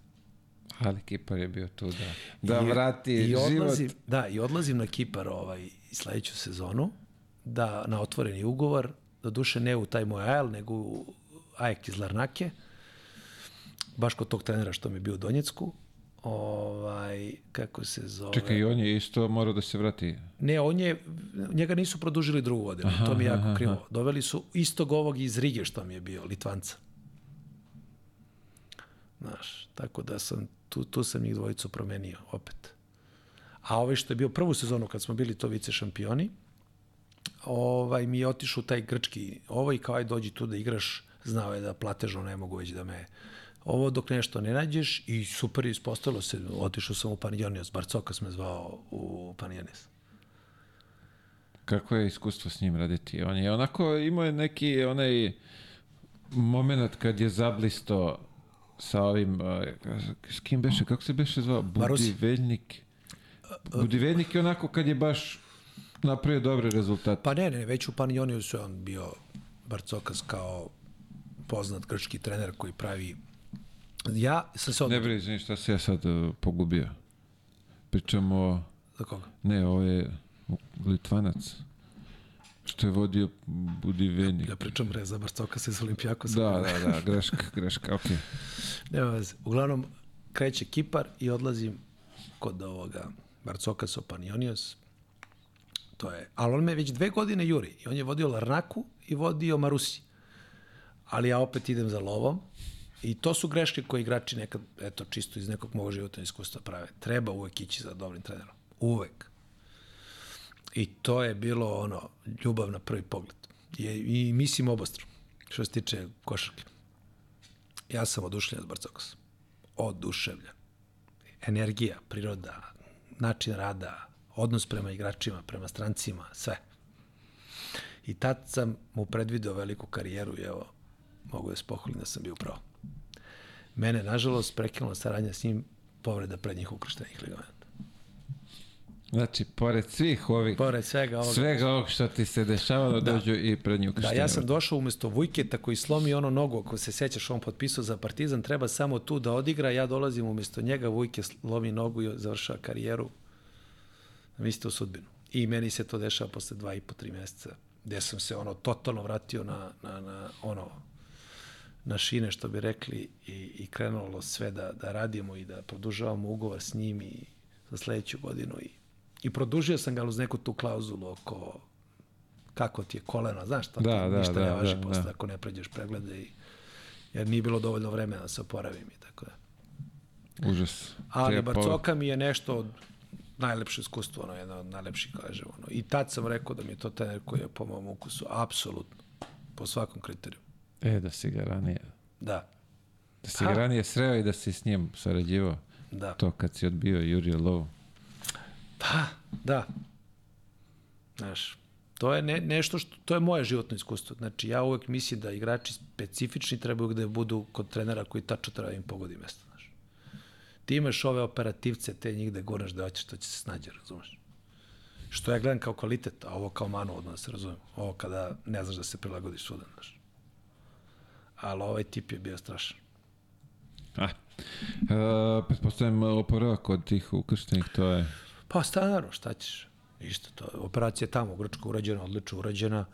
Ali Kipar je bio tu da, da I- vrati i odlazim, život. Da, i odlazim na Kipar ovaj, sledeću sezonu, da na otvoreni ugovor, do duše ne u taj moj AL, nego u AEK iz Larnake, baš kod tog trenera što mi je bio u Donjecku, ovaj, kako se zove... Čekaj, on je isto morao da se vrati. Ne, on je, njega nisu produžili drugu godinu, to mi je jako krivo. Doveli su istog ovog iz Rige što mi je bio, Litvanca. Znaš, tako da sam, tu, tu sam njih dvojicu promenio opet. A ovaj što je bio prvu sezonu kad smo bili to vice šampioni, ovaj, mi je otišao taj grčki, ovaj kao aj dođi tu da igraš, znao je da platežno ne mogu već da me ovo dok nešto ne nađeš i super je ispostavilo se, otišao sam u Panijonios, Barcokas me zvao u Panijonios. Kako je iskustvo s njim raditi? On je onako imao je neki onaj moment kad je zablisto sa ovim, uh, s kim beše, kako se beše zvao? Budiveljnik. Budiveljnik je onako kad je baš napravio dobre rezultate. Pa ne, ne, već u Panioniosu je on bio Barcokas kao poznat grčki trener koji pravi Ja sam se Ne odmah... bre, izvini, šta se ja sad uh, pogubio? Pričamo, Za koga? ne, ovo je Litvanac. što je vodio Budivenik. Ja pričam bre za Barcoka se s Olimpijakos. Da, da, da, greška, greška, okej. Okay. Nema veze. Uglavnom, kreće Kipar i odlazim kod ovoga Barcoka Sopanionios. To je, ali on me već dve godine juri. I on je vodio Larnaku i vodio Marusi. Ali ja opet idem za lovom. I to su greške koje igrači nekad, eto, čisto iz nekog mog životnog iskustva prave. Treba uvek ići za dobrim trenerom. Uvek. I to je bilo ono, ljubav na prvi pogled. I, i mislim obostro, što se tiče košarke. Ja sam oduševljen od Barcokos. Oduševljen. Energija, priroda, način rada, odnos prema igračima, prema strancima, sve. I tad sam mu predvideo veliku karijeru i evo, mogu da se pohvalim da sam bio pravo. Mene, nažalost, prekinula saradnja s njim povreda prednjih ukrštenih ligamenta. Znači, pored svih ovih, Pored svega ovoga. svega ovog što ti se dešavalo, da. dođu i pred nju Da, ja sam došao umesto Vujketa koji slomi ono nogu, ako se sećaš, on potpisao za Partizan, treba samo tu da odigra, ja dolazim umesto njega, Vujke slomi nogu i završava karijeru. Mislite u sudbinu. I meni se to dešava posle dva i po, tri meseca, gde sam se ono totalno vratio na, na, na ono, na šine, što bi rekli, i, i krenulo sve da, da radimo i da produžavamo ugovor s njim i za sledeću godinu i I produžio sam ga uz neku tu klauzulu oko kako ti je koleno, znaš, to Da, da, ništa da, ne važi da, posle da. ako ne pređeš preglede i jer nije bilo dovoljno vremena da se oporavim i tako da. Užas. Ali Treba Barcoka mi je nešto od najlepše iskustvo, ono, jedno od najlepših, kažem, ono. I tad sam rekao da mi je to trener koji je po mom ukusu, apsolutno, po svakom kriteriju. E, da si ga ranije, Da, da si Ha. ga ranije sreo i da si s njim sarađivao. da. To kad si odbio Jurio Lovu. Pa, da. Znaš, to je ne, nešto što, to je moje životno iskustvo. Znači, ja uvek mislim da igrači specifični trebaju da budu kod trenera koji tačno treba da im pogodi mesto, znaš. Ti imaš ove operativce, te njih da gurnaš da hoćeš, to će se snađe, razumeš? Što ja gledam kao kvalitet, a ovo kao manu, odmah da se razumem. Ovo kada ne znaš da se prilagodiš svuda, znaš. Ali ovaj tip je bio strašan. A, e, pretpostavljam oporavak od tih ukrštenih, to je... Pa standardno, šta ćeš? Ništa, to je operacija tamo u Grčkoj urađena, odlično urađena,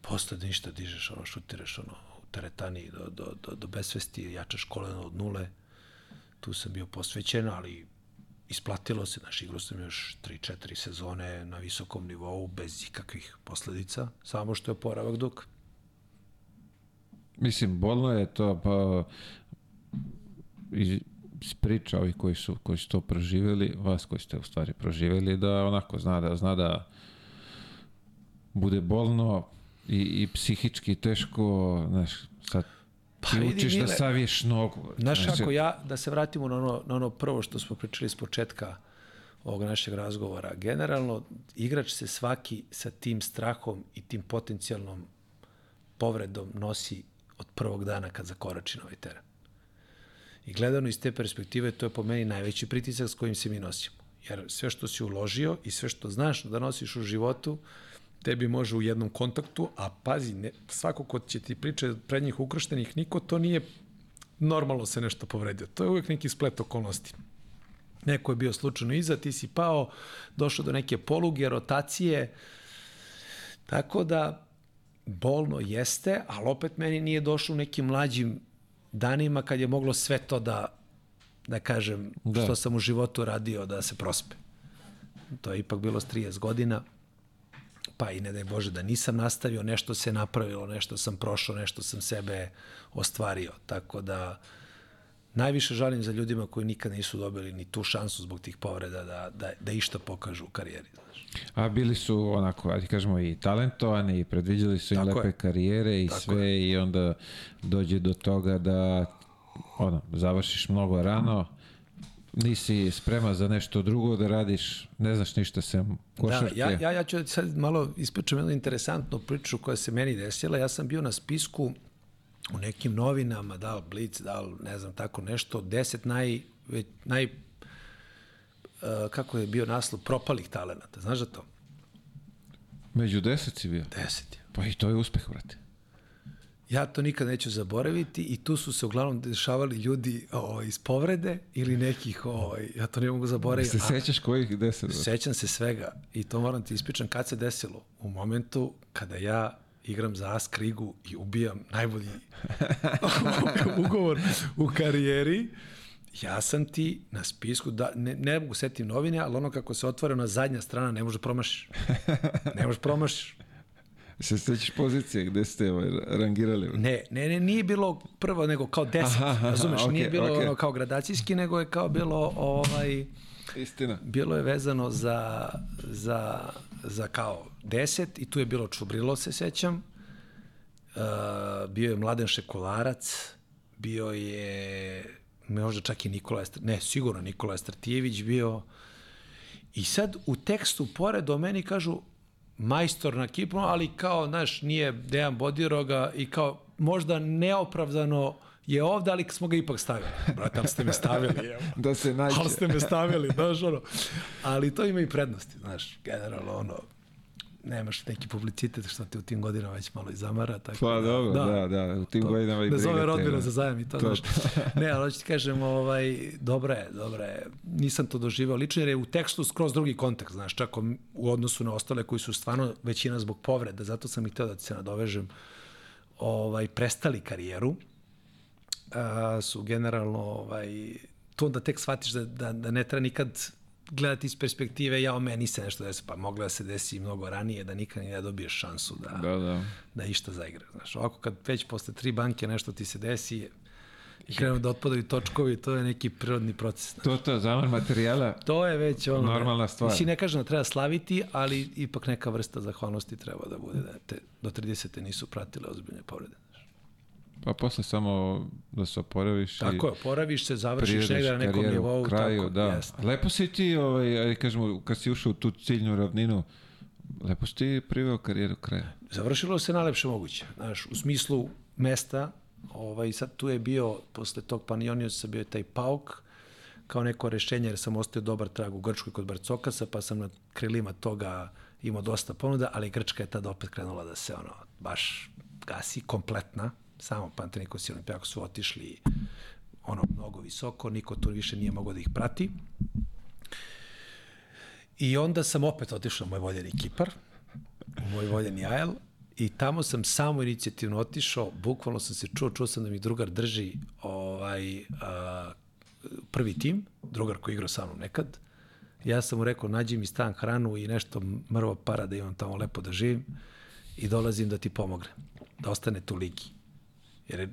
posle da ništa dižeš, ono, šutiraš, ono, u teretani do, do, do, do besvesti, jačaš koleno od nule, tu sam bio posvećen, ali isplatilo se, znaš, igrao sam još 3-4 sezone na visokom nivou, bez ikakvih posledica, samo što je oporavak dug. Mislim, bolno je to, pa iz, priča ovih koji su, koji su to proživjeli, vas koji ste u stvari proživjeli, da onako zna da, zna da bude bolno i, i psihički teško, znaš, sad Pa ti vidi, učiš da Mile, saviješ nogu. Znaš kako ja, da se vratimo na ono, na ono prvo što smo pričali s početka ovog našeg razgovora. Generalno, igrač se svaki sa tim strahom i tim potencijalnom povredom nosi od prvog dana kad zakorači na ovaj teren. I gledano iz te perspektive, to je po meni najveći pritisak s kojim se mi nosimo. Jer sve što si uložio i sve što znaš da nosiš u životu, tebi može u jednom kontaktu, a pazi, ne, svako ko će ti priče pred njih ukrštenih, niko to nije normalno se nešto povredio. To je uvek neki splet okolnosti. Neko je bio slučajno iza, ti si pao, došao do neke poluge, rotacije, tako da bolno jeste, ali opet meni nije došlo u nekim mlađim danima kad je moglo sve to da, da kažem, Da. što sam u životu radio da se prospe. To je ipak bilo s 30 godina, pa i ne daj Bože da nisam nastavio, nešto se napravilo, nešto sam prošao, nešto sam sebe ostvario. Tako da najviše žalim za ljudima koji nikad nisu dobili ni tu šansu zbog tih povreda da, da, da išta pokažu u karijeri. Znaš. A bili su onako, ajde kažemo, i talentovani, i predviđali su im Tako lepe je. karijere i Tako sve i onda dođe do toga da ono, završiš mnogo rano, nisi spreman za nešto drugo da radiš, ne znaš ništa sem košarke. Da, ja, ja, ja ću sad malo ispričam jednu interesantnu priču koja se meni desila. Ja sam bio na spisku u nekim novinama, da li Blitz, da li ne znam tako nešto, deset naj, već, naj uh, kako je bio naslov, propalih talenata. Znaš za to? Među deset si bio. Deset je. Pa i to je uspeh, brate. Ja to nikad neću zaboraviti i tu su se uglavnom dešavali ljudi o, iz povrede ili nekih, o, ja to ne mogu zaboraviti. Se sećaš kojih deset? Sećam se svega i to moram ti ispričam kad se desilo. U momentu kada ja igram za As Krigu i ubijam najbolji <laughs> ugovor u karijeri, ja sam ti na spisku, da, ne, ne mogu setim novine, ali ono kako se otvara na zadnja strana, ne može promašiš. Ne može promašiš. <laughs> Se sećaš pozicije gde ste ovaj, rangirali? Ne, ne, ne, nije bilo prvo, nego kao deset, aha, aha, razumeš, okay, nije bilo okay. ono kao gradacijski, nego je kao bilo ovaj... Istina. Bilo je vezano za, za, za kao deset i tu je bilo Čubrilo, se sećam. Uh, bio je Mladen Šekolarac, bio je možda čak i Nikola Estr... ne, sigurno Nikola Stratijević bio. I sad u tekstu pored o meni kažu majstor na Kipru, ali kao, znaš, nije Dejan Bodiroga i kao možda neopravdano je ovde, ali smo ga ipak stavili. Brate, ali ste me stavili, evo. <laughs> da se nađe. Ali ste me stavili, znaš, ono. Ali to ima i prednosti, znaš, generalno, ono, nemaš neki publicitet što te u tim godinama već malo i zamara. Tako pa da, dobro, da, da, da, u tim to, godinama i Da zove rodbina za zajam i to, to znaš. ne, ali hoću ti kažem, ovaj, dobro je, dobro je. Nisam to doživao lično jer je u tekstu skroz drugi kontekst, znaš, čak u odnosu na ostale koji su stvarno većina zbog povreda, zato sam i htio da ti se nadovežem, ovaj, prestali karijeru, a, su generalno ovaj, to onda tek shvatiš da, da, da ne treba nikad gledati iz perspektive, ja o meni se nešto desi, pa mogla da se desi mnogo ranije, da nikad ne dobiješ šansu da, da, da. da išta zaigra. Znaš, ovako kad već posle tri banke nešto ti se desi, i krenu da otpadaju točkovi, to je neki prirodni proces. Znaš. To, to, zamar materijala, to je već ono... Normalna stvar. Mislim, ne kažem da treba slaviti, ali ipak neka vrsta zahvalnosti treba da bude, da te do 30. nisu pratile ozbiljne povrede. Pa posle samo da se oporaviš Tako je, oporaviš se, završiš negde na nekom nivou. Kraju, tako, da. Lepo si ti, ovaj, ajde kažemo, kad si ušao u tu ciljnu ravninu, lepo si ti priveo karijeru kraja. Završilo se najlepše moguće. Znaš, u smislu mesta, ovaj, sad tu je bio, posle tog Panioniosa bio je taj Pauk, kao neko rešenje, jer sam ostao dobar trag u Grčkoj kod Barcokasa, pa sam na krilima toga imao dosta ponuda, ali Grčka je tada opet krenula da se ono, baš gasi, kompletna, samo Pantenikos i Olimpijako su otišli ono mnogo visoko, niko tu više nije mogao da ih prati. I onda sam opet otišao u moj voljeni Kipar, u moj voljeni Ajel, i tamo sam samo inicijativno otišao, bukvalno sam se čuo, čuo sam da mi drugar drži ovaj, a, prvi tim, drugar koji igrao sa mnom nekad. Ja sam mu rekao, nađi mi stan, hranu i nešto mrvo para da imam tamo lepo da živim i dolazim da ti pomognem, da ostane tu ligi. Jer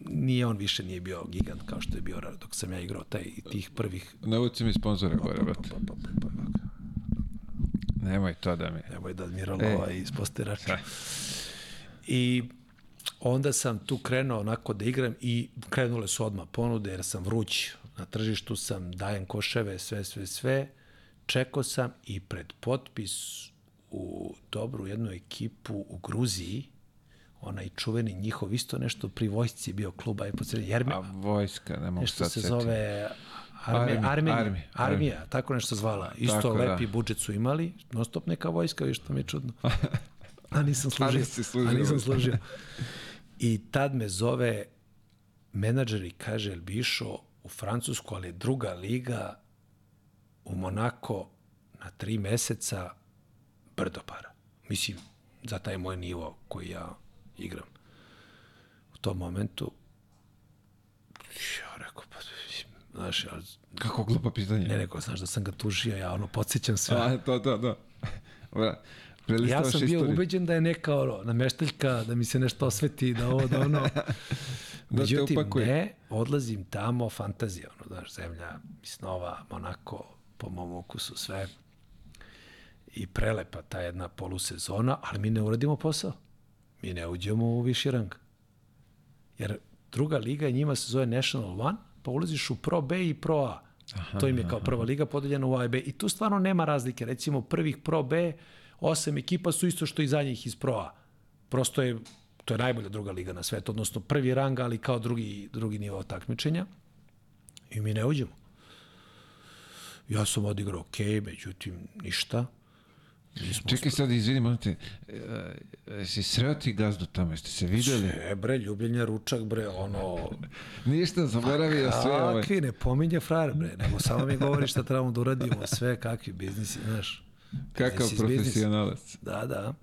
nije on više nije bio gigant kao što je bio dok sam ja igrao taj tih prvih... Navuci mi sponzora gore, brate. Pa, pa, pa, Nemoj to da mi... Nemoj da admiral e. ovaj iz posterača. I onda sam tu krenuo onako da igram i krenule su odmah ponude jer sam vruć na tržištu sam, dajem koševe, sve, sve, sve. Čekao sam i pred potpis u dobru jednu ekipu u Gruziji, onaj čuveni njihov isto nešto pri vojsci bio kluba i podsredio Jermi. A vojska, ne mogu Nešto se zove Arme, armi, armi, armi, armija, armi. tako nešto zvala. Isto tako, da. lepi da. budžet su imali, non stop neka vojska, viš što mi je čudno. <laughs> A nisam služio. A, služio. A nisam služio. <laughs> I tad me zove menadžer i kaže, jel bi išao u Francusku, ali druga liga u Monako na tri meseca brdo para. Mislim, za taj moj nivo koji ja igram. U tom momentu ja rekao, pa, znaš, ja... Kako glupa pitanje? Ne, rekao, znaš da sam ga tužio, ja ono, podsjećam sve. A, to, to, to. Ja sam bio istoriju. ubeđen da je neka ono, nameštaljka, da mi se nešto osveti, da ovo, da ono. <laughs> da <laughs> Međutim, ne, odlazim tamo, fantazija, ono, znaš, zemlja, snova, Monako, po mom ukusu, sve. I prelepa ta jedna polusezona, ali mi ne uradimo posao mi ne uđemo u viši rang. Jer druga liga njima se zove National One, pa ulaziš u Pro B i Pro A. Aha, to im je kao prva liga podeljena u A i B. I tu stvarno nema razlike. Recimo prvih Pro B, osam ekipa su isto što i za njih iz Pro A. Prosto je, to je najbolja druga liga na svetu, odnosno prvi rang, ali kao drugi, drugi nivo takmičenja. I mi ne uđemo. Ja sam odigrao ok, međutim, ništa. Nismo Čekaj sad, izvini, molim te, e, si sreo ti gazdu tamo, jeste se videli? E, bre, ljubljenja ručak, bre, ono... <laughs> Ništa, zaboravio sve ovaj. Kakvi, ne pominje frajer, bre, nego samo mi govori šta trebamo da uradimo, sve kakvi biznisi, znaš. Kakav profesionalac. Da, da.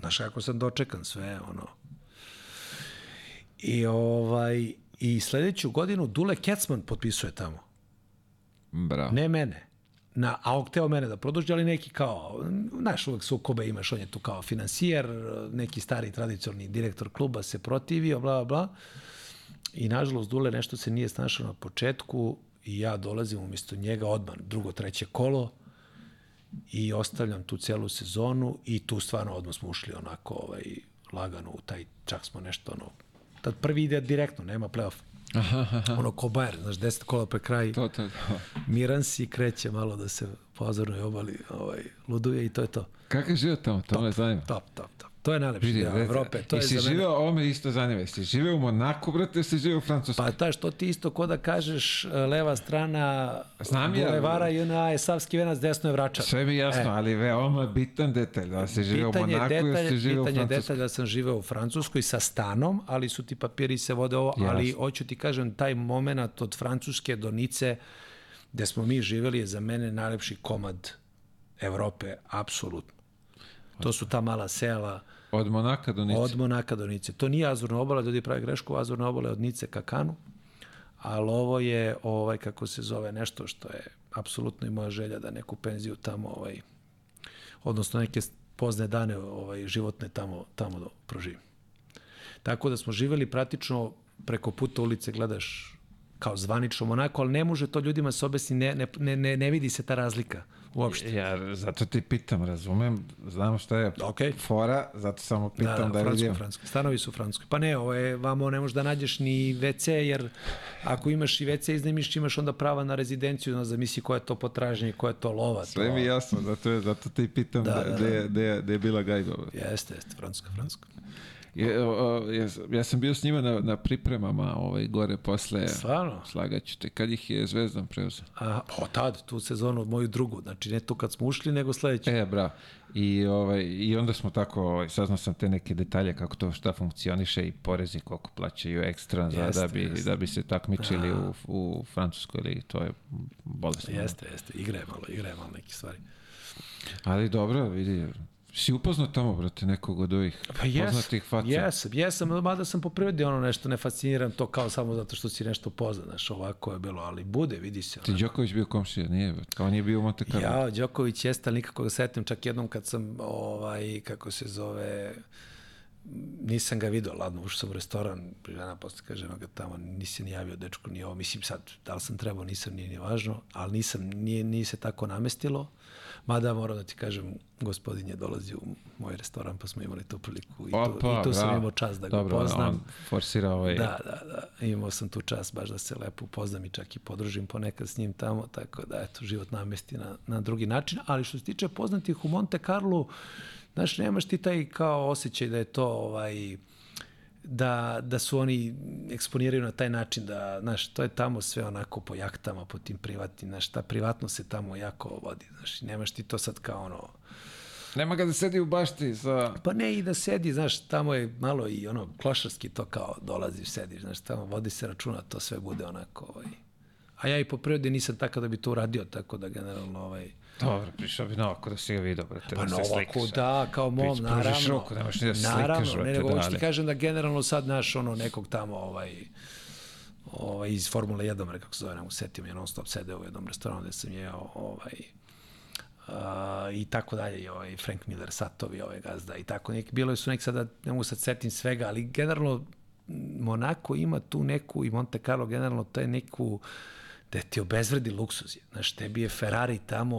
Znaš kako sam dočekan sve, ono. I ovaj, i sledeću godinu Dule Kecman potpisuje tamo. Bravo. Ne mene. Na, a on hteo mene da produži, ali neki kao, znaš, uvek sukobe imaš, on je tu kao finansijer, neki stari tradicionalni direktor kluba se protivio, bla, bla, bla. I nažalost, Dule nešto se nije snašao na početku i ja dolazim umjesto njega odmah, drugo, treće kolo i ostavljam tu celu sezonu i tu stvarno odmah smo ušli onako ovaj, lagano u taj, čak smo nešto ono, tad prvi ide direktno, nema play-off. Aha, aha, Ono ko Bayern, znaš, 10 kola pre kraj, to, to, to. miran si kreće malo da se po ozornoj obali ovaj, luduje i to je to. Kakav je život tamo? To me zanima. Top, top, top. To je najlepši Vidi, deo reci, Evrope. To je jesi za mene... živeo, ovo me isto zanima, jesi živeo u Monaku, brate, jesi živeo u Francuskoj? Pa ta što ti isto ko da kažeš e, leva strana Znam ja, bulevara JNA je Savski venac, desno je Vračar. Sve mi je jasno, E. ali veoma bitan detalj, da si živeo u je Monaku ili detalj, si živeo u pitanje je Francuskoj. detalj da sam živeo u Francuskoj sa stanom, ali su ti papiri se vode ovo, ali Jasno. hoću ti kažem, taj moment od Francuske do Nice, gde smo mi živeli, je za mene najlepši komad Evrope, apsolutno. To su ta mala sela, Od Monaka do Nice. Od Monaka do Nice. To nije Azurna obala, ljudi pravi grešku, Azurna obala je od Nice ka Kanu, ali ovo je, ovaj, kako se zove, nešto što je apsolutno i moja želja da neku penziju tamo, ovaj, odnosno neke pozne dane ovaj, životne tamo, tamo da proživim. Tako da smo živeli praktično preko puta ulice gledaš kao zvanično Monako, ali ne može to ljudima se objasni, ne, ne, ne, ne, ne vidi se ta razlika uopšte. Ja zato ti pitam, razumem, znam šta je Okej. fora, zato samo pitam da, da, Francuskoj, vidim. Francuskoj. Stanovi su u Francuskoj. Pa ne, ovo je, vamo ne možeš da nađeš ni WC, jer ako imaš i WC iznajmiš, imaš onda prava na rezidenciju, no, zamisli koja je to potražnje, koja je to lova. Sve to... mi jasno, zato, je, zato ti pitam da, Da, da, da, je- gde, je- gde je bila gajba. Jeste, jeste, Francuska, Francuska. Je, o, ja, ja sam bio s njima na, na pripremama ovaj, gore posle, Stvarno? slagaću te, kad ih je Zvezdan preuzeo. A, o, tad, tu sezonu moju drugu, znači ne tu kad smo ušli, nego sledeće. E, bra. I, ovaj, I onda smo tako, ovaj, saznao sam te neke detalje kako to šta funkcioniše i porezi koliko plaćaju ekstra za, Jeste, da, bi, jeste. da bi se takmičili u, u Francuskoj ligi. To je bolesno. Jeste, jeste, igra je malo, igra je malo neke stvari. Ali dobro, vidi, si upoznao tamo, brate, nekog od ovih Pa jes, poznatih faca? jesam, jesam, mada sam po prirodi ono nešto, ne fasciniram to kao samo zato što si nešto pozna, znaš, ovako je bilo, ali bude, vidi se. Ti Đoković bio komšija, nije, brate. on je bio u Monte Carlo. Ja, Đoković jeste, ali nikako ga setim, čak jednom kad sam, ovaj, kako se zove, nisam ga video, ladno, ušao sam u restoran, žena posle kaže, eno ga tamo, nisi ni javio dečku, ni ovo, mislim sad, da li sam trebao, nisam, nije ni važno, ali nisam, nije, nije se tako namestilo, mada moram da ti kažem, gospodin je dolazio u moj restoran, pa smo imali tu priliku i tu, Opa, i tu sam imao čast da ga Dobro, upoznam. on forsira ovaj... Da, da, da. Imao sam tu čast baš da se lepo upoznam i čak i podružim ponekad s njim tamo, tako da eto, život namesti na, na drugi način. Ali što se tiče poznatih u Monte Carlo, znaš, nemaš ti taj kao osjećaj da je to ovaj, da, da su oni eksponiraju na taj način da, znaš, to je tamo sve onako po jahtama, po tim privatnim, znaš, ta privatnost se tamo jako vodi, znaš, nemaš ti to sad kao ono, Nema ga da sedi u bašti sa... Pa ne i da sedi, znaš, tamo je malo i ono klošarski to kao dolaziš, sediš, znaš, tamo vodi se računa, to sve bude onako, ovaj. A ja i po prirodi nisam takav da bi to uradio, tako da generalno, ovaj, Dobro, prišao bi na ovako da si ga vidio, brate, pa da na se ovako, slikaš. da, kao mom, Pružiš naravno. ruku, nemaš ni da se naravno, slikaš, ne, brate, nego da, hoću ti kažem da generalno sad, znaš, ono, nekog tamo, ovaj, ovaj, iz Formule 1, re, kako se zove, ne setim, je non stop sedeo u jednom restoranu gde sam jeo, ovaj, Uh, i tako dalje, i ovaj Frank Miller, Satovi, ovaj gazda i tako neki, bilo su neki sada, ne mogu sad setim svega, ali generalno Monako ima tu neku i Monte Carlo generalno to je neku da ti obezvredi luksuz. Znaš, tebi je Ferrari tamo,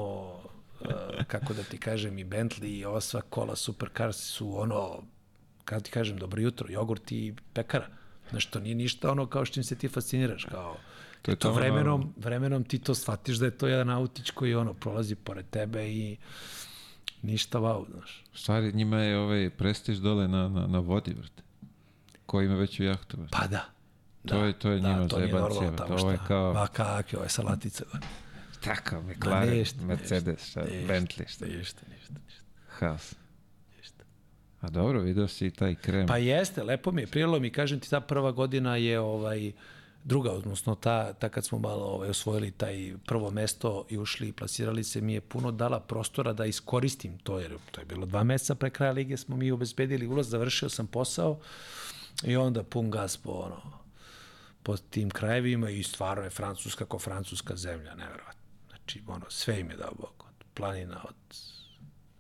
uh, kako da ti kažem, i Bentley i ova sva kola supercars su ono, kako ti kažem, dobro jutro, jogurt i pekara. Znaš, to nije ništa ono kao što čim se ti fasciniraš, kao To je to vremenom, vremenom ti to shvatiš da je to jedan autić koji ono prolazi pored tebe i ništa wow, znaš. Stvari, njima je ovaj prestiž dole na, na, na vodi, brate. Ko ima veću jahtu, brate. Pa da. To je- to je njima to nije normalno Ovo je kao- Ma kakve, ovo je salatica. Tako, McLaren, ništa, Mercedes, šta, ništa, Bentley, šta, Ništa, ništa, ništa. Haas. ništa. A dobro, vidio si i taj krem. Pa jeste, lepo mi je, prijelo mi, kažem ti, ta prva godina je ovaj, druga, odnosno ta, ta kad smo malo ovaj, osvojili taj prvo mesto i ušli i plasirali se, mi je puno dala prostora da iskoristim to, jer to je bilo dva meseca pre kraja lige, smo mi obezbedili ulaz, završio sam posao i onda pun gas po, ono, po tim krajevima i stvarno je Francuska kao francuska zemlja, nevjerovatno. Znači, ono, sve im je dao Bog, od planina, od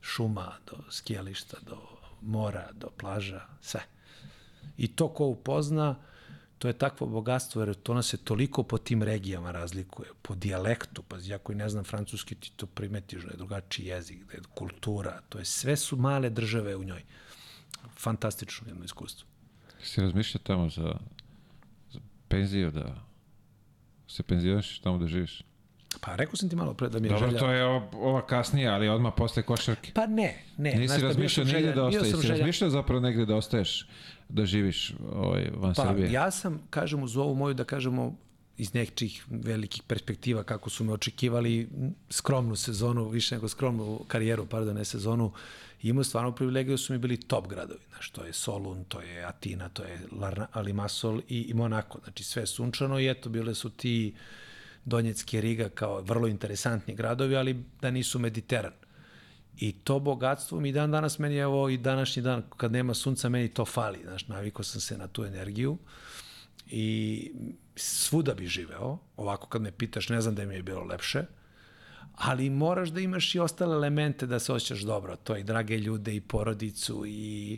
šuma do skijališta, do mora, do plaža, sve. I to ko upozna, to je takvo bogatstvo, jer to nas se toliko po tim regijama razlikuje, po dijalektu, pa ja koji ne znam francuski, ti to primetiš da je drugačiji jezik, da je kultura, to je sve su male države u njoj. Fantastično jedno iskustvo. Si razmišljao tamo za penziju da se penzioniš tamo da živiš? Pa rekao sam ti malo pre da mi je Dobro, želja... to je ova, ova kasnija, ali odmah posle košarke. Pa ne, ne. Nisi bio razmišljao nigde da ostaješ, sam si željan- razmišljao zapravo negde da ostaješ, da živiš ovaj, van Pa, Srbije? ja sam, kažem, uz ovu moju, da kažemo, iz nekih velikih perspektiva kako su me očekivali skromnu sezonu, više nego skromnu karijeru, pardon, ne sezonu, imao stvarno privilegiju da su mi bili top gradovi. Znaš, to je Solun, to je Atina, to je Larna, Limassol i, i Monako. Znači, sve sunčano i eto, bile su ti Donjecki Riga kao vrlo interesantni gradovi, ali da nisu Mediteran. I to bogatstvo mi dan danas meni, evo i današnji dan, kad nema sunca, meni to fali. Znaš, navikao sam se na tu energiju i svuda bi živeo. Ovako kad me pitaš, ne znam da mi je bilo lepše, ali moraš da imaš i ostale elemente da se osjećaš dobro. To i drage ljude i porodicu i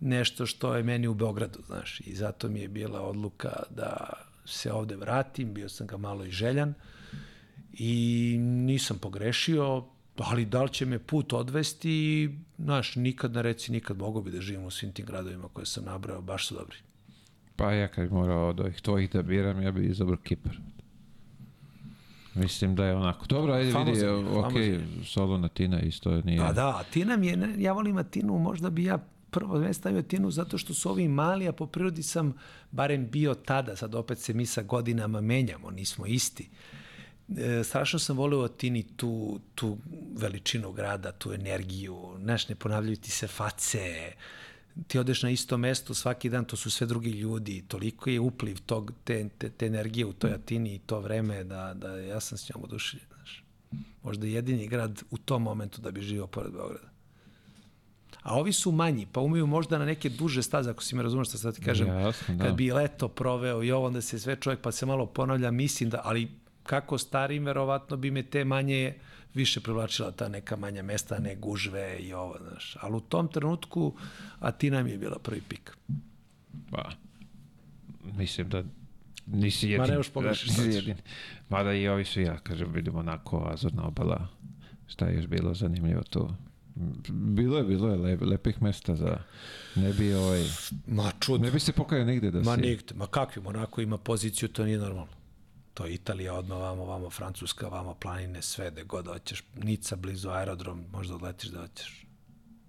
nešto što je meni u Beogradu, znaš. I zato mi je bila odluka da se ovde vratim, bio sam ga malo i željan i nisam pogrešio, ali da li će me put odvesti, znaš, nikad ne reci nikad, mogo bi da živim u svim tim gradovima koje sam nabrao, baš su dobri. Pa ja kad bi morao od ovih tvojih da biram, ja bi izabrao Kipar. Mislim da je onako. Dobro, ajde vidi, ok, famozan je. Solon Atina isto nije. Pa da, Atina mi je, ja volim Atinu, možda bi ja prvo ne stavio Atinu zato što su ovi mali, a po prirodi sam barem bio tada, sad opet se mi sa godinama menjamo, nismo isti. E, strašno sam voleo u Atini tu, tu veličinu grada, tu energiju, znaš, ne ponavljaju ti se face, ti odeš na isto mesto svaki dan, to su sve drugi ljudi, toliko je upliv tog, te, te, te energije u toj Atini i to vreme da, da ja sam s njom oduševljen, znaš. Možda jedini grad u tom momentu da bi živio pored Beograda. A ovi su manji, pa umeju možda na neke duže staze, ako si me razumeš šta sad ti kažem. Jasno, da. Kad bi leto proveo i ovo, onda se sve čovjek pa se malo ponavlja, mislim da, ali kako starim, verovatno bi me te manje više privlačila ta neka manja mesta, ne gužve i ovo, znaš. Ali u tom trenutku Atina mi je bila prvi pik. Pa, mislim da nisi jedin. Ma ne još pogrešiš, da, jedin. Mada i ovi su ja, kažem, vidimo onako Azorna obala. Šta je još bilo zanimljivo tu? Bilo je, bilo je lep, lepih mesta za... Ne bi ovaj... Ma čudno. Ne bi se pokajao nigde da Ma si... nigde, ma kakvi Monako ima poziciju, to nije normalno. To je Italija, odmah vamo, vamo Francuska, vamo planine, sve, gde god hoćeš. Nica, blizu aerodrom, možda odletiš da hoćeš.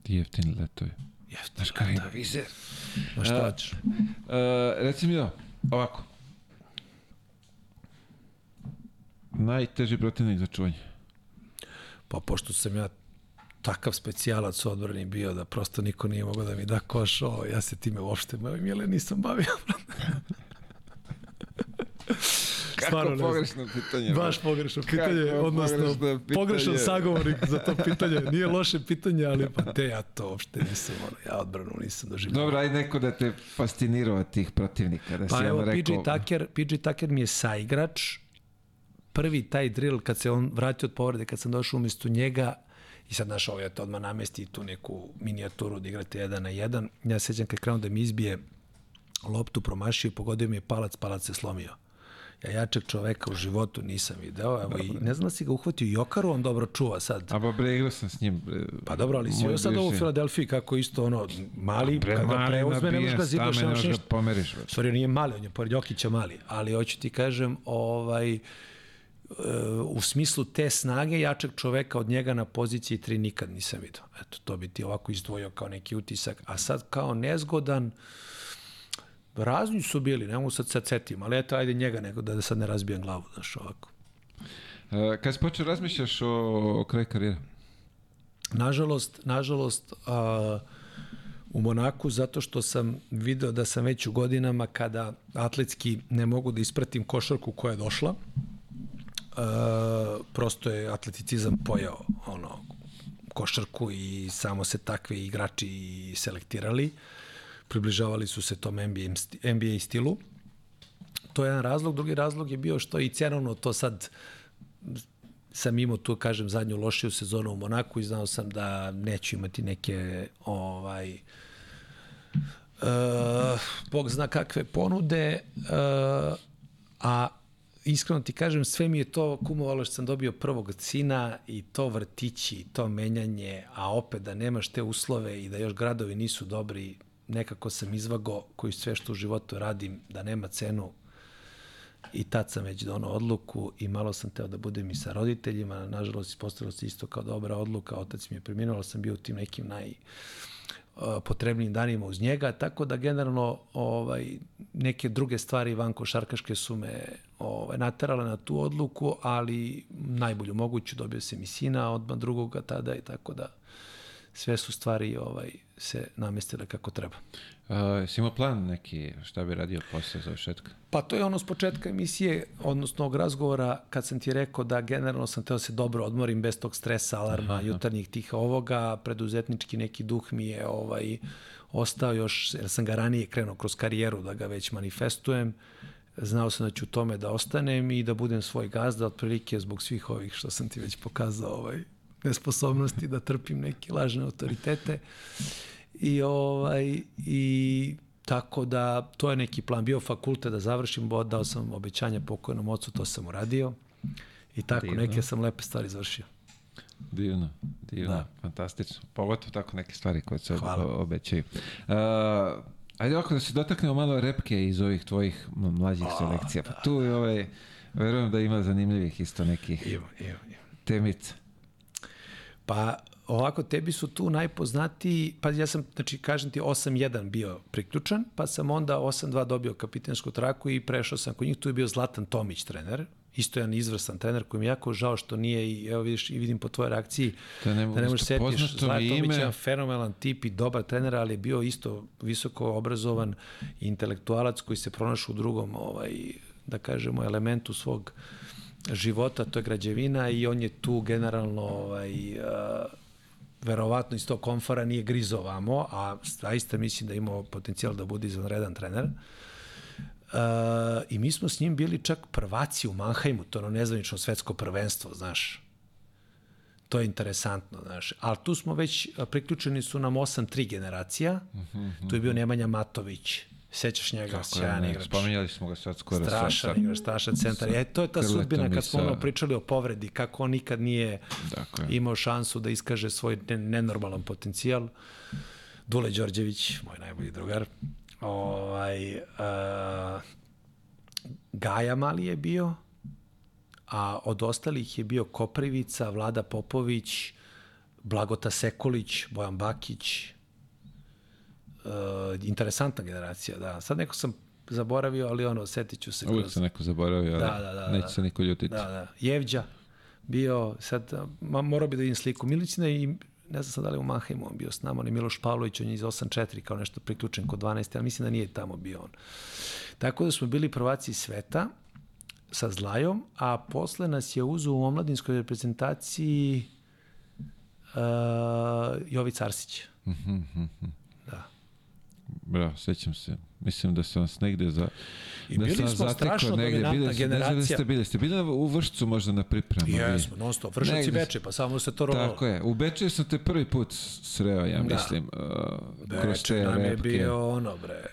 Jeftini letovi. Jeftino. Znaš kada ima vizer? Ma šta A, hoćeš? Uh, reci mi da, ovako. Najteži protivnik za čuvanje. Pa pošto sam ja takav specijalac u odbrani bio da prosto niko nije mogao da mi da koš, o, ja se time uopšte bavim, jele nisam bavio. <laughs> Stvarno ne znam. pogrešno pitanje. Baš pogrešno pitanje, Kako odnosno pogrešno pitanje? pogrešan sagovornik za to pitanje. Nije loše pitanje, ali pa te ja to uopšte nisam, ono, ja odbranu nisam doživio. Dobro, ajde neko da te fascinirao od tih protivnika. Da si Pa evo, rekao, Tucker, PJ Tucker mi je saigrač. Prvi taj drill, kad se on vratio od povrede, kad sam došao umjesto njega, i sad našao ovaj to odmah namesti tu neku minijaturu da igrate jedan na jedan. Ja se sjećam kad je krenuo da mi izbije loptu, promašio i pogodio mi je palac, palac se slomio. Ja jačeg čoveka u životu nisam video, evo i ne znam da si ga uhvatio Jokaru, on dobro čuva sad. A ba bre, igrao sam s njim. bre. Pa dobro, ali si joj sad ovo u. Filadelfiji kako isto ono, mali, Bre, kad ga mali preuzme, ne možeš ga zidaš, ne možeš ga pomeriš. on nije mali, on je pored Jokića mali, ali hoću ti kažem, ovaj, e, u smislu te snage jačeg čoveka od njega na poziciji 3 nikad nisam vidio. Eto, to bi ti ovako izdvojio kao neki utisak. A sad kao nezgodan, razni su bili, ne mogu sad sad setim, ali eto, ajde njega nego da sad ne razbijem glavu, znaš, ovako. Uh, kad si počeo razmišljaš o, o kraju karijera? Nažalost, nažalost, a, u Monaku zato što sam video da sam već u godinama kada atletski ne mogu da ispratim košarku koja je došla, a, prosto je atleticizam pojao ono, košarku i samo se takvi igrači selektirali. Približavali su se tom NBA, NBA stilu. To je jedan razlog. Drugi razlog je bio što i cenovno to sad sam imao tu, kažem, zadnju lošiju sezonu u Monaku i znao sam da neću imati neke ovaj, uh, Bog zna kakve ponude, uh, a iskreno ti kažem, sve mi je to kumovalo što sam dobio prvog sina i to vrtići, to menjanje, a opet da nemaš te uslove i da još gradovi nisu dobri, nekako sam izvago koji sve što u životu radim, da nema cenu. I tad sam već donao odluku i malo sam teo da budem i sa roditeljima, nažalost ispostavilo se isto kao dobra odluka, otac mi je preminuo, ali sam bio u tim nekim naj potrebnim danima uz njega, tako da generalno ovaj, neke druge stvari van košarkaške su me ovaj, naterale na tu odluku, ali najbolju moguću dobio sam i sina odmah drugoga tada i tako da sve su stvari ovaj se namestile kako treba. Uh, si imao plan neki šta bi radio posle završetka? Pa to je ono s početka emisije, odnosno ovog razgovora, kad sam ti rekao da generalno sam teo da se dobro odmorim bez tog stresa, alarma, aha, jutarnjih tih ovoga, preduzetnički neki duh mi je ovaj, ostao još, jer sam ga ranije krenuo kroz karijeru da ga već manifestujem, znao sam da ću tome da ostanem i da budem svoj gazda, otprilike zbog svih ovih što sam ti već pokazao ovaj, nesposobnosti da trpim neke lažne autoritete. I, ovaj, i tako da to je neki plan. Bio fakultet da završim, bo dao sam obećanje pokojnom ocu, to sam uradio. I tako, divno. neke sam lepe stvari završio. Divno, divno, da. fantastično. Pogotovo tako neke stvari koje se Hvala. obećaju. Uh, ajde ovako da se dotaknemo malo repke iz ovih tvojih mlađih selekcija. Pa tu je ovaj, verujem da ima zanimljivih isto nekih ima, ima, ima. temica. Pa ovako, tebi su tu najpoznatiji, pa ja sam, znači, kažem ti, 8-1 bio priključan, pa sam onda 8-2 dobio kapitensku traku i prešao sam kod njih, tu je bio Zlatan Tomić trener, isto jedan izvrstan trener koji mi jako žao što nije i evo vidiš i vidim po tvojoj reakciji da ne, da ne možeš setiš Zlatan je fenomenalan tip i dobar trener ali je bio isto visoko obrazovan intelektualac koji se pronašao u drugom ovaj da kažemo elementu svog života, to je građevina i on je tu generalno ovaj, uh, verovatno iz tog komfora nije grizo vamo, a zaista mislim da imao potencijal da bude izvanredan trener. Uh, I mi smo s njim bili čak prvaci u Mannheimu, to ono nezvanično svetsko prvenstvo, znaš. To je interesantno, znaš. Ali tu smo već, priključeni su nam 8-3 generacija. Uh -huh, tu je bio Nemanja Matović, Sećaš njega, Kako sjajan igrač. Spominjali smo ga sad skoro. Strašan sad, igrač, strašan centar. E, to je ta sudbina kad smo ono pričali o povredi, kako on nikad nije dakle. imao šansu da iskaže svoj nenormalan potencijal. Dule Đorđević, moj najbolji drugar. Ovaj, uh, Gaja Mali je bio, a od ostalih je bio Koprivica, Vlada Popović, Blagota Sekolić, Bojan Bakić, interesantna generacija, da. Sad neko sam zaboravio, ali ono, setit ću se. Uvijek kroz... se neko zaboravio, da, da, da, neće da. se niko ljutiti. Da, da. Jevđa bio, sad, ma, morao bi da vidim sliku Milicina i ne znam sad da li u Mannheimu on bio s nama, on je Miloš Pavlović, on je iz 8-4 kao nešto priključen kod 12, ali mislim da nije tamo bio on. Tako da smo bili prvaci sveta sa Zlajom, a posle nas je uzu u omladinskoj reprezentaciji uh, Jovic Arsić. Mhm, mhm, mhm. Bra, sećam se. Mislim da sam vas negde za... I da bili smo strašno negde. dominantna bili, generacija. Ne znam da ste bili. Ste bili u Vršcu možda na pripremu? Jesmo, non stop. Vršac i Beče, pa samo se to rolalo. Tako je. U Beče sam te prvi put sreo, ja da. mislim. Uh, Beče nam je bio ono, bre,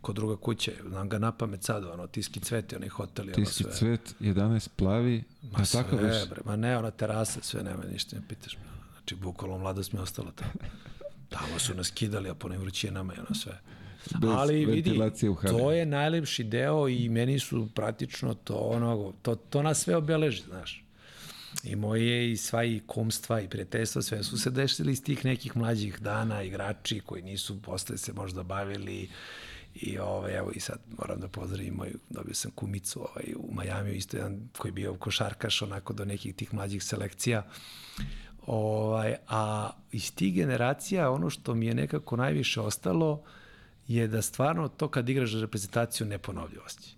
kod druga kuće, znam ga na pamet sad, ono, Tiski cvet i onaj hotel Tiski ono sve. cvet, 11 plavi, ma a sve, tako bre, ma ne, ona terasa, sve nema ništa, ne pitaš me. Znači, bukvalno mladost mi je ostala tamo. Tamo su nas kidali, a po onim vrućinama i ono sve. Bez Ali vidi, to je najlepši deo i meni su praktično to ono, to, to nas sve obeleži, znaš. I moje i sva i kumstva i prijateljstva, sve su se desili iz tih nekih mlađih dana, igrači koji nisu posle se možda bavili I ovaj, evo i sad moram da pozdravim moju, dobio sam kumicu ovaj, u Majamiju, isto jedan koji je bio košarkaš onako do nekih tih mlađih selekcija. Ovaj, a iz tih generacija ono što mi je nekako najviše ostalo je da stvarno to kad igraš za reprezentaciju neponovljivosti.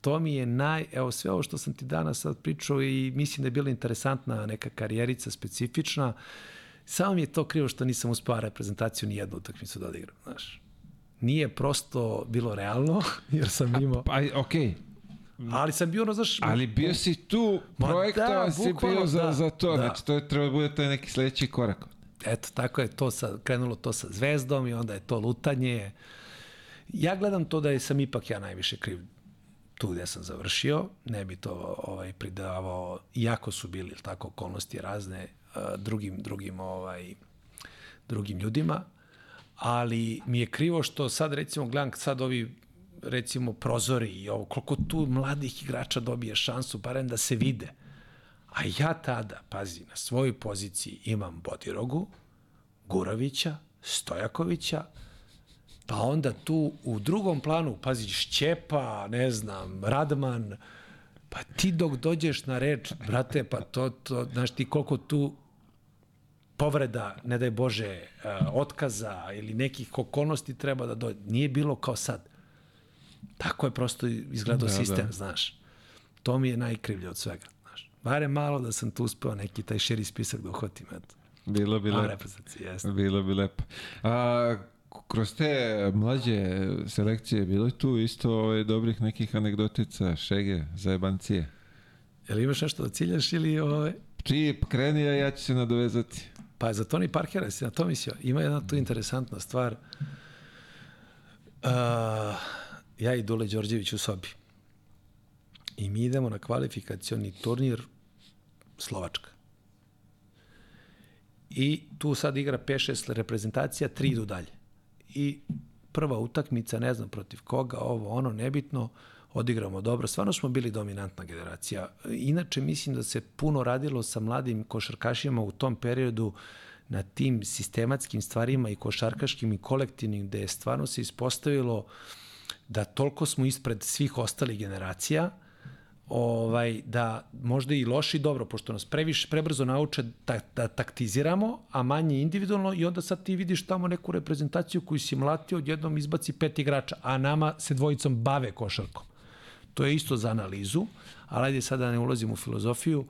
To mi je naj, evo sve ovo što sam ti danas sad pričao i mislim da je bila interesantna neka karijerica specifična, samo mi je to krivo što nisam uspeo reprezentaciju ni jednu utakmicu da odigram, znaš. Nije prosto bilo realno, <laughs> jer sam imao... Pa, okej. Okay. Ali sam bio ono, znaš... Ali bio si tu, projektovan da, si bio za, da, za to, da. znači to je treba da bude taj neki sledeći korak. Eto, tako je to sa, krenulo to sa zvezdom i onda je to lutanje. Ja gledam to da sam ipak ja najviše kriv tu gde sam završio, ne bi to ovaj pridavao, iako su bili tako okolnosti razne uh, drugim drugim ovaj drugim ljudima, ali mi je krivo što sad recimo gledam sad ovi recimo prozori i ovo, koliko tu mladih igrača dobije šansu, barem da se vide. A ja tada, pazi, na svojoj poziciji imam Bodirogu, Gurovića, Stojakovića, pa onda tu u drugom planu, pazi, Šćepa, ne znam, Radman, pa ti dok dođeš na reč, brate, pa to, to znaš ti koliko tu povreda, ne daj Bože, eh, otkaza ili nekih okolnosti treba da dođe. Nije bilo kao sad. Tako je prosto izgledao da, sistem, da. znaš. To mi je najkrivlje od svega. Bare malo da sam tu uspeo neki taj širi spisak da uhvatim. Eto. Bilo bi lepo. Bilo bi lepo. A, kroz te mlađe selekcije bilo je tu isto ovaj, dobrih nekih anegdotica, šege, zajebancije. Jel imaš nešto da ciljaš ili ove... Ovaj? Ti kreni, a ja ću se nadovezati. Pa za Tony Parkera si na to mislio. Ima jedna tu interesantna stvar. Uh, ja i Dule Đorđević u sobi. I mi idemo na kvalifikacioni turnir Slovačka. I tu sad igra 5-6 reprezentacija, tri idu dalje. I prva utakmica, ne znam protiv koga, ovo, ono, nebitno, odigramo dobro. Stvarno smo bili dominantna generacija. Inače, mislim da se puno radilo sa mladim košarkašima u tom periodu na tim sistematskim stvarima i košarkaškim i kolektivnim, gde je stvarno se ispostavilo da toliko smo ispred svih ostalih generacija, ovaj, da možda i loše i dobro, pošto nas previše, prebrzo nauče da, da taktiziramo, a manje individualno i onda sad ti vidiš tamo neku reprezentaciju koju si mlatio, odjednom izbaci pet igrača, a nama se dvojicom bave košarkom. To je isto za analizu, ali ajde sada da ne ulazim u filozofiju.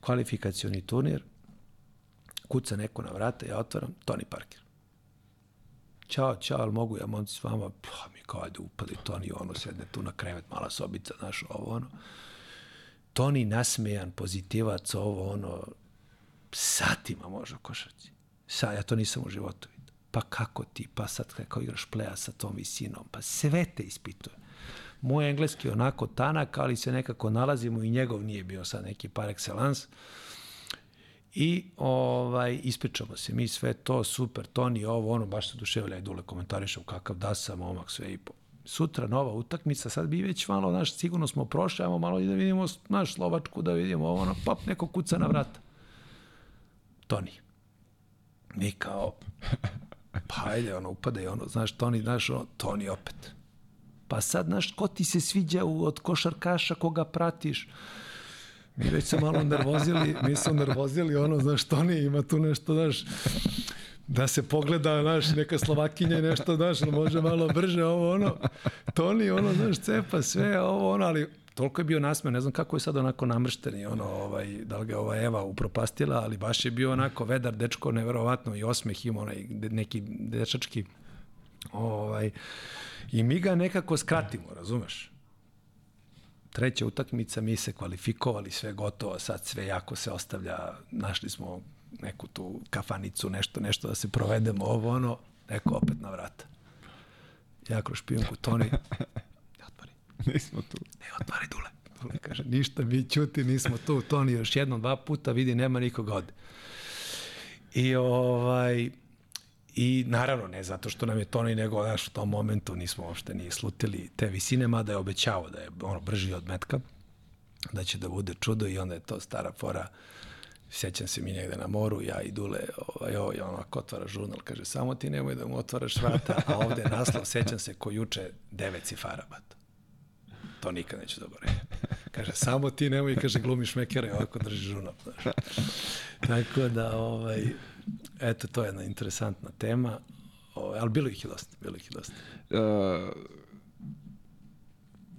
Kvalifikacioni turnir, kuca neko na vrata, ja otvaram, Tony Parker. Ćao, ćao, ali mogu ja momci s vama? Pa mi kao, ajde, upali Toni, ono, sedne tu na krevet, mala sobica, znaš, ovo, ono. Toni nasmejan, pozitivac, ovo, ono, satima može u košarci. Sa, ja to nisam u životu vidio. Pa kako ti, pa sad kako igraš pleja sa tom visinom, pa sve te ispituje. Moj engleski onako tanak, ali se nekako nalazimo i njegov nije bio sad neki par excellence. I ovaj, ispričamo se, mi sve to, super, Toni, ovo, ono, baš se duševlja i dule komentarišem kakav da sam, omak, sve i po. Sutra nova utakmica, sad bi već malo, znaš, sigurno smo prošli, ajmo malo da vidimo, naš Slovačku, da vidimo ovo, ono, pop, neko kuca na vrata. Toni. Mi kao, pa ajde, ono, upada i ono, znaš, Toni, znaš, ono, Toni opet. Pa sad, znaš, ko ti se sviđa od košarkaša, koga pratiš? Mi već se malo nervozili, mi smo nervozili, ono, znaš, Toni ima tu nešto, znaš, da se pogleda, znaš, neka Slovakinja i nešto, znaš, može malo brže ovo, ono, Toni, ono, znaš, cepa sve, ovo, ono, ali toliko je bio nasmen, ne znam kako je sad onako namršteni, ono, ovaj, da li ga ova Eva upropastila, ali baš je bio onako vedar dečko, neverovatno, i osmeh ima onaj neki dečački, ovaj, i mi ga nekako skratimo, razumeš? Treća utakmica, mi se kvalifikovali, sve gotovo, sad sve jako se ostavlja, našli smo neku tu kafanicu, nešto, nešto da se provedemo, ovo ono, neko opet na vrata. Ja kroz špijunku, Toni, <laughs> ne otvori. Nismo tu. Ne otvori dule. Dule kaže, ništa, mi čuti, nismo tu. Toni još jednom, dva puta, vidi, nema nikoga ovde. I ovaj, I naravno, ne zato što nam je Toni, nego znaš, u tom momentu nismo uopšte ni slutili te visine, mada je obećao da je ono brži od metka, da će da bude čudo i onda je to stara fora Sjećam se mi negde na moru, ja i Dule, ovaj, ovaj, onako otvara žurnal, kaže, samo ti nemoj da mu otvaraš vrata, a ovde je naslov, sećam se, ko juče, devet cifara, bat. To nikad neću zaboraviti. Kaže, samo ti nemoj, kaže, glumiš mekera i ovako drži žurnal. Tako da, ovaj, eto, to je jedna interesantna tema, ovaj, ali bilo ih je dosta, bilo ih je dosta. Uh,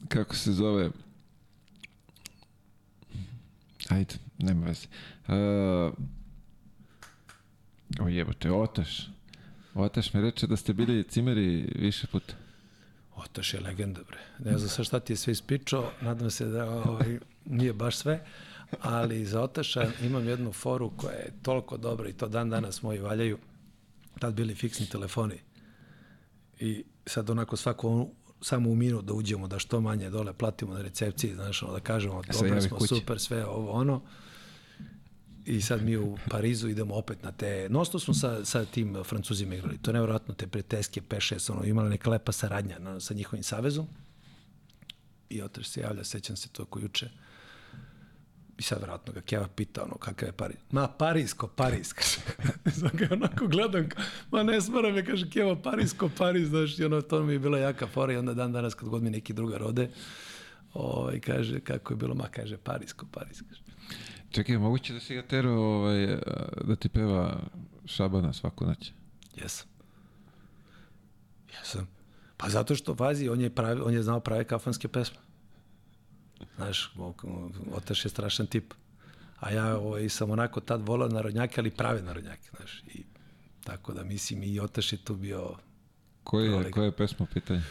kako se zove? Ajde, nema veze. Uh, o jebote, Otaš. Otaš mi reče da ste bili cimeri više puta. Otaš je legenda, bre. Ne znam sa šta ti je sve ispričao, nadam se da ovaj, nije baš sve, ali za Otaša imam jednu foru koja je toliko dobra i to dan danas moji valjaju. Tad bili fiksni telefoni. I sad onako svako samo u minut da uđemo, da što manje dole platimo na recepciji, znaš, ono, da kažemo, dobro smo, kući. super, sve ovo, ono. I sad mi u Parizu idemo opet na te... Nosto smo sa, sa tim Francuzima igrali. To je nevjerojatno, te preteske, P6, ono, imala neka lepa saradnja na, sa njihovim savezom. I otac se javlja, sećam se to ko juče. I sad vratno ga Keva pita ono kakav je Pariz. Ma Parisko, Pariz, kaže. <laughs> Ga onako gledam, ma ne smara me, kaže Keva, Parisko, Pariz, znaš, i ono, to mi je bila jaka fora i onda dan danas kad god mi neki druga rode, ovaj, kaže, kako je bilo, ma kaže, Parisko, Pariz, kaže. Čekaj, moguće da si ga tero ovaj, da ti peva Šabana svaku noć? Jesam. Jesam. Pa zato što, pazi, on je, pravi, on je znao prave kafanske pesme. Znaš, otaš je strašan tip. A ja ovaj, sam onako tad volao narodnjake, ali prave narodnjake, znaš. I, tako da mislim i otaš je tu bio... Koje je, koje je pesma u pitanju?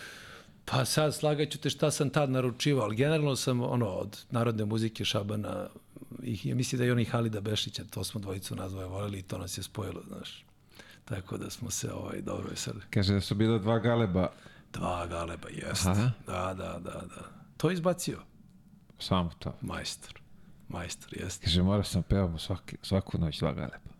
Pa sad slagaću te šta sam tad naručivao, ali generalno sam ono, od narodne muzike Šabana i ja mislim da i oni Halida Bešića, to smo dvojicu nazvoje voleli i to nas je spojilo, znaš. Tako da smo se ovaj, dobro veselili. Kaže da su bila dva galeba. Dva galeba, jest. Aha. Da, da, da, da. To je izbacio. Samo to. Majstor. Majstor, jeste. Kaže, morao sam pevamo svaki, svaku noć dva galeba.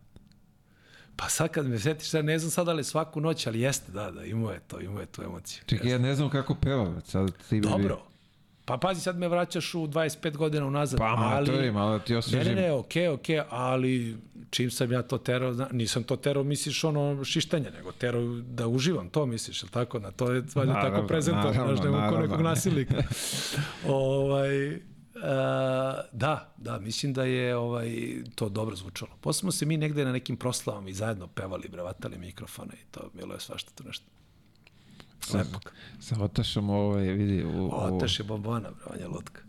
Pa sad kad me setiš, sad ne znam sad da li svaku noć, ali jeste, da, da, imao je to, imao je tu emociju. Čekaj, ja ne znam kako peva, sad ti bi... Dobro, Pa pazi, sad me vraćaš u 25 godina unazad. Pa amatorim, ali, ali ti osvežim. Ne, ne, ne, okej, okay, okej, okay, ali čim sam ja to terao, nisam to terao, misliš ono šištanje, nego terao da uživam, to misliš, ili tako? Na to je valjda tako prezentovano, znaš, nema ko nekog nasilnika. <laughs> ovaj, uh, da, da, mislim da je ovaj, to dobro zvučalo. Posle smo se mi negde na nekim proslavama i zajedno pevali, brevatali mikrofone i to bilo je svašta to nešto. Lepo. Sa Otašom ovaj, vidi... U, Otaš je bombona, bro, on je lutka.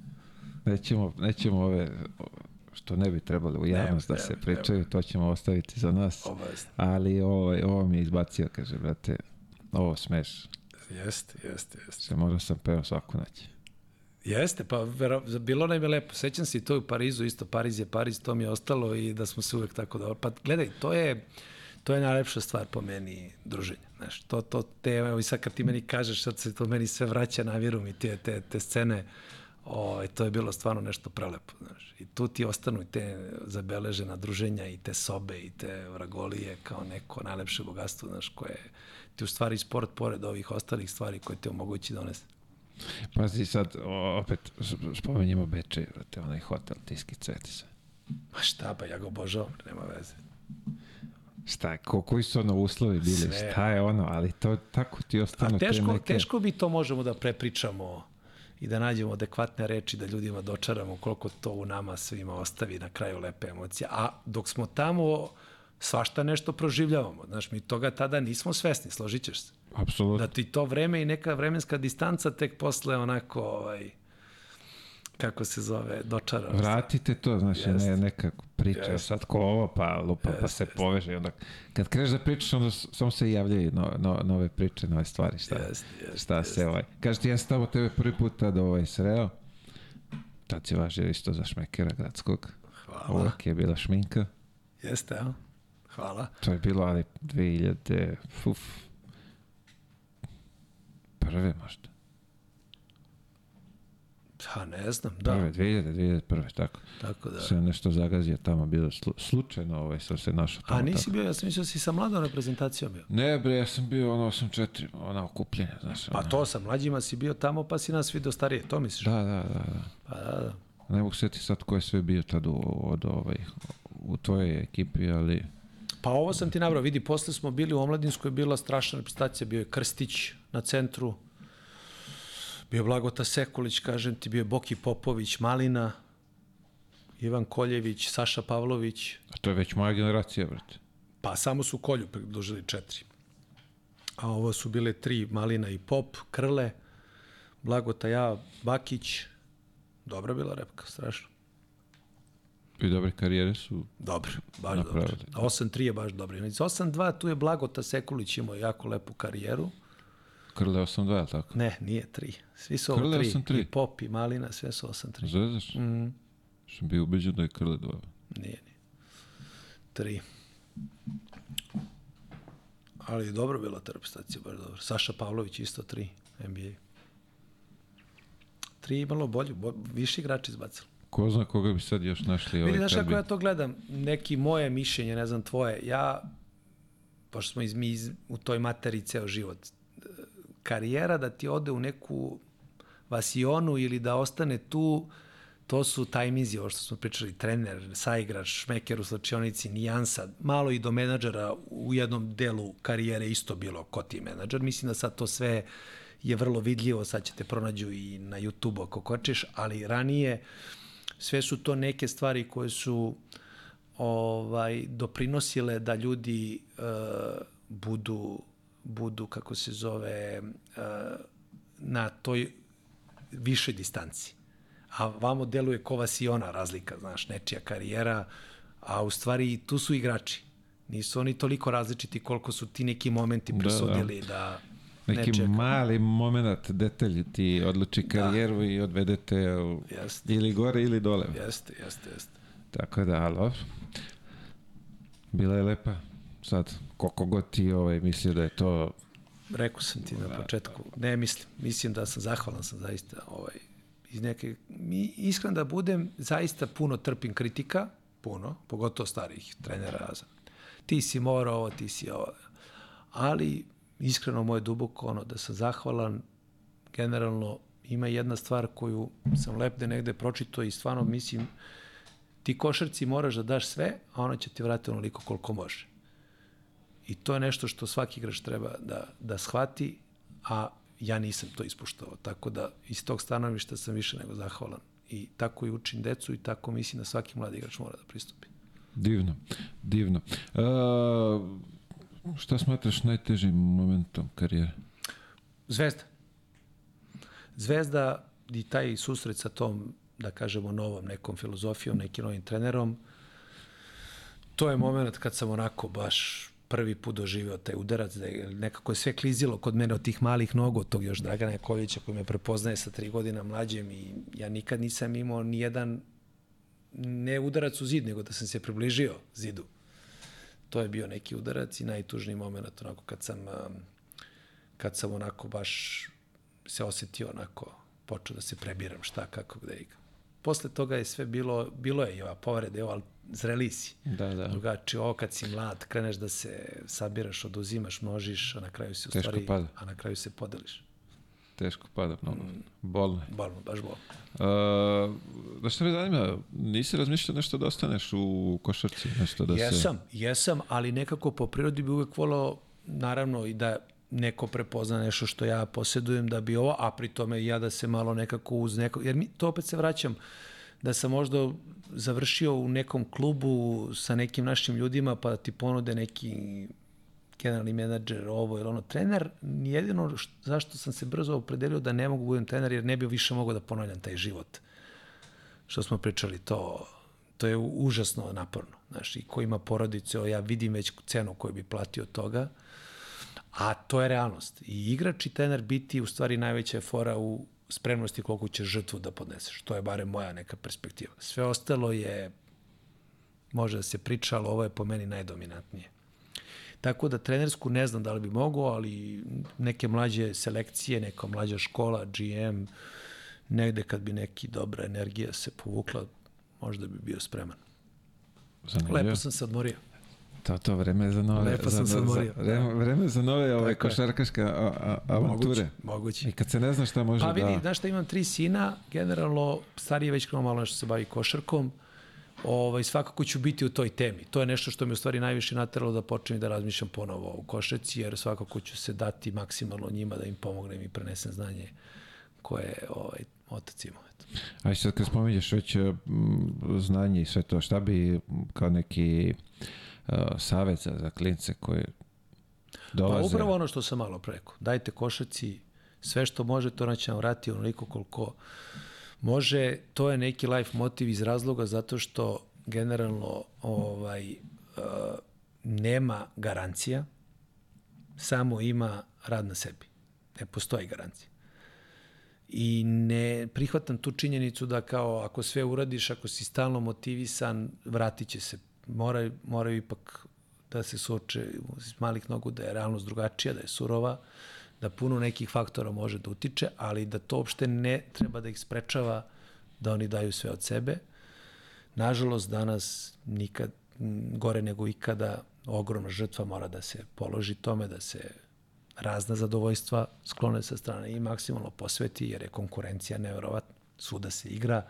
Nećemo, nećemo ove što ne bi trebalo u javnost da se pričaju, to ćemo ostaviti za nas. Obavezno. Ali ovaj, ovo mi je izbacio, kaže, brate, ovo smeš. Jeste, jeste, jeste. Se možda sam peo svaku noć. Jeste, pa vero, bilo nam je lepo. Sećam se i to u Parizu, isto Pariz je Pariz, to mi je ostalo i da smo se uvek tako dobro. Pa gledaj, to je, to je najlepša stvar po meni druženja. Znaš, to, to te, evo i sad kad ti meni kažeš, sad se to meni sve vraća na vjeru mi te, te, te scene, o, to je bilo stvarno nešto prelepo, znaš. I tu ti ostanu te zabeležena druženja i te sobe i te vragolije kao neko najlepše bogatstvo, znaš, koje ti u stvari sport pored ovih ostalih stvari koje te omogući donese. Pazi sad, opet spomenjemo Bečej, vrate, onaj hotel, tiski cveti se. Ma šta, pa ja ga obožavam, nema veze. Šta ko, koji su ono uslovi bili, Sve. šta je ono, ali to tako ti ostanu A teško, te neke... teško bi to možemo da prepričamo i da nađemo adekvatne reči da ljudima dočaramo koliko to u nama svima ostavi na kraju lepe emocije. A dok smo tamo, svašta nešto proživljavamo. Znaš, mi toga tada nismo svesni, složit ćeš se. Apsolutno. Da ti to vreme i neka vremenska distanca tek posle onako, ovaj, kako se zove, dočara. Vratite to, znači, yes. ne, neka priča, yes. sad ko ovo, pa lupa, yes, pa se poveže. Onda, kad kreneš da pričaš, onda samo se javljaju no, no, nove priče, nove stvari, šta, yes, yes, šta yes. se, ovaj. Kaže ti, ja sam tamo tebe prvi put tada ovaj, sreo, tad si važio isto za šmekera gradskog. Hvala. Uvijek je bila šminka. Jeste, a? Hvala. To je bilo, ali 2000, uf, prve možda. Pa ne znam, da. Prve, 2000, 2001, tako. Tako da. Se nešto zagazio tamo, bilo slu, slučajno ovaj, sam se našao tamo. A nisi tako. bio, ja sam mislio da si sa mladom reprezentacijom bio. Ne bre, ja sam bio ono 8-4, ona okupljenja, znaš. Pa ono. to sa mlađima si bio tamo, pa si nas vidio starije, to misliš? Da, da, da. da. Pa da, da. Ne mogu seti sad ko je sve bio tad u, od ovaj, u tvojoj ekipi, ali... Pa ovo sam ti nabrao, vidi, posle smo bili u Omladinskoj, bila strašna reprezentacija, bio je Krstić na centru, bio Blagota Sekulić, kažem ti, bio je Boki Popović, Malina, Ivan Koljević, Saša Pavlović, A to je već moja generacija, brate. pa samo su Kolju predložili četiri. A ovo su bile tri, Malina i Pop, Krle, Blagota, ja, Bakić, dobra bila repka, strašno. I dobre karijere su... Dobro, baš Napravili. dobro. 8-3 je baš dobro. Znači, 8-2 tu je Blagota Sekulić imao jako lepu karijeru. Krle 8-2, je li tako? Ne, nije 3. Svi su ovo Krle 3. 8-3. I Pop i Malina, sve su 8-3. Zvezaš? Mm, Sam bio ubeđen da je Krle 2. nije, nije. 3. Ali je dobro bila ta reprezentacija, baš dobro. Saša Pavlović isto 3, NBA. 3 imalo bolje, bo, više igrači izbacili. Ko zna koga bi sad još našli ovaj Vidi, znaš kako bi... ja to gledam? Neki moje mišljenje, ne znam tvoje. Ja, pošto smo iz, mi iz, u toj materiji ceo život, karijera da ti ode u neku vasionu ili da ostane tu, to su tajmizi, ovo što smo pričali, trener, saigrač, šmeker u slačionici, nijansa, malo i do menadžera u jednom delu karijere isto bilo ko ti menadžer. Mislim da sad to sve je vrlo vidljivo, sad ćete pronađu i na YouTube ako kočeš, ali ranije sve su to neke stvari koje su ovaj doprinosile da ljudi uh, budu budu kako se zove uh, na toj višoj distanci. A vamo deluje ko vasiona razlika, znaš, nečija karijera, a u stvari tu su igrači. Nisu oni toliko različiti koliko su ti neki momenti presudili da, da Neki nečija mali moment, detalj ti odluči karijeru i odvedete u, Jeste. ili gore ili dole. Jeste, jeste, jeste. Tako da, dobro. Bila je lepa. Sad, koliko god ti ovaj, mislio da je to... Rekao sam ti na početku, ne mislim, mislim da sam zahvalan sam zaista ovaj, iz neke, mi, iskren da budem, zaista puno trpim kritika, puno, pogotovo starih trenera. Ti si morao ovo, ti si ovo. Ali, iskreno moje duboko ono, da sam zahvalan, generalno ima jedna stvar koju sam lepde negde pročito i stvarno mislim, ti košarci moraš da daš sve, a ono će ti vratiti onoliko koliko može. I to je nešto što svaki igrač treba da, da shvati, a ja nisam to ispuštao. Tako da iz tog stanovišta sam više nego zahvalan. I tako i učim decu i tako mislim da svaki mladi igrač mora da pristupi. Divno, divno. Uh, šta smatraš najtežim momentom karijere? Zvezda. Zvezda i taj susret sa tom, da kažemo, novom nekom filozofijom, nekim novim trenerom, to je moment kad sam onako baš prvi put doživio taj udarac, da je nekako je sve klizilo kod mene od tih malih nogu, od tog još Dragana Jakovića koji me prepoznaje sa tri godina mlađem i ja nikad nisam imao ni jedan ne udarac u zid, nego da sam se približio zidu. To je bio neki udarac i najtužniji moment onako kad sam kad sam onako baš se osetio onako počeo da se prebiram šta, kako, gde igram. Posle toga je sve bilo, bilo je i ova povrede, ali zreli si. Da, da. Drugačije, ovo kad si mlad, kreneš da se sabiraš, oduzimaš, množiš, a na kraju se u Teško stvari, pada. a na kraju se podeliš. Teško pada mnogo. Mm. Bolno je. Bolno, baš bolno. Uh, da što me zanima, nisi razmišljao nešto da ostaneš u košarci? Nešto da jesam, se... jesam, ali nekako po prirodi bi uvek volao, naravno, i da neko prepozna nešto što ja posjedujem da bi ovo, a pri tome ja da se malo nekako uz neko, jer mi to opet se vraćam, da sam možda završio u nekom klubu sa nekim našim ljudima pa ti ponude neki generalni menadžer, ovo ili ono, trener, jedino što, zašto sam se brzo opredelio da ne mogu budem trener, jer ne bi više mogao da ponavljam taj život. Što smo pričali, to, to je užasno naporno. Znaš, i ko ima porodice, ja vidim već cenu koju bi platio toga, a to je realnost. I igrač i trener biti u stvari najveća fora u spremnosti koliko će žrtvu da podneseš. To je bare moja neka perspektiva. Sve ostalo je, može da se priča, ali ovo je po meni najdominantnije. Tako da trenersku ne znam da li bi mogao, ali neke mlađe selekcije, neka mlađa škola, GM, negde kad bi neki dobra energija se povukla, možda bi bio spreman. Zanimljivo. Lepo sam se odmorio. To, to vreme za nove, Lepo sam za, se odmorio, za, vreme, vreme za nove ove Tako košarkaške avanture. Moguće, moguće. I kad se ne zna šta može Pa vidi, da... znaš šta imam tri sina, generalno stariji je već krenuo malo nešto se bavi košarkom, ovaj, svakako ću biti u toj temi. To je nešto što mi u stvari najviše nateralo da počnem da razmišljam ponovo u košarci, jer svakako ću se dati maksimalno njima da im pomognem i prenesem znanje koje ovaj, otac imao. A sad kad spominješ već znanje i sve to, šta bi kao neki uh, savjet za, za klince koji dolaze? Pa upravo ono što sam malo preko. Dajte košarci sve što može, to će vam vrati onoliko koliko može. To je neki life motiv iz razloga zato što generalno ovaj, uh, nema garancija, samo ima rad na sebi. Ne postoji garancija. I ne prihvatam tu činjenicu da kao ako sve uradiš, ako si stalno motivisan, vratit će se. Moraju, moraju ipak da se suoče iz malih nogu da je realnost drugačija, da je surova, da puno nekih faktora može da utiče, ali da to uopšte ne treba da ih sprečava da oni daju sve od sebe. Nažalost, danas nikad gore nego ikada ogromna žrtva mora da se položi tome, da se razna zadovoljstva sklone sa strane i maksimalno posveti, jer je konkurencija nevjerovatna. Svuda se igra,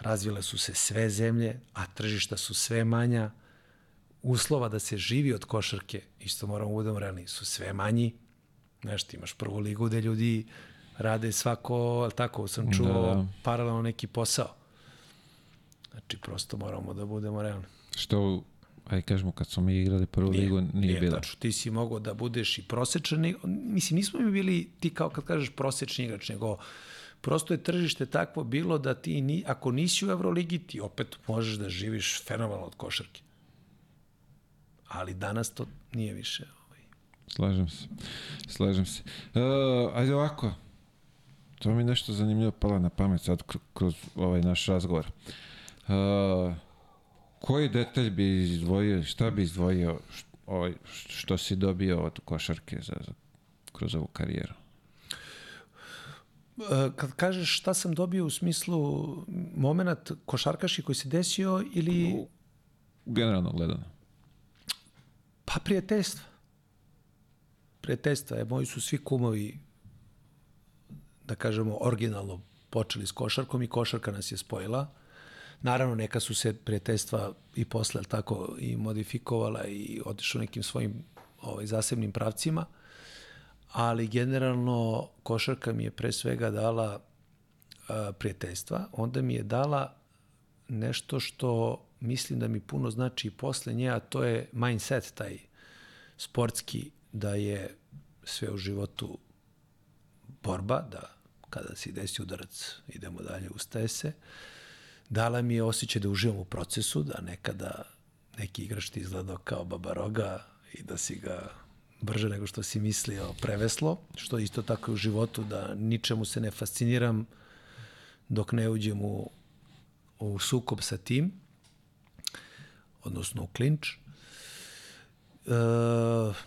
razvile su se sve zemlje, a tržišta su sve manja, uslova da se živi od košarke, isto moramo da budemo realni, su sve manji. Znaš, ti imaš prvu ligu gde ljudi rade svako, ali tako sam čuo, da, da. paralelno neki posao. Znači, prosto moramo da budemo realni. Što aj kažemo kad smo mi igrali prvu nije, ligu nije, nije bila. Tačno, ti si mogao da budeš i prosečan, mislim nismo mi bili ti kao kad kažeš prosečni igrač, nego prosto je tržište takvo bilo da ti ni, ako nisi u Euroligi ti opet možeš da živiš fenomenalno od košarke. Ali danas to nije više. Ovaj. Slažem se. Slažem se. Uh, ajde ovako. To mi nešto zanimljivo palo na pamet sad kroz ovaj naš razgovor. Uh, koji detalj bi izdvojio, šta bi izdvojio ovaj, što si dobio od košarke za, za, kroz ovu karijeru? E, kad kažeš šta sam dobio u smislu moment košarkaški koji se desio ili... U, generalno gledano. Pa prijateljstva. Prijateljstva. E, moji su svi kumovi, da kažemo, originalno počeli s košarkom i košarka nas je spojila. Naravno, neka su se prijateljstva i posle tako i modifikovala i otišla nekim svojim ovaj, zasebnim pravcima, ali generalno košarka mi je pre svega dala prijateljstva, onda mi je dala nešto što mislim da mi puno znači i posle nje, a to je mindset taj sportski, da je sve u životu borba, da kada se desi udarac idemo dalje, ustaje se. Dala mi je osjećaj da uživam u procesu, da nekada neki igrač ti izgledao kao babaroga i da si ga brže nego što si mislio preveslo, što isto tako u životu, da ničemu se ne fasciniram dok ne uđem u, u sukob sa tim, odnosno u klinč. E,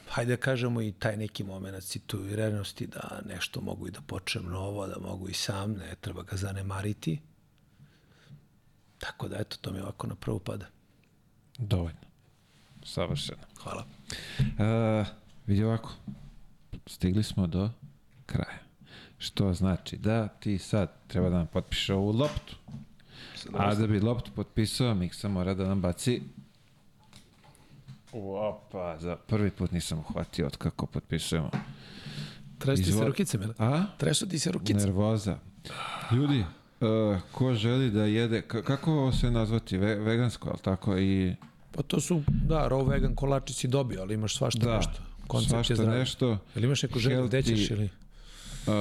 hajde da kažemo i taj neki moment situiranosti da nešto mogu i da počnem novo, da mogu i sam, ne treba ga zanemariti. Tako da, eto, to mi ovako na prvu pada. Dovoljno. Savršeno. Hvala. Uh, vidi ovako, stigli smo do kraja. Što znači da ti sad treba da nam potpiše ovu loptu. A da bi loptu potpisao, Miksa mora da nam baci Opa, za prvi put nisam uhvatio od kako potpisujemo. Tresu ti se rukice, Mile? A? Tresu ti se rukice. Nervoza. Ljudi, Uh, ko želi da jede, kako se nazvati, Ve, vegansko, ali tako i... Pa to su, da, raw vegan kolači si dobio, ali imaš svašta da, nešto. Koncept svašta je zdravi. nešto. Ili imaš neku želju gde ćeš ili... Uh,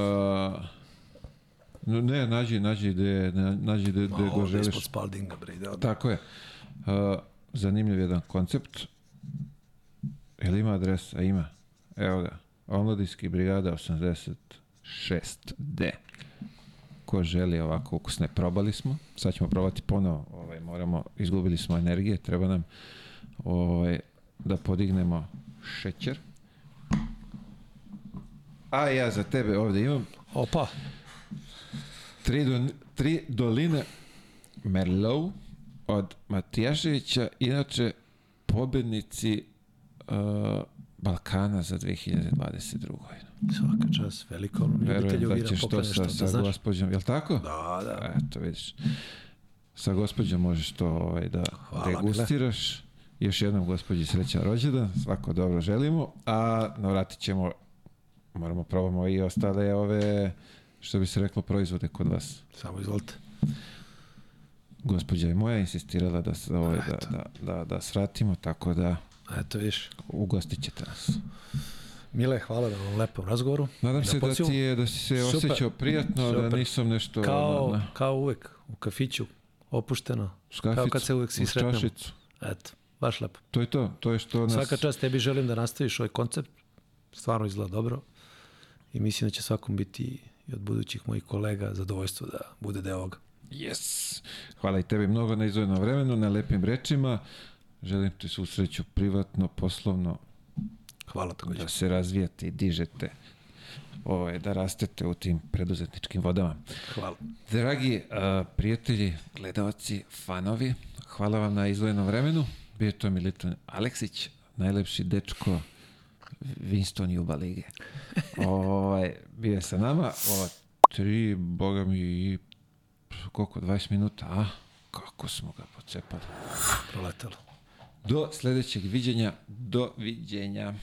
ne, nađi, nađi gde, nađi gde, gde go želiš. Ispod Spaldinga, bre, ide Tako je. Uh, zanimljiv jedan koncept. Jel ima adres? A ima. Evo ga. Omladinski brigada 86D ko želi ovako ukusne, probali smo. Sad ćemo probati ponovo, ovaj, moramo, izgubili smo energije, treba nam ovaj, da podignemo šećer. A ja za tebe ovde imam. Opa. Tri, do, tri doline Merlot od Matijaševića, inače pobednici uh, Balkana za 2022. godinu. Svaka čast, veliko ljubitelju da ćeš to sa, sa da gospođom, jel tako? Da, da. Eto, vidiš. sa gospođom možeš to ovaj, da Hvala, degustiraš. Još jednom gospođi srećan rođendan, svako dobro želimo, a navratit ćemo, moramo probamo i ostale ove, što bi se reklo, proizvode kod vas. Samo izvolite. Gospođa je moja insistirala da, se, ovaj, da, da, da, da svratimo, tako da Eto, viš. ugostit ćete nas. Mile, hvala na ovom lepom razgovoru. Nadam Na se da ti je, da si se Super. osjećao prijatno, da Super. nisam nešto... Kao, ono, kao uvek, u kafiću, opušteno. škaficu, kao kad se uvek svi sretnemo. čašicu. Eto, baš lepo. To je to, to je što nas... Svaka čast tebi želim da nastaviš ovaj koncept. Stvarno izgleda dobro. I mislim da će svakom biti i od budućih mojih kolega zadovoljstvo da bude deo ovoga. Yes! Hvala i tebi mnogo na izvojenom vremenu, na lepim rečima. Želim ti svu sreću privatno, poslovno, Hvala takođe. da se razvijate i dižete, ovaj, da rastete u tim preduzetničkim vodama. Hvala. Dragi uh, prijatelji, gledalci, fanovi, hvala vam na izvojenom vremenu. Bio je to Militon Aleksić, najlepši dečko Winston Juba Lige. ovaj, bio je sa nama. Ova tri, boga mi, i koliko, 20 minuta, a? Kako smo ga pocepali. Proletelo. Do sledećeg viđenja, do viđenja.